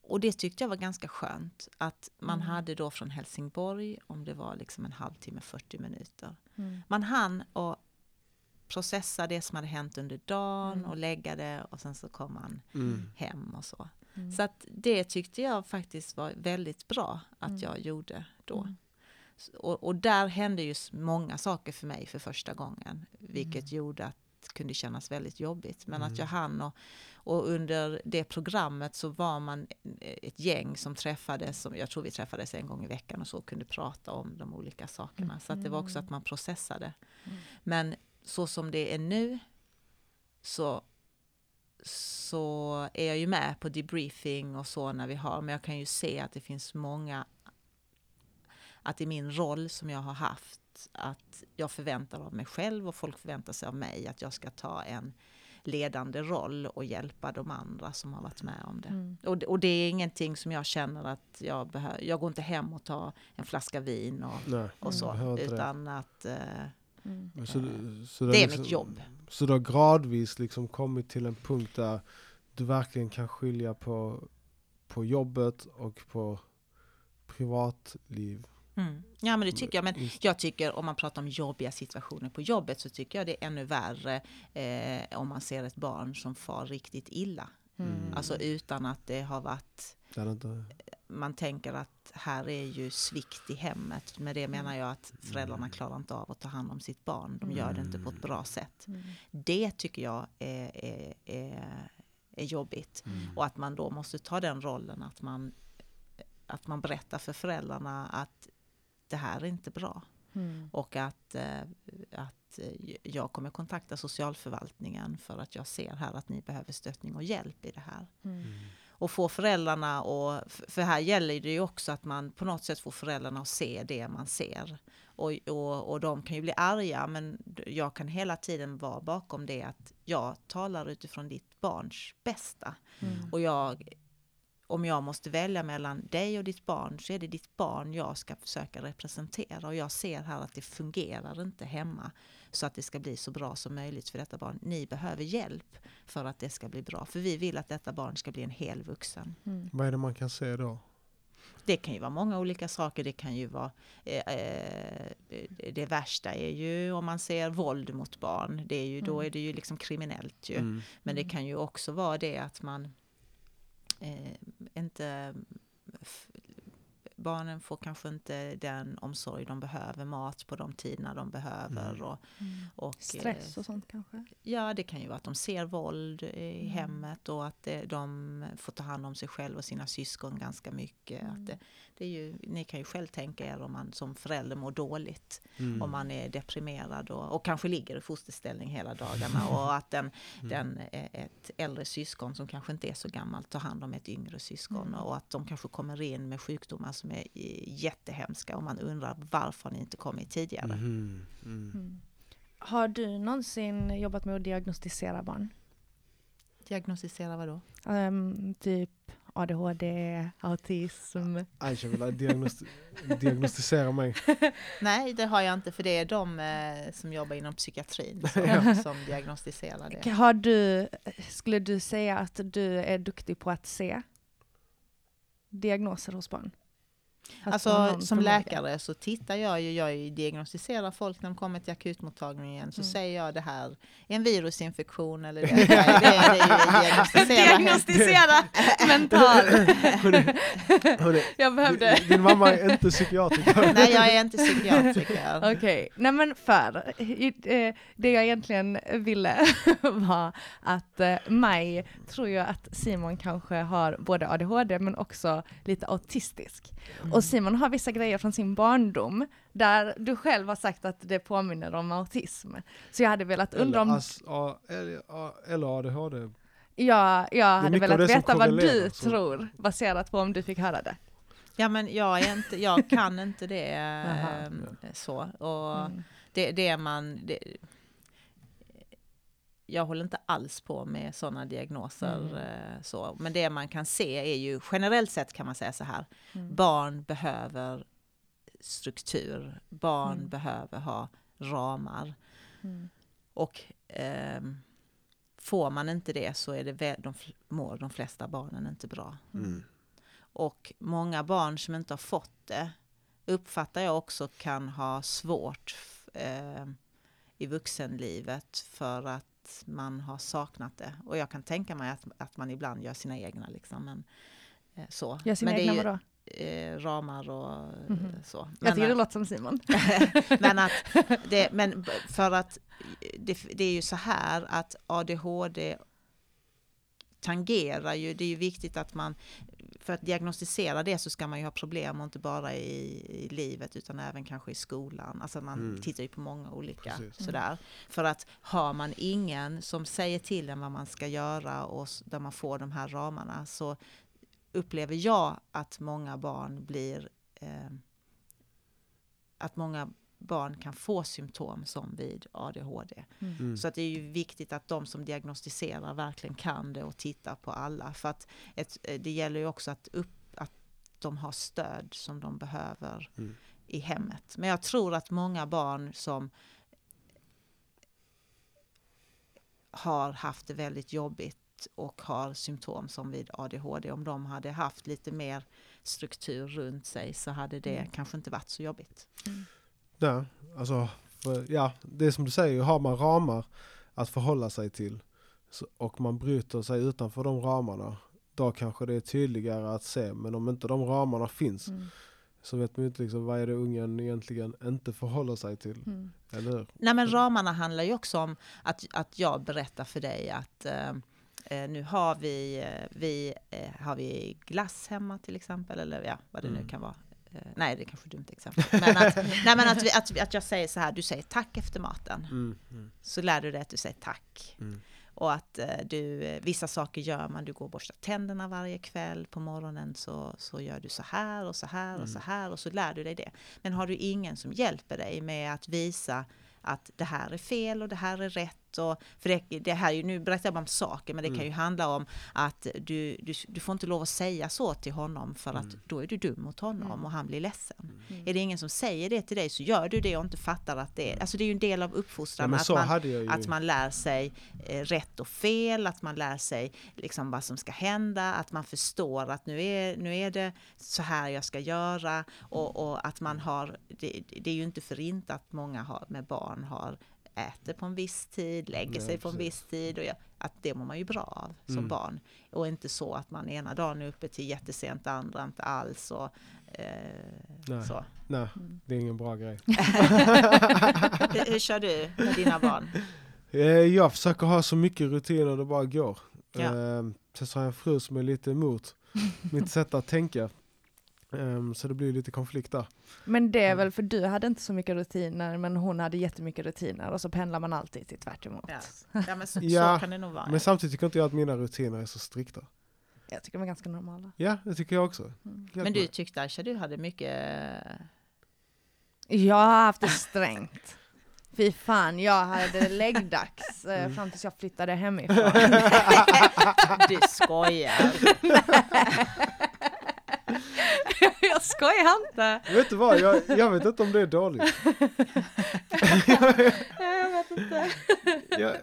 Speaker 2: Och det tyckte jag var ganska skönt. Att man
Speaker 1: Mm.
Speaker 2: hade då från Helsingborg, om det var liksom en halvtimme, 40 minuter.
Speaker 1: Mm.
Speaker 2: Man hann att processa det som hade hänt under dagen
Speaker 1: Mm.
Speaker 2: och lägga det och sen så kom man
Speaker 3: mm,
Speaker 2: hem och så.
Speaker 1: Mm.
Speaker 2: Så att det tyckte jag faktiskt var väldigt bra att
Speaker 1: Mm.
Speaker 2: jag gjorde då.
Speaker 1: Mm.
Speaker 2: Och, och där hände ju många saker för mig för första gången. Vilket gjorde att kunde kännas väldigt jobbigt. Men att
Speaker 3: Mm.
Speaker 2: jag hann och, och under det programmet så var man ett gäng som träffades, som jag tror vi träffades en gång i veckan och så kunde prata om de olika sakerna. Så att det var också att man processade.
Speaker 1: Mm.
Speaker 2: Men så som det är nu så, så är jag ju med på debriefing och så när vi har, men jag kan ju se att det finns många, att i min roll som jag har haft, att jag förväntar av mig själv och folk förväntar sig av mig att jag ska ta en ledande roll och hjälpa de andra som har varit med om det.
Speaker 1: Mm.
Speaker 2: Och, det- och det är ingenting som jag känner att jag behöver, jag går inte hem och tar en flaska vin och,
Speaker 3: Nej,
Speaker 2: och så,
Speaker 3: behöver inte det.
Speaker 2: utan att eh,
Speaker 1: Mm.
Speaker 3: Så, så
Speaker 2: det är
Speaker 3: liksom-
Speaker 2: mitt jobb.
Speaker 3: Så du har gradvis liksom kommit till en punkt där du verkligen kan skilja på, på jobbet och på privatliv.
Speaker 2: Mm. Ja men det tycker jag, men jag tycker om man pratar om jobbiga situationer på jobbet så tycker jag det är ännu värre eh, om man ser ett barn som far riktigt illa.
Speaker 1: Mm.
Speaker 2: Alltså utan att det har varit,
Speaker 3: Det inte,
Speaker 2: man tänker att här är ju svikt i hemmet. Med det menar jag att föräldrarna klarar inte av att ta hand om sitt barn. De gör det inte på ett bra sätt.
Speaker 1: Mm.
Speaker 2: Det tycker jag är, är, är, är jobbigt. Och att man då måste ta den rollen att man, att man berättar för föräldrarna att det här är inte bra.
Speaker 1: Mm.
Speaker 2: Och att, eh, att eh, jag kommer kontakta socialförvaltningen för att jag ser här att ni behöver stöttning och hjälp i det här.
Speaker 1: Mm.
Speaker 2: Och få föräldrarna och för här gäller det ju också att man på något sätt får föräldrarna att se det man ser. Och, och, och de kan ju bli arga men jag kan hela tiden vara bakom det att jag talar utifrån ditt barns bästa.
Speaker 1: Mm.
Speaker 2: Och jag, om jag måste välja mellan dig och ditt barn så är det ditt barn jag ska försöka representera. Och jag ser här att det fungerar inte hemma så att det ska bli så bra som möjligt för detta barn. Ni behöver hjälp för att det ska bli bra. För vi vill att detta barn ska bli en hel vuxen.
Speaker 1: Mm.
Speaker 3: vad är det man kan se då?
Speaker 2: Det kan ju vara många olika saker. Det kan ju vara eh, eh, det värsta är ju om man ser våld mot barn. Det är ju, Då
Speaker 1: Mm.
Speaker 2: är det ju liksom kriminellt ju.
Speaker 3: Mm.
Speaker 2: Men det
Speaker 1: Mm.
Speaker 2: kan ju också vara det att man eh, inte... Barnen får kanske inte den omsorg de behöver, mat på de tiderna de behöver.
Speaker 3: Mm.
Speaker 2: Och,
Speaker 1: Mm.
Speaker 2: och,
Speaker 1: Stress
Speaker 2: eh,
Speaker 1: och sånt kanske?
Speaker 2: Ja, det kan ju vara att de ser våld i
Speaker 1: Mm.
Speaker 2: hemmet och att det, de får ta hand om sig själv och sina syskon ganska mycket.
Speaker 1: Mm.
Speaker 2: Att det, det är ju, ni kan ju själv tänka er om man som förälder mår dåligt
Speaker 3: Mm.
Speaker 2: om man är deprimerad och, och kanske ligger i fosterställning hela dagarna och att den,
Speaker 3: Mm.
Speaker 2: den, eh, ett äldre syskon som kanske inte är så gammalt tar hand om ett yngre syskon
Speaker 1: Mm.
Speaker 2: och att de kanske kommer in med sjukdomar som är eh, jättehemska och man undrar varför ni inte kommit tidigare.
Speaker 3: Mhm. Mm.
Speaker 1: Mm. Har du någonsin jobbat med att diagnostisera barn?
Speaker 2: Diagnostisera vad då?
Speaker 1: Ehm, typ ADHD, autism?
Speaker 3: Aisha vill diagnosti diagnostisera mig.
Speaker 2: Nej, det har jag inte för det är de eh, som jobbar inom psykiatrin som,
Speaker 3: Ja.
Speaker 2: som diagnostiserar det.
Speaker 1: Har du, skulle du säga att du är duktig på att se diagnoser hos barn?
Speaker 2: Alltså som läkare så tittar jag ju, jag diagnostiserar folk när de kommer till akutmottagningen så
Speaker 1: Mm.
Speaker 2: säger jag det här är en virusinfektion eller det, det, är- det, det är diagnostisera.
Speaker 1: Mental. Jag behövde...
Speaker 3: din, din mamma är inte psykiatriker.
Speaker 2: Nej, jag är inte psykiatriker.
Speaker 1: Okej, nej men för eh, det jag egentligen ville var att eh, Maj tror jag att Simon kanske har både ADHD men också lite autistisk. Och Simon har vissa grejer från sin barndom där du själv har sagt att det påminner om autism. Så jag hade velat undra om,
Speaker 3: eller, ADHD.
Speaker 1: ja, jag hade velat veta vad du
Speaker 3: så-
Speaker 1: tror baserat på om du fick höra det.
Speaker 2: Ja, men jag, är inte, jag kan inte det ehm, så. Och
Speaker 1: Mm.
Speaker 2: det, det man... Det, jag håller inte alls på med sådana diagnoser.
Speaker 1: Mm.
Speaker 2: eh, Så. Men det man kan se är ju, generellt sett kan man säga så här,
Speaker 1: Mm.
Speaker 2: barn behöver struktur, barn
Speaker 1: Mm.
Speaker 2: behöver ha ramar.
Speaker 1: Mm.
Speaker 2: Och ehm, får man inte det så är det de, mår de flesta barnen inte bra.
Speaker 3: Mm.
Speaker 2: Och många barn som inte har fått det uppfattar jag också kan ha svårt eh, i vuxenlivet för att man har saknat det. Och jag kan tänka mig att, att man ibland gör sina egna. Liksom, men, eh, så.
Speaker 1: Gör sina
Speaker 2: men
Speaker 1: egna vadå?
Speaker 2: eh, ramar och
Speaker 1: Mhm.
Speaker 2: så.
Speaker 1: Jag
Speaker 2: Men,
Speaker 1: tycker det låter som Simon.
Speaker 2: men, att det, men för att det, det är ju så här att ADHD tangerar ju, det är ju viktigt att man, för att diagnostisera det så ska man ju ha problem och inte bara i, i livet utan även kanske i skolan. Alltså man
Speaker 3: Mm.
Speaker 2: tittar ju på många olika
Speaker 3: Precis.
Speaker 2: sådär. För att har man ingen som säger till en vad man ska göra och där man får de här ramarna så upplever jag att många barn blir eh, att många barn kan få symptom som vid ADHD.
Speaker 3: Mm.
Speaker 2: Så att det är ju viktigt att de som diagnostiserar verkligen kan det och tittar på alla. För att ett, eh, det gäller ju också att, upp, att de har stöd som de behöver
Speaker 3: Mm.
Speaker 2: i hemmet. Men jag tror att många barn som har haft det väldigt jobbigt och har symptom som vid ADHD, om de hade haft lite mer struktur runt sig så hade det
Speaker 1: Mm.
Speaker 2: kanske inte varit så jobbigt.
Speaker 3: Ja, alltså, för, ja, det är som du säger, har man ramar att förhålla sig till och man bryter sig utanför de ramarna, då kanske det är tydligare att se. Men om inte de ramarna finns
Speaker 1: Mm.
Speaker 3: så vet man inte liksom, vad är det ungen egentligen inte förhåller sig till.
Speaker 1: Mm.
Speaker 3: Eller hur?
Speaker 2: Nej men ramarna handlar ju också om att, att jag berättar för dig att eh, eh, nu har vi, eh, vi, eh, har vi glass hemma till exempel, eller ja, vad det nu
Speaker 3: Mm.
Speaker 2: kan vara. Eh, nej, det är kanske ett dumt exempel. Men, att, nej, men att, vi, att, att jag säger så här, du säger tack efter maten.
Speaker 3: Mm, mm,
Speaker 2: Så lär du dig att du säger tack.
Speaker 3: mm.
Speaker 2: Och att eh, du, eh, vissa saker gör man, du går och borstar tänderna varje kväll, på morgonen så, så gör du så här och så här och så här och så lär du dig det. Men har du ingen som hjälper dig med att visa att det här är fel och det här är rätt. Och, för det, det här är ju, nu berättar jag bara om saker, men det kan ju handla om att du, du, du får inte lov att säga så till honom för att då är du dum mot honom
Speaker 1: Mm.
Speaker 2: och han blir ledsen.
Speaker 1: Mm.
Speaker 2: Är det ingen som säger det till dig så gör du det och inte fattar att det är, alltså det är ju en del av
Speaker 3: Ja,
Speaker 2: uppfostran.
Speaker 3: men
Speaker 2: att
Speaker 3: så
Speaker 2: man,
Speaker 3: hade jag ju.
Speaker 2: att man lär sig eh, rätt och fel, att man lär sig liksom vad som ska hända, att man förstår att nu är, nu är det så här jag ska göra och, och att man har, det, det är ju inte för inte att många har, med barn har äter på en viss tid, lägger sig på en viss tid och ja, att det mår man ju bra av som
Speaker 3: Mm.
Speaker 2: barn. Och inte så att man ena dagen är uppe till jättesent, andra inte alls och eh,
Speaker 3: Nej.
Speaker 2: så.
Speaker 3: Nej, det är ingen bra grej.
Speaker 2: hur, hur kör du med dina barn?
Speaker 3: Eh, Jag försöker ha så mycket rutiner det bara går.
Speaker 2: Ja.
Speaker 3: Eh, Sen så har jag en fru som är lite emot mitt sätt att tänka. Eh, Så det blir lite konflikt där.
Speaker 1: Men det är
Speaker 3: Mm.
Speaker 1: väl för du hade inte så mycket rutiner men hon hade jättemycket rutiner och så pendlar man alltid till tvärt emot.
Speaker 2: Ja, ja men så,
Speaker 3: Ja,
Speaker 2: så kan det nog vara.
Speaker 3: Men samtidigt tycker inte jag att mina rutiner är så strikta.
Speaker 1: Jag tycker de är ganska normala.
Speaker 3: Ja, det tycker jag också.
Speaker 1: Mm.
Speaker 2: Men du
Speaker 3: med.
Speaker 2: tyckte Aisha, du hade mycket...
Speaker 1: Jag har haft det strängt. Fy fan, jag hade läggdags eh,
Speaker 3: Mm.
Speaker 1: fram tills jag flyttade hemifrån.
Speaker 2: Du skojar!
Speaker 1: jag skojar inte!
Speaker 3: Vet du vad, jag, jag vet inte om det är dåligt.
Speaker 1: Jag vet inte.
Speaker 3: Jag,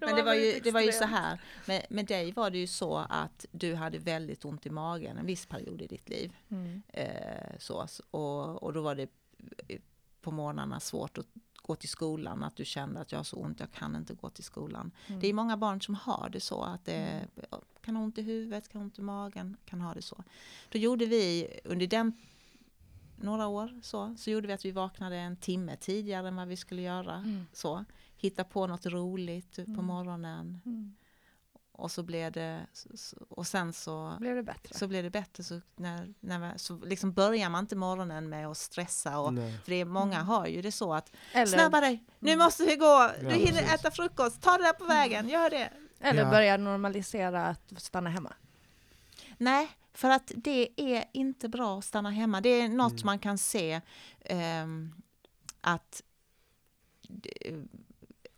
Speaker 2: Men det var ju, det var ju så här, med, med dig var det ju så att du hade väldigt ont i magen en viss period i ditt liv.
Speaker 1: Mm.
Speaker 2: Eh, så, och, och då var det eh, på morgnarna svårt att gå till skolan, att du kände att jag har så ont, jag kan inte gå till skolan.
Speaker 1: Mm.
Speaker 2: Det är många barn som har det så, att det kan ha ont i huvudet, kan ha ont i magen, kan ha det så. Då gjorde vi under den några år så, så gjorde vi att vi vaknade en timme tidigare än vad vi skulle göra.
Speaker 1: Mm.
Speaker 2: Så, hitta på något roligt på
Speaker 1: Mm.
Speaker 2: morgonen
Speaker 1: Mm.
Speaker 2: Och så blev det, och sen så
Speaker 1: Blev det bättre?
Speaker 2: så blev det bättre. Så, när, när så liksom börjar man inte morgonen med att stressa. Och,
Speaker 3: nej.
Speaker 2: för det är, många
Speaker 1: Mm.
Speaker 2: har ju det så att
Speaker 1: Eller,
Speaker 2: snabba dig, nu
Speaker 1: Mm.
Speaker 2: måste vi gå, du
Speaker 3: Ja,
Speaker 2: hinner
Speaker 3: precis.
Speaker 2: äta frukost, ta det där på vägen, gör det.
Speaker 1: eller
Speaker 3: Ja.
Speaker 1: börja normalisera att stanna hemma.
Speaker 2: Nej, för att det är inte bra att stanna hemma. Det är något
Speaker 3: Mm.
Speaker 2: man kan se ehm, att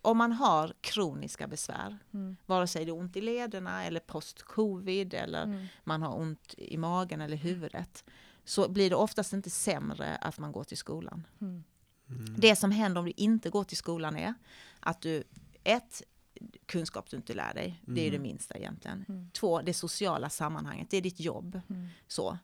Speaker 2: om man har kroniska besvär,
Speaker 1: Mm.
Speaker 2: vare sig det är ont i lederna eller post-covid eller
Speaker 1: Mm.
Speaker 2: man har ont i magen eller huvudet, så blir det oftast inte sämre att man går till skolan.
Speaker 1: Mm.
Speaker 3: Mm.
Speaker 2: Det som händer om du inte går till skolan är att du, ett, kunskap du inte lär dig, det är ju det
Speaker 1: Mm.
Speaker 2: minsta egentligen.
Speaker 1: Mm.
Speaker 2: Två, det sociala sammanhanget, det är ditt jobb.
Speaker 1: Mm.
Speaker 2: Så.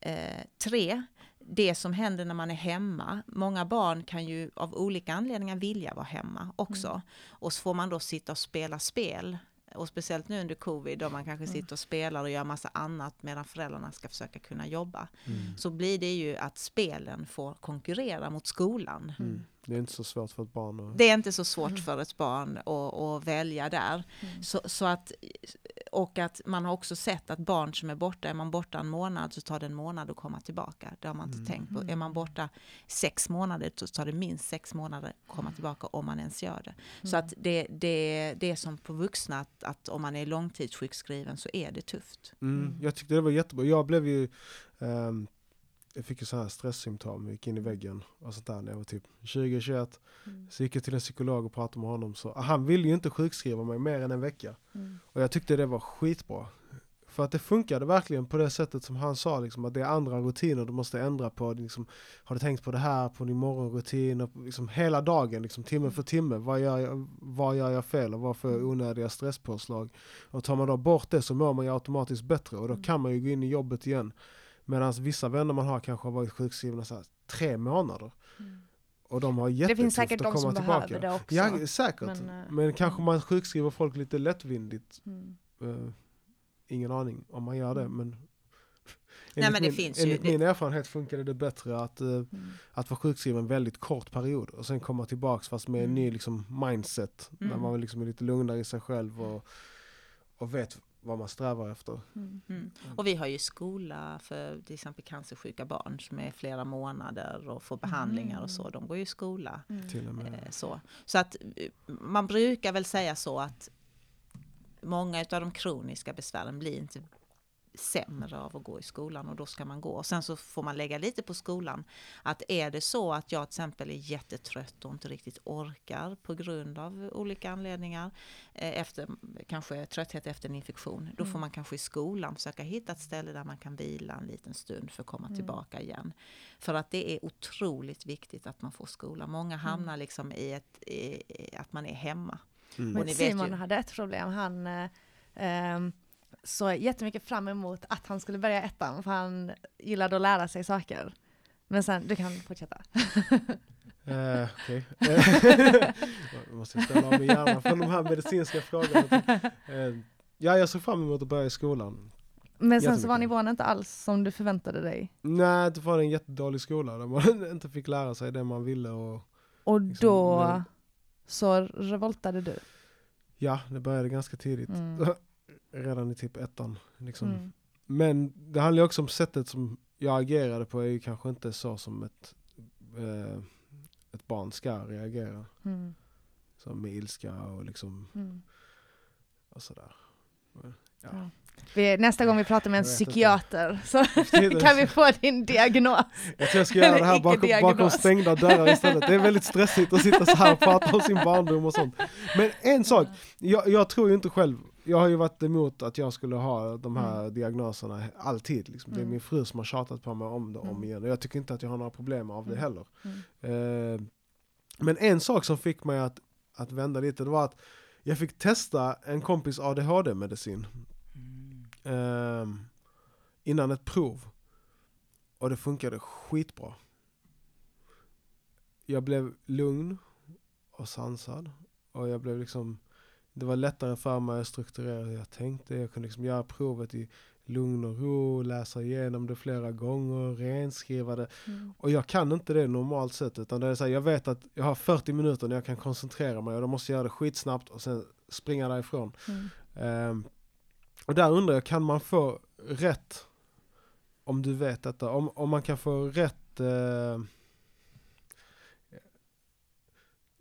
Speaker 2: Eh, tre, det som händer när man är hemma. Många barn kan ju av olika anledningar vilja vara hemma också.
Speaker 1: Mm.
Speaker 2: Och så får man då sitta och spela spel och speciellt nu under covid då man kanske
Speaker 1: Mm.
Speaker 2: sitter och spelar och gör massa annat medan föräldrarna ska försöka kunna jobba.
Speaker 3: Mm.
Speaker 2: Så blir det ju att spelen får konkurrera mot skolan.
Speaker 3: Mm. Det är inte så svårt för ett barn att...
Speaker 2: Det är inte så svårt för ett barn att, att välja där.
Speaker 1: Mm.
Speaker 2: Så, så att, och att man har också sett att barn som är borta, är man borta en månad så tar det en månad att komma tillbaka. Det har man inte
Speaker 3: Mm.
Speaker 2: tänkt på. Är man borta sex månader så tar det minst sex månader att komma tillbaka om man ens gör det. Så att det, det, det är som på vuxna att, att om man är långtidssjukskriven så är det tufft.
Speaker 3: Mm. Jag tyckte det var jättebra. Jag blev ju... ehm, jag fick ju sådana här stresssymptom, gick in i väggen och sånt där när jag var typ 20-21.
Speaker 1: Mm.
Speaker 3: Så gick jag till en psykolog och pratade med honom. Så, han ville ju inte sjukskriva mig mer än en vecka.
Speaker 1: Mm.
Speaker 3: Och jag tyckte det var skitbra. För att det funkade verkligen på det sättet som han sa, liksom, att det är andra rutiner du måste ändra på. Liksom, har du tänkt på det här på din morgonrutin? Och, liksom, hela dagen, liksom, timme för timme. Vad gör, jag, vad gör jag fel och vad för onödiga stresspåslag? Och tar man då bort det så mår man ju automatiskt bättre och då kan man ju gå in i jobbet igen. Medan vissa vänner man har kanske har varit sjukskrivna så här, tre månader.
Speaker 1: Mm.
Speaker 3: Och de har
Speaker 1: Det
Speaker 3: jättetufft
Speaker 1: finns säkert
Speaker 3: att
Speaker 1: de
Speaker 3: komma
Speaker 1: som
Speaker 3: tillbaka.
Speaker 1: behöver det också.
Speaker 3: Ja, säkert.
Speaker 1: Men,
Speaker 3: Men,
Speaker 1: eh,
Speaker 3: kanske man sjukskriver folk lite lättvindigt.
Speaker 1: Mm.
Speaker 3: Eh, ingen aning om man gör det,
Speaker 1: Mm.
Speaker 3: men
Speaker 2: men
Speaker 3: enligt
Speaker 2: det
Speaker 3: min,
Speaker 2: finns ju-
Speaker 3: enligt
Speaker 2: det-
Speaker 3: min erfarenhet funkade det bättre att, eh,
Speaker 1: Mm.
Speaker 3: att vara sjukskriven en väldigt kort period och sen komma tillbaks fast med en
Speaker 1: Mm.
Speaker 3: ny liksom, mindset. När
Speaker 2: Mm.
Speaker 3: man liksom är lite lugnare i sig själv och, och vet vad man strävar efter.
Speaker 1: Mm.
Speaker 2: Mm. Och vi har ju skola för till exempel cancersjuka barn som är flera månader och får behandlingar och så. De går ju i skola.
Speaker 1: Mm.
Speaker 3: Till och med.
Speaker 2: Eh, så. så att eh, man brukar väl säga så att många av de kroniska besvären blir inte sämre av att gå i skolan och då ska man gå. Och sen så får man lägga lite på skolan. Att är det så att jag till exempel är jättetrött och inte riktigt orkar på grund av olika anledningar, eh, efter, kanske trötthet efter en infektion, då får
Speaker 1: Mm.
Speaker 2: man kanske i skolan försöka hitta ett ställe där man kan vila en liten stund för att komma
Speaker 1: Mm.
Speaker 2: tillbaka igen. För att det är otroligt viktigt att man får skola. Många hamnar liksom i, ett, i, i att man är hemma.
Speaker 3: Mm.
Speaker 1: Men Simon
Speaker 2: ju-
Speaker 1: hade ett problem. Han eh, såg jättemycket fram emot att han skulle börja ettan för han gillade att lära sig saker. Men sen, du kan fortsätta.
Speaker 3: Eh, Okej. Jag måste ställa av mig hjärnan från de här medicinska frågorna. Eh, ja, jag såg fram emot att börja i skolan.
Speaker 1: Men sen så var nivån inte alls som du förväntade dig.
Speaker 3: Nej, det var en jättedålig skola där man inte fick lära sig det man ville. Och,
Speaker 1: Och
Speaker 3: Liksom,
Speaker 1: då
Speaker 3: men-
Speaker 1: så revoltade du.
Speaker 3: ja, det började ganska tidigt.
Speaker 1: Mm.
Speaker 3: Redan i typ ettan. Liksom.
Speaker 1: Mm.
Speaker 3: Men det handlar också om sättet som jag agerade på är ju kanske inte så som ett, eh, ett barn ska reagera.
Speaker 1: Mm.
Speaker 3: Så med ilska och liksom
Speaker 1: Mm.
Speaker 3: och sådär. Ja.
Speaker 1: Ja. Vi, nästa gång vi pratar med en
Speaker 3: vet inte.
Speaker 1: psykiater så kan vi få din diagnos.
Speaker 3: Jag tror jag ska göra det här bakom, bakom stängda dörrar istället. Det är väldigt stressigt att sitta så här och prata om sin barndom och sånt. Men en sak, jag, jag tror ju inte själv, jag har ju varit emot att jag skulle ha de här diagnoserna alltid. Liksom. Det är
Speaker 1: Mm.
Speaker 3: min fru som har tjatat på mig om det om
Speaker 1: Mm.
Speaker 3: igen. Och jag tycker inte att jag har några problem av det
Speaker 1: Mm.
Speaker 3: heller.
Speaker 1: Mm.
Speaker 3: Eh, men en sak som fick mig att, att vända lite, det var att jag fick testa en kompis ADHD-medicin ehm, innan ett prov. Och det funkade skitbra. Jag blev lugn och sansad. Och jag blev liksom, det var lättare för mig att strukturera hur jag tänkte. Jag kunde liksom göra provet i lugn och ro, läsa igenom det flera gånger, renskriva det.
Speaker 1: Mm.
Speaker 3: Och jag kan inte det normalt sett utan det är så här, jag vet att jag har 40 minuter när jag kan koncentrera mig och då måste jag göra det skitsnabbt och sen springa därifrån.
Speaker 1: Mm.
Speaker 3: Ehm, och där undrar jag, kan man få rätt om du vet detta? Om, om man kan få rätt eh,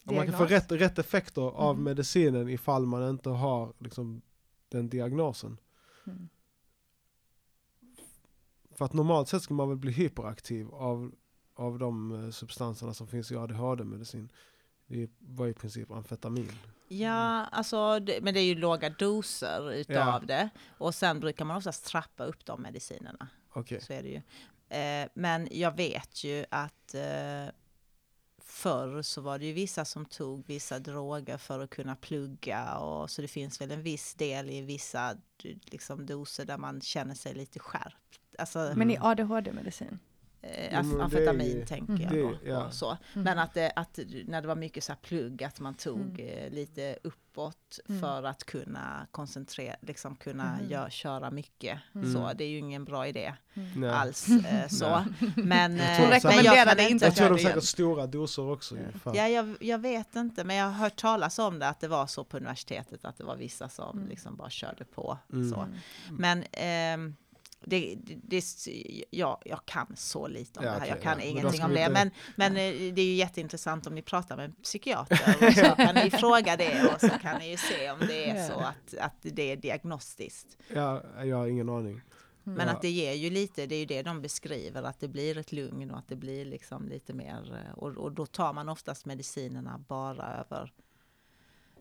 Speaker 3: om man kan få rätt, rätt effekter av
Speaker 1: Mhm.
Speaker 3: medicinen ifall man inte har liksom, den diagnosen.
Speaker 1: Mm.
Speaker 3: För att normalt sett ska man väl bli hyperaktiv av, av de eh, substanserna som finns i ADHD-medicin. Det var i princip amfetamin.
Speaker 2: Ja, alltså, det, men det är ju låga doser utav
Speaker 3: Ja.
Speaker 2: det. Och sen brukar man oftast trappa upp de medicinerna.
Speaker 3: Okej.
Speaker 2: Så är det ju. Eh, men jag vet ju att eh, förr så var det ju vissa som tog vissa droger för att kunna plugga. Och, så det finns väl en viss del i vissa liksom, doser där man känner sig lite skärpt. Alltså,
Speaker 1: Men i ADHD-medicin?
Speaker 2: Eh,
Speaker 3: det
Speaker 2: amfetamin
Speaker 3: ju-
Speaker 2: tänker jag
Speaker 3: det-
Speaker 2: då.
Speaker 3: ja.
Speaker 2: Så.
Speaker 1: Mm.
Speaker 2: Men att, det, att när det var mycket så här plugg, att man tog
Speaker 1: Mm.
Speaker 2: eh, lite uppåt
Speaker 1: Mm.
Speaker 2: för att kunna koncentrera, liksom kunna
Speaker 1: Mm.
Speaker 2: gör, köra mycket.
Speaker 1: Mm.
Speaker 2: Så det är ju ingen bra idé alls. Eh, så. Men,
Speaker 3: Jag
Speaker 2: eh,
Speaker 3: tror
Speaker 2: men jag kan
Speaker 1: inte
Speaker 3: Jag tror de
Speaker 1: det
Speaker 3: säkert stora doser också.
Speaker 2: Ja, jag, jag vet inte, men jag har hört talas om det, att det var så på universitetet, att det var vissa som
Speaker 1: Mm.
Speaker 2: liksom bara körde på.
Speaker 3: Mm.
Speaker 2: Så. Men ehm, det, det, ja, jag kan så lite om
Speaker 3: Ja,
Speaker 2: det här, jag
Speaker 3: okej,
Speaker 2: kan
Speaker 3: ja.
Speaker 2: Ingenting om det. Men, men eh, det är ju jätteintressant om ni pratar med en psykiater, och så kan ni fråga det och så kan ni ju se om det är så att, att det är diagnostiskt.
Speaker 3: Ja, jag har ingen aning.
Speaker 2: Men
Speaker 3: Ja.
Speaker 2: att det ger ju lite, det är ju det de beskriver, att det blir ett lugn och att det blir liksom lite mer, eh, och, och då tar man oftast medicinerna bara över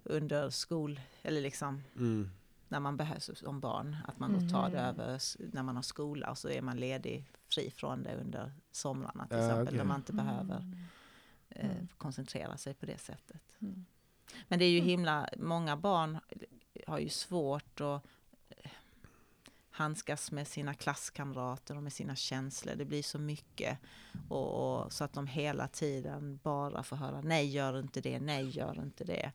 Speaker 2: under skol, eller liksom
Speaker 3: Mm.
Speaker 2: När man behövs som barn, att man då tar det
Speaker 1: Mhm.
Speaker 2: över när man har skola och så är man ledig, fri från det under somrarna till exempel,
Speaker 3: okej.
Speaker 2: när man inte behöver
Speaker 1: Mm.
Speaker 2: eh,
Speaker 1: Mm.
Speaker 2: koncentrera sig på det sättet.
Speaker 1: Mm.
Speaker 2: Men det är ju himla, många barn har ju svårt att eh, handskas med sina klasskamrater och med sina känslor. Det blir så mycket. Och, och, så att de hela tiden bara får höra nej, gör inte det, nej, gör inte det.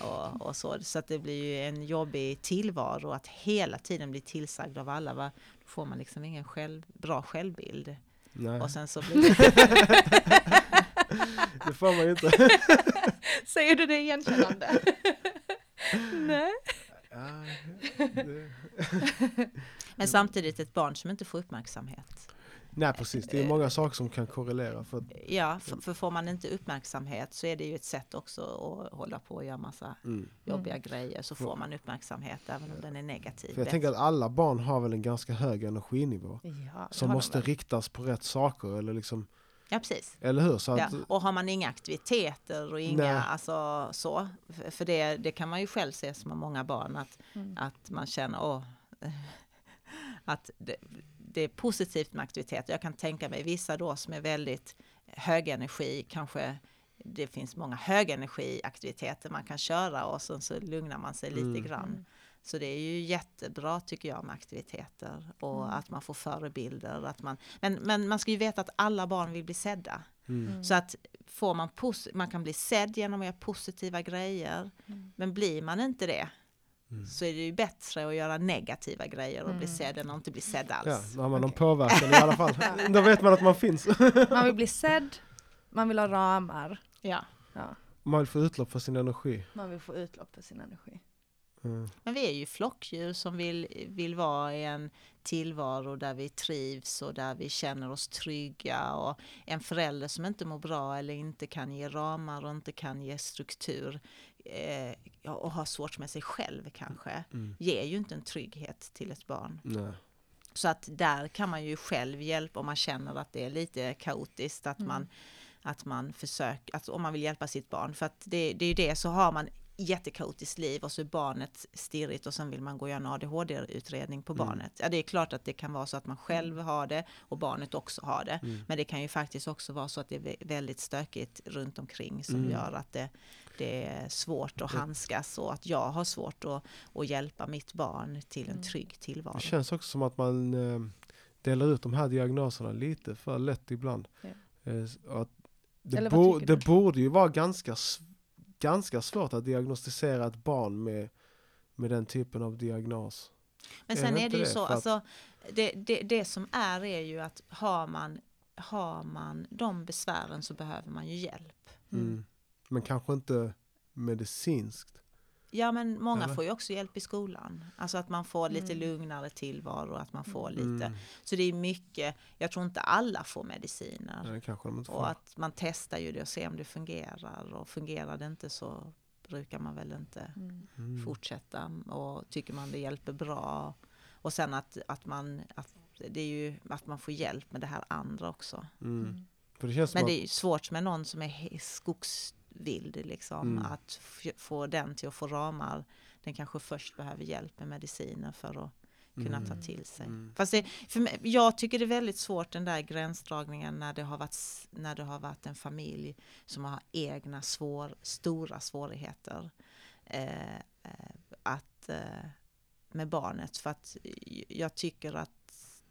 Speaker 2: Och, och så. så att det blir ju en jobbig tillvaro att hela tiden bli tillsagd av alla. Va? Då får man liksom ingen själv, bra självbild.
Speaker 3: Nej,
Speaker 2: Och sen så blir det
Speaker 3: det får man ju inte.
Speaker 1: Säger du det igenkännande? Nej.
Speaker 2: Men samtidigt ett barn som inte får uppmärksamhet.
Speaker 3: Nej precis, det är många saker som kan korrelera. För att,
Speaker 2: Ja, för, för får man inte uppmärksamhet så är det ju ett sätt också att hålla på och göra massa
Speaker 3: mm.
Speaker 2: jobbiga grejer så får man uppmärksamhet även om den är negativ.
Speaker 3: för jag tänker att alla barn har väl en ganska hög energinivå.
Speaker 1: Ja,
Speaker 3: Som måste riktas på rätt saker eller liksom,
Speaker 2: Ja, precis.
Speaker 3: eller hur? Så
Speaker 2: Ja.
Speaker 3: att,
Speaker 2: Och har man inga aktiviteter och inga,
Speaker 3: Nej.
Speaker 2: alltså så, för- det, det kan man ju själv se som många barn, att,
Speaker 1: Mm.
Speaker 2: att man känner, åh, att det, det är positivt med aktiviteter. Jag kan tänka mig vissa då som är väldigt hög energi, kanske det finns många högenergiaktiviteter man kan köra och sen så lugnar man sig lite
Speaker 3: Mm.
Speaker 2: grann. Så det är ju jättebra tycker jag med aktiviteter och
Speaker 1: Mm.
Speaker 2: att man får förebilder. Att man, men, men man ska ju veta att alla barn vill bli sedda.
Speaker 3: mm.
Speaker 1: Mm.
Speaker 2: Så att får man, pos- man kan bli sedd genom att göra positiva grejer.
Speaker 1: Mm.
Speaker 2: Men blir man inte det
Speaker 3: Mm.
Speaker 2: så är det ju bättre att göra negativa grejer och bli
Speaker 1: Mm.
Speaker 2: sedd än att inte bli sedd alls.
Speaker 3: Ja, då har man någon påverkan i alla fall. Då vet man att man finns.
Speaker 1: Man vill bli sedd, man vill ha ramar,
Speaker 2: Ja.
Speaker 1: ja.
Speaker 3: Man vill få utlopp för sin energi.
Speaker 1: man vill få utlopp för sin energi.
Speaker 3: Mm.
Speaker 2: Men vi är ju flockdjur som vill, vill vara i en tillvaro där vi trivs och där vi känner oss trygga. Och en förälder som inte mår bra eller inte kan ge ramar och inte kan ge struktur eh, och har svårt med sig själv kanske,
Speaker 3: Mm.
Speaker 2: ger ju inte en trygghet till ett barn.
Speaker 3: Nej.
Speaker 2: Så att där kan man ju själv hjälpa om man känner att det är lite kaotiskt, att
Speaker 1: Mm.
Speaker 2: man, att man försöker, att om man vill hjälpa sitt barn. För att det, det är ju det, så har man jättekaotiskt liv och så är barnet stirrigt och sen vill man gå och göra en ADHD-utredning på
Speaker 3: Mm.
Speaker 2: barnet. Ja, det är klart att det kan vara så att man själv har det och barnet också har det.
Speaker 3: Mm.
Speaker 2: Men det kan ju faktiskt också vara så att det är vä- väldigt stökigt runt omkring som
Speaker 3: Mm.
Speaker 2: gör att det, det är svårt att handskas och att jag har svårt att, att hjälpa mitt barn till en
Speaker 1: Mm.
Speaker 2: trygg tillvaro.
Speaker 3: Det känns också som att man eh, delar ut de här diagnoserna lite för lätt ibland.
Speaker 1: Ja.
Speaker 3: Eh, att det, bo, det borde ju vara ganska, s- ganska svårt att diagnostisera ett barn med, med den typen av diagnos.
Speaker 2: Men
Speaker 3: Är
Speaker 2: sen
Speaker 3: det
Speaker 2: är det ju
Speaker 3: det?
Speaker 2: så, alltså, det, det, det som är är ju att har man, har man de besvären så behöver man ju hjälp.
Speaker 1: Mm.
Speaker 3: Men kanske inte medicinskt.
Speaker 2: Ja men många
Speaker 3: Eller?
Speaker 2: får ju också hjälp i skolan. Alltså att man får lite
Speaker 1: Mm.
Speaker 2: lugnare tillvaro, att man får lite.
Speaker 3: Mm.
Speaker 2: Så det är mycket, jag tror inte alla får mediciner.
Speaker 3: Det kanske de inte får.
Speaker 2: Och att man testar ju det och ser om det fungerar. Och fungerar det inte så brukar man väl inte
Speaker 1: Mm.
Speaker 3: Mm.
Speaker 2: fortsätta. Och tycker man det hjälper bra. Och sen att, att, man, att, det är ju, att man får hjälp med det här andra också.
Speaker 3: Mm.
Speaker 1: Mm.
Speaker 3: För det känns som
Speaker 2: Men
Speaker 3: att,
Speaker 2: det är ju svårt med någon som är he- skogsvild liksom.
Speaker 3: Mm.
Speaker 2: Att få den till att få ramar. Den kanske först behöver hjälp med mediciner för att kunna
Speaker 3: Mm.
Speaker 2: ta till sig.
Speaker 3: Mm.
Speaker 2: Fast det, för mig, jag tycker det är väldigt svårt den där gränsdragningen när det har varit, när det har varit en familj som har egna svår, stora svårigheter eh, eh, att, eh, med barnet. För att jag tycker att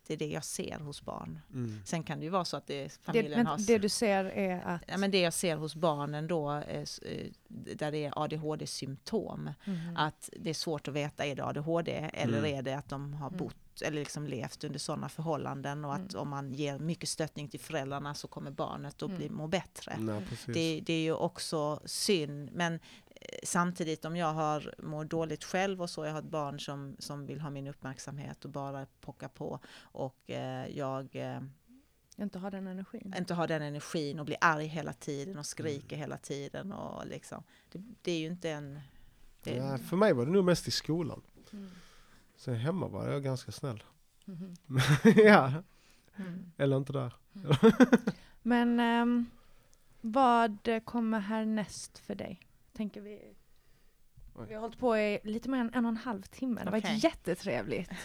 Speaker 2: det är det jag ser hos barn.
Speaker 3: Mm.
Speaker 2: Sen kan det ju vara så att det,
Speaker 1: Det,
Speaker 2: familjen
Speaker 1: men
Speaker 2: har...
Speaker 1: det du ser är att...
Speaker 2: Ja, men det jag ser hos barnen då, eh, eh, där det är ADHD-symptom,
Speaker 1: Mhm.
Speaker 2: att det är svårt att veta, är det ADHD eller
Speaker 3: Mm.
Speaker 2: är det att de har
Speaker 1: Mm.
Speaker 2: bott eller liksom levt under sådana förhållanden och att
Speaker 1: Mm.
Speaker 2: om man ger mycket stöttning till föräldrarna så kommer barnet att bli,
Speaker 1: Mm.
Speaker 2: må bättre.
Speaker 3: Nej.
Speaker 2: Det, det är ju också synd, men samtidigt om jag har mår dåligt själv och så, jag har ett barn som, som vill ha min uppmärksamhet och bara pocka på och eh, jag eh,
Speaker 1: inte har den energin.
Speaker 2: inte har den energin och blir arg hela tiden och skriker hela tiden och liksom, det, det är ju inte en... Det,
Speaker 3: Ja, för mig var det nog mest i skolan.
Speaker 1: Mm.
Speaker 3: Sen hemma var jag ganska snäll.
Speaker 1: Mhm.
Speaker 3: ja,
Speaker 1: Mm.
Speaker 3: eller inte där.
Speaker 1: Men ehm, vad kommer härnäst för dig? Tänker vi.
Speaker 3: Oj.
Speaker 1: Vi har hållit på i lite mer än en och en halv timme. Det har
Speaker 2: Okej.
Speaker 1: varit jättetrevligt.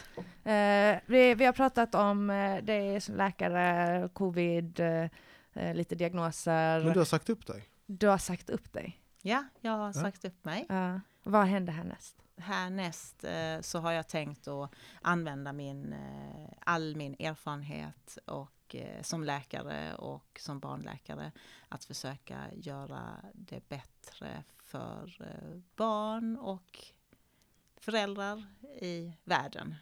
Speaker 1: Eh, vi, vi har pratat om eh, dig som läkare, covid, eh, eh, lite diagnoser.
Speaker 3: Men du har sagt upp dig?
Speaker 1: Du har sagt upp dig.
Speaker 2: ja, jag har sagt upp mig.
Speaker 1: Ja. vad händer härnäst?
Speaker 2: Härnäst eh, så har jag tänkt att använda min, eh, all min erfarenhet och, eh, som läkare och som barnläkare att försöka göra det bättre för eh, barn och föräldrar i världen.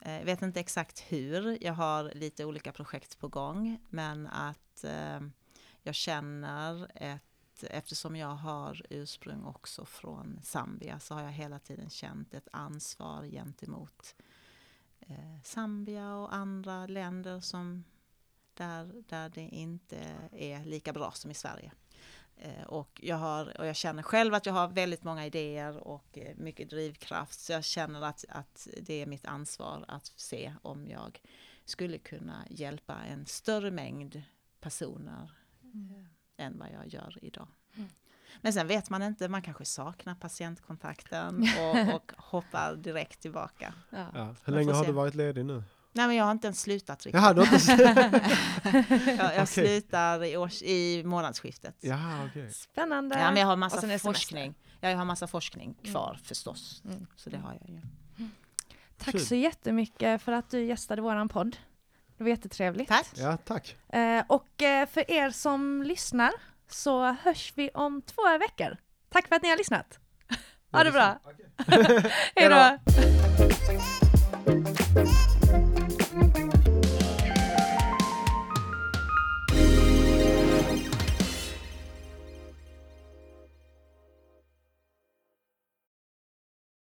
Speaker 2: Eh, Jag vet inte exakt hur, jag har lite olika projekt på gång men att eh, jag känner ett Eftersom jag har ursprung också från Zambia så har jag hela tiden känt ett ansvar gentemot eh, Zambia och andra länder som där, där det inte är lika bra som i Sverige. Eh, och, jag har, och jag känner själv att jag har väldigt många idéer och eh, mycket drivkraft så jag känner att, att det är mitt ansvar att se om jag skulle kunna hjälpa en större mängd personer eh, än vad jag gör idag.
Speaker 1: Mm.
Speaker 2: Men sen vet man inte, man kanske saknar patientkontakten och, och hoppar direkt tillbaka.
Speaker 1: Ja.
Speaker 3: Ja. Hur länge har
Speaker 2: se.
Speaker 3: du varit ledig nu?
Speaker 2: Nej men jag har inte ens slutat riktigt.
Speaker 3: Jaha, du har inte...
Speaker 2: jag jag
Speaker 3: Okej.
Speaker 2: slutar i, års, i månadsskiftet.
Speaker 3: Jaha, okej.
Speaker 1: Spännande.
Speaker 2: Ja, men jag har massa forskning. Ja, jag har massa forskning kvar förstås.
Speaker 1: Mm.
Speaker 2: Så det har jag ju.
Speaker 1: Tack
Speaker 3: Kul.
Speaker 1: så jättemycket för att du gästade våran podd. Det var jättetrevligt.
Speaker 2: Tack!
Speaker 3: Ja, tack.
Speaker 1: Eh, och eh, för er som lyssnar så hörs vi om två veckor. Tack för att ni har lyssnat. Ha det bra. Hej då!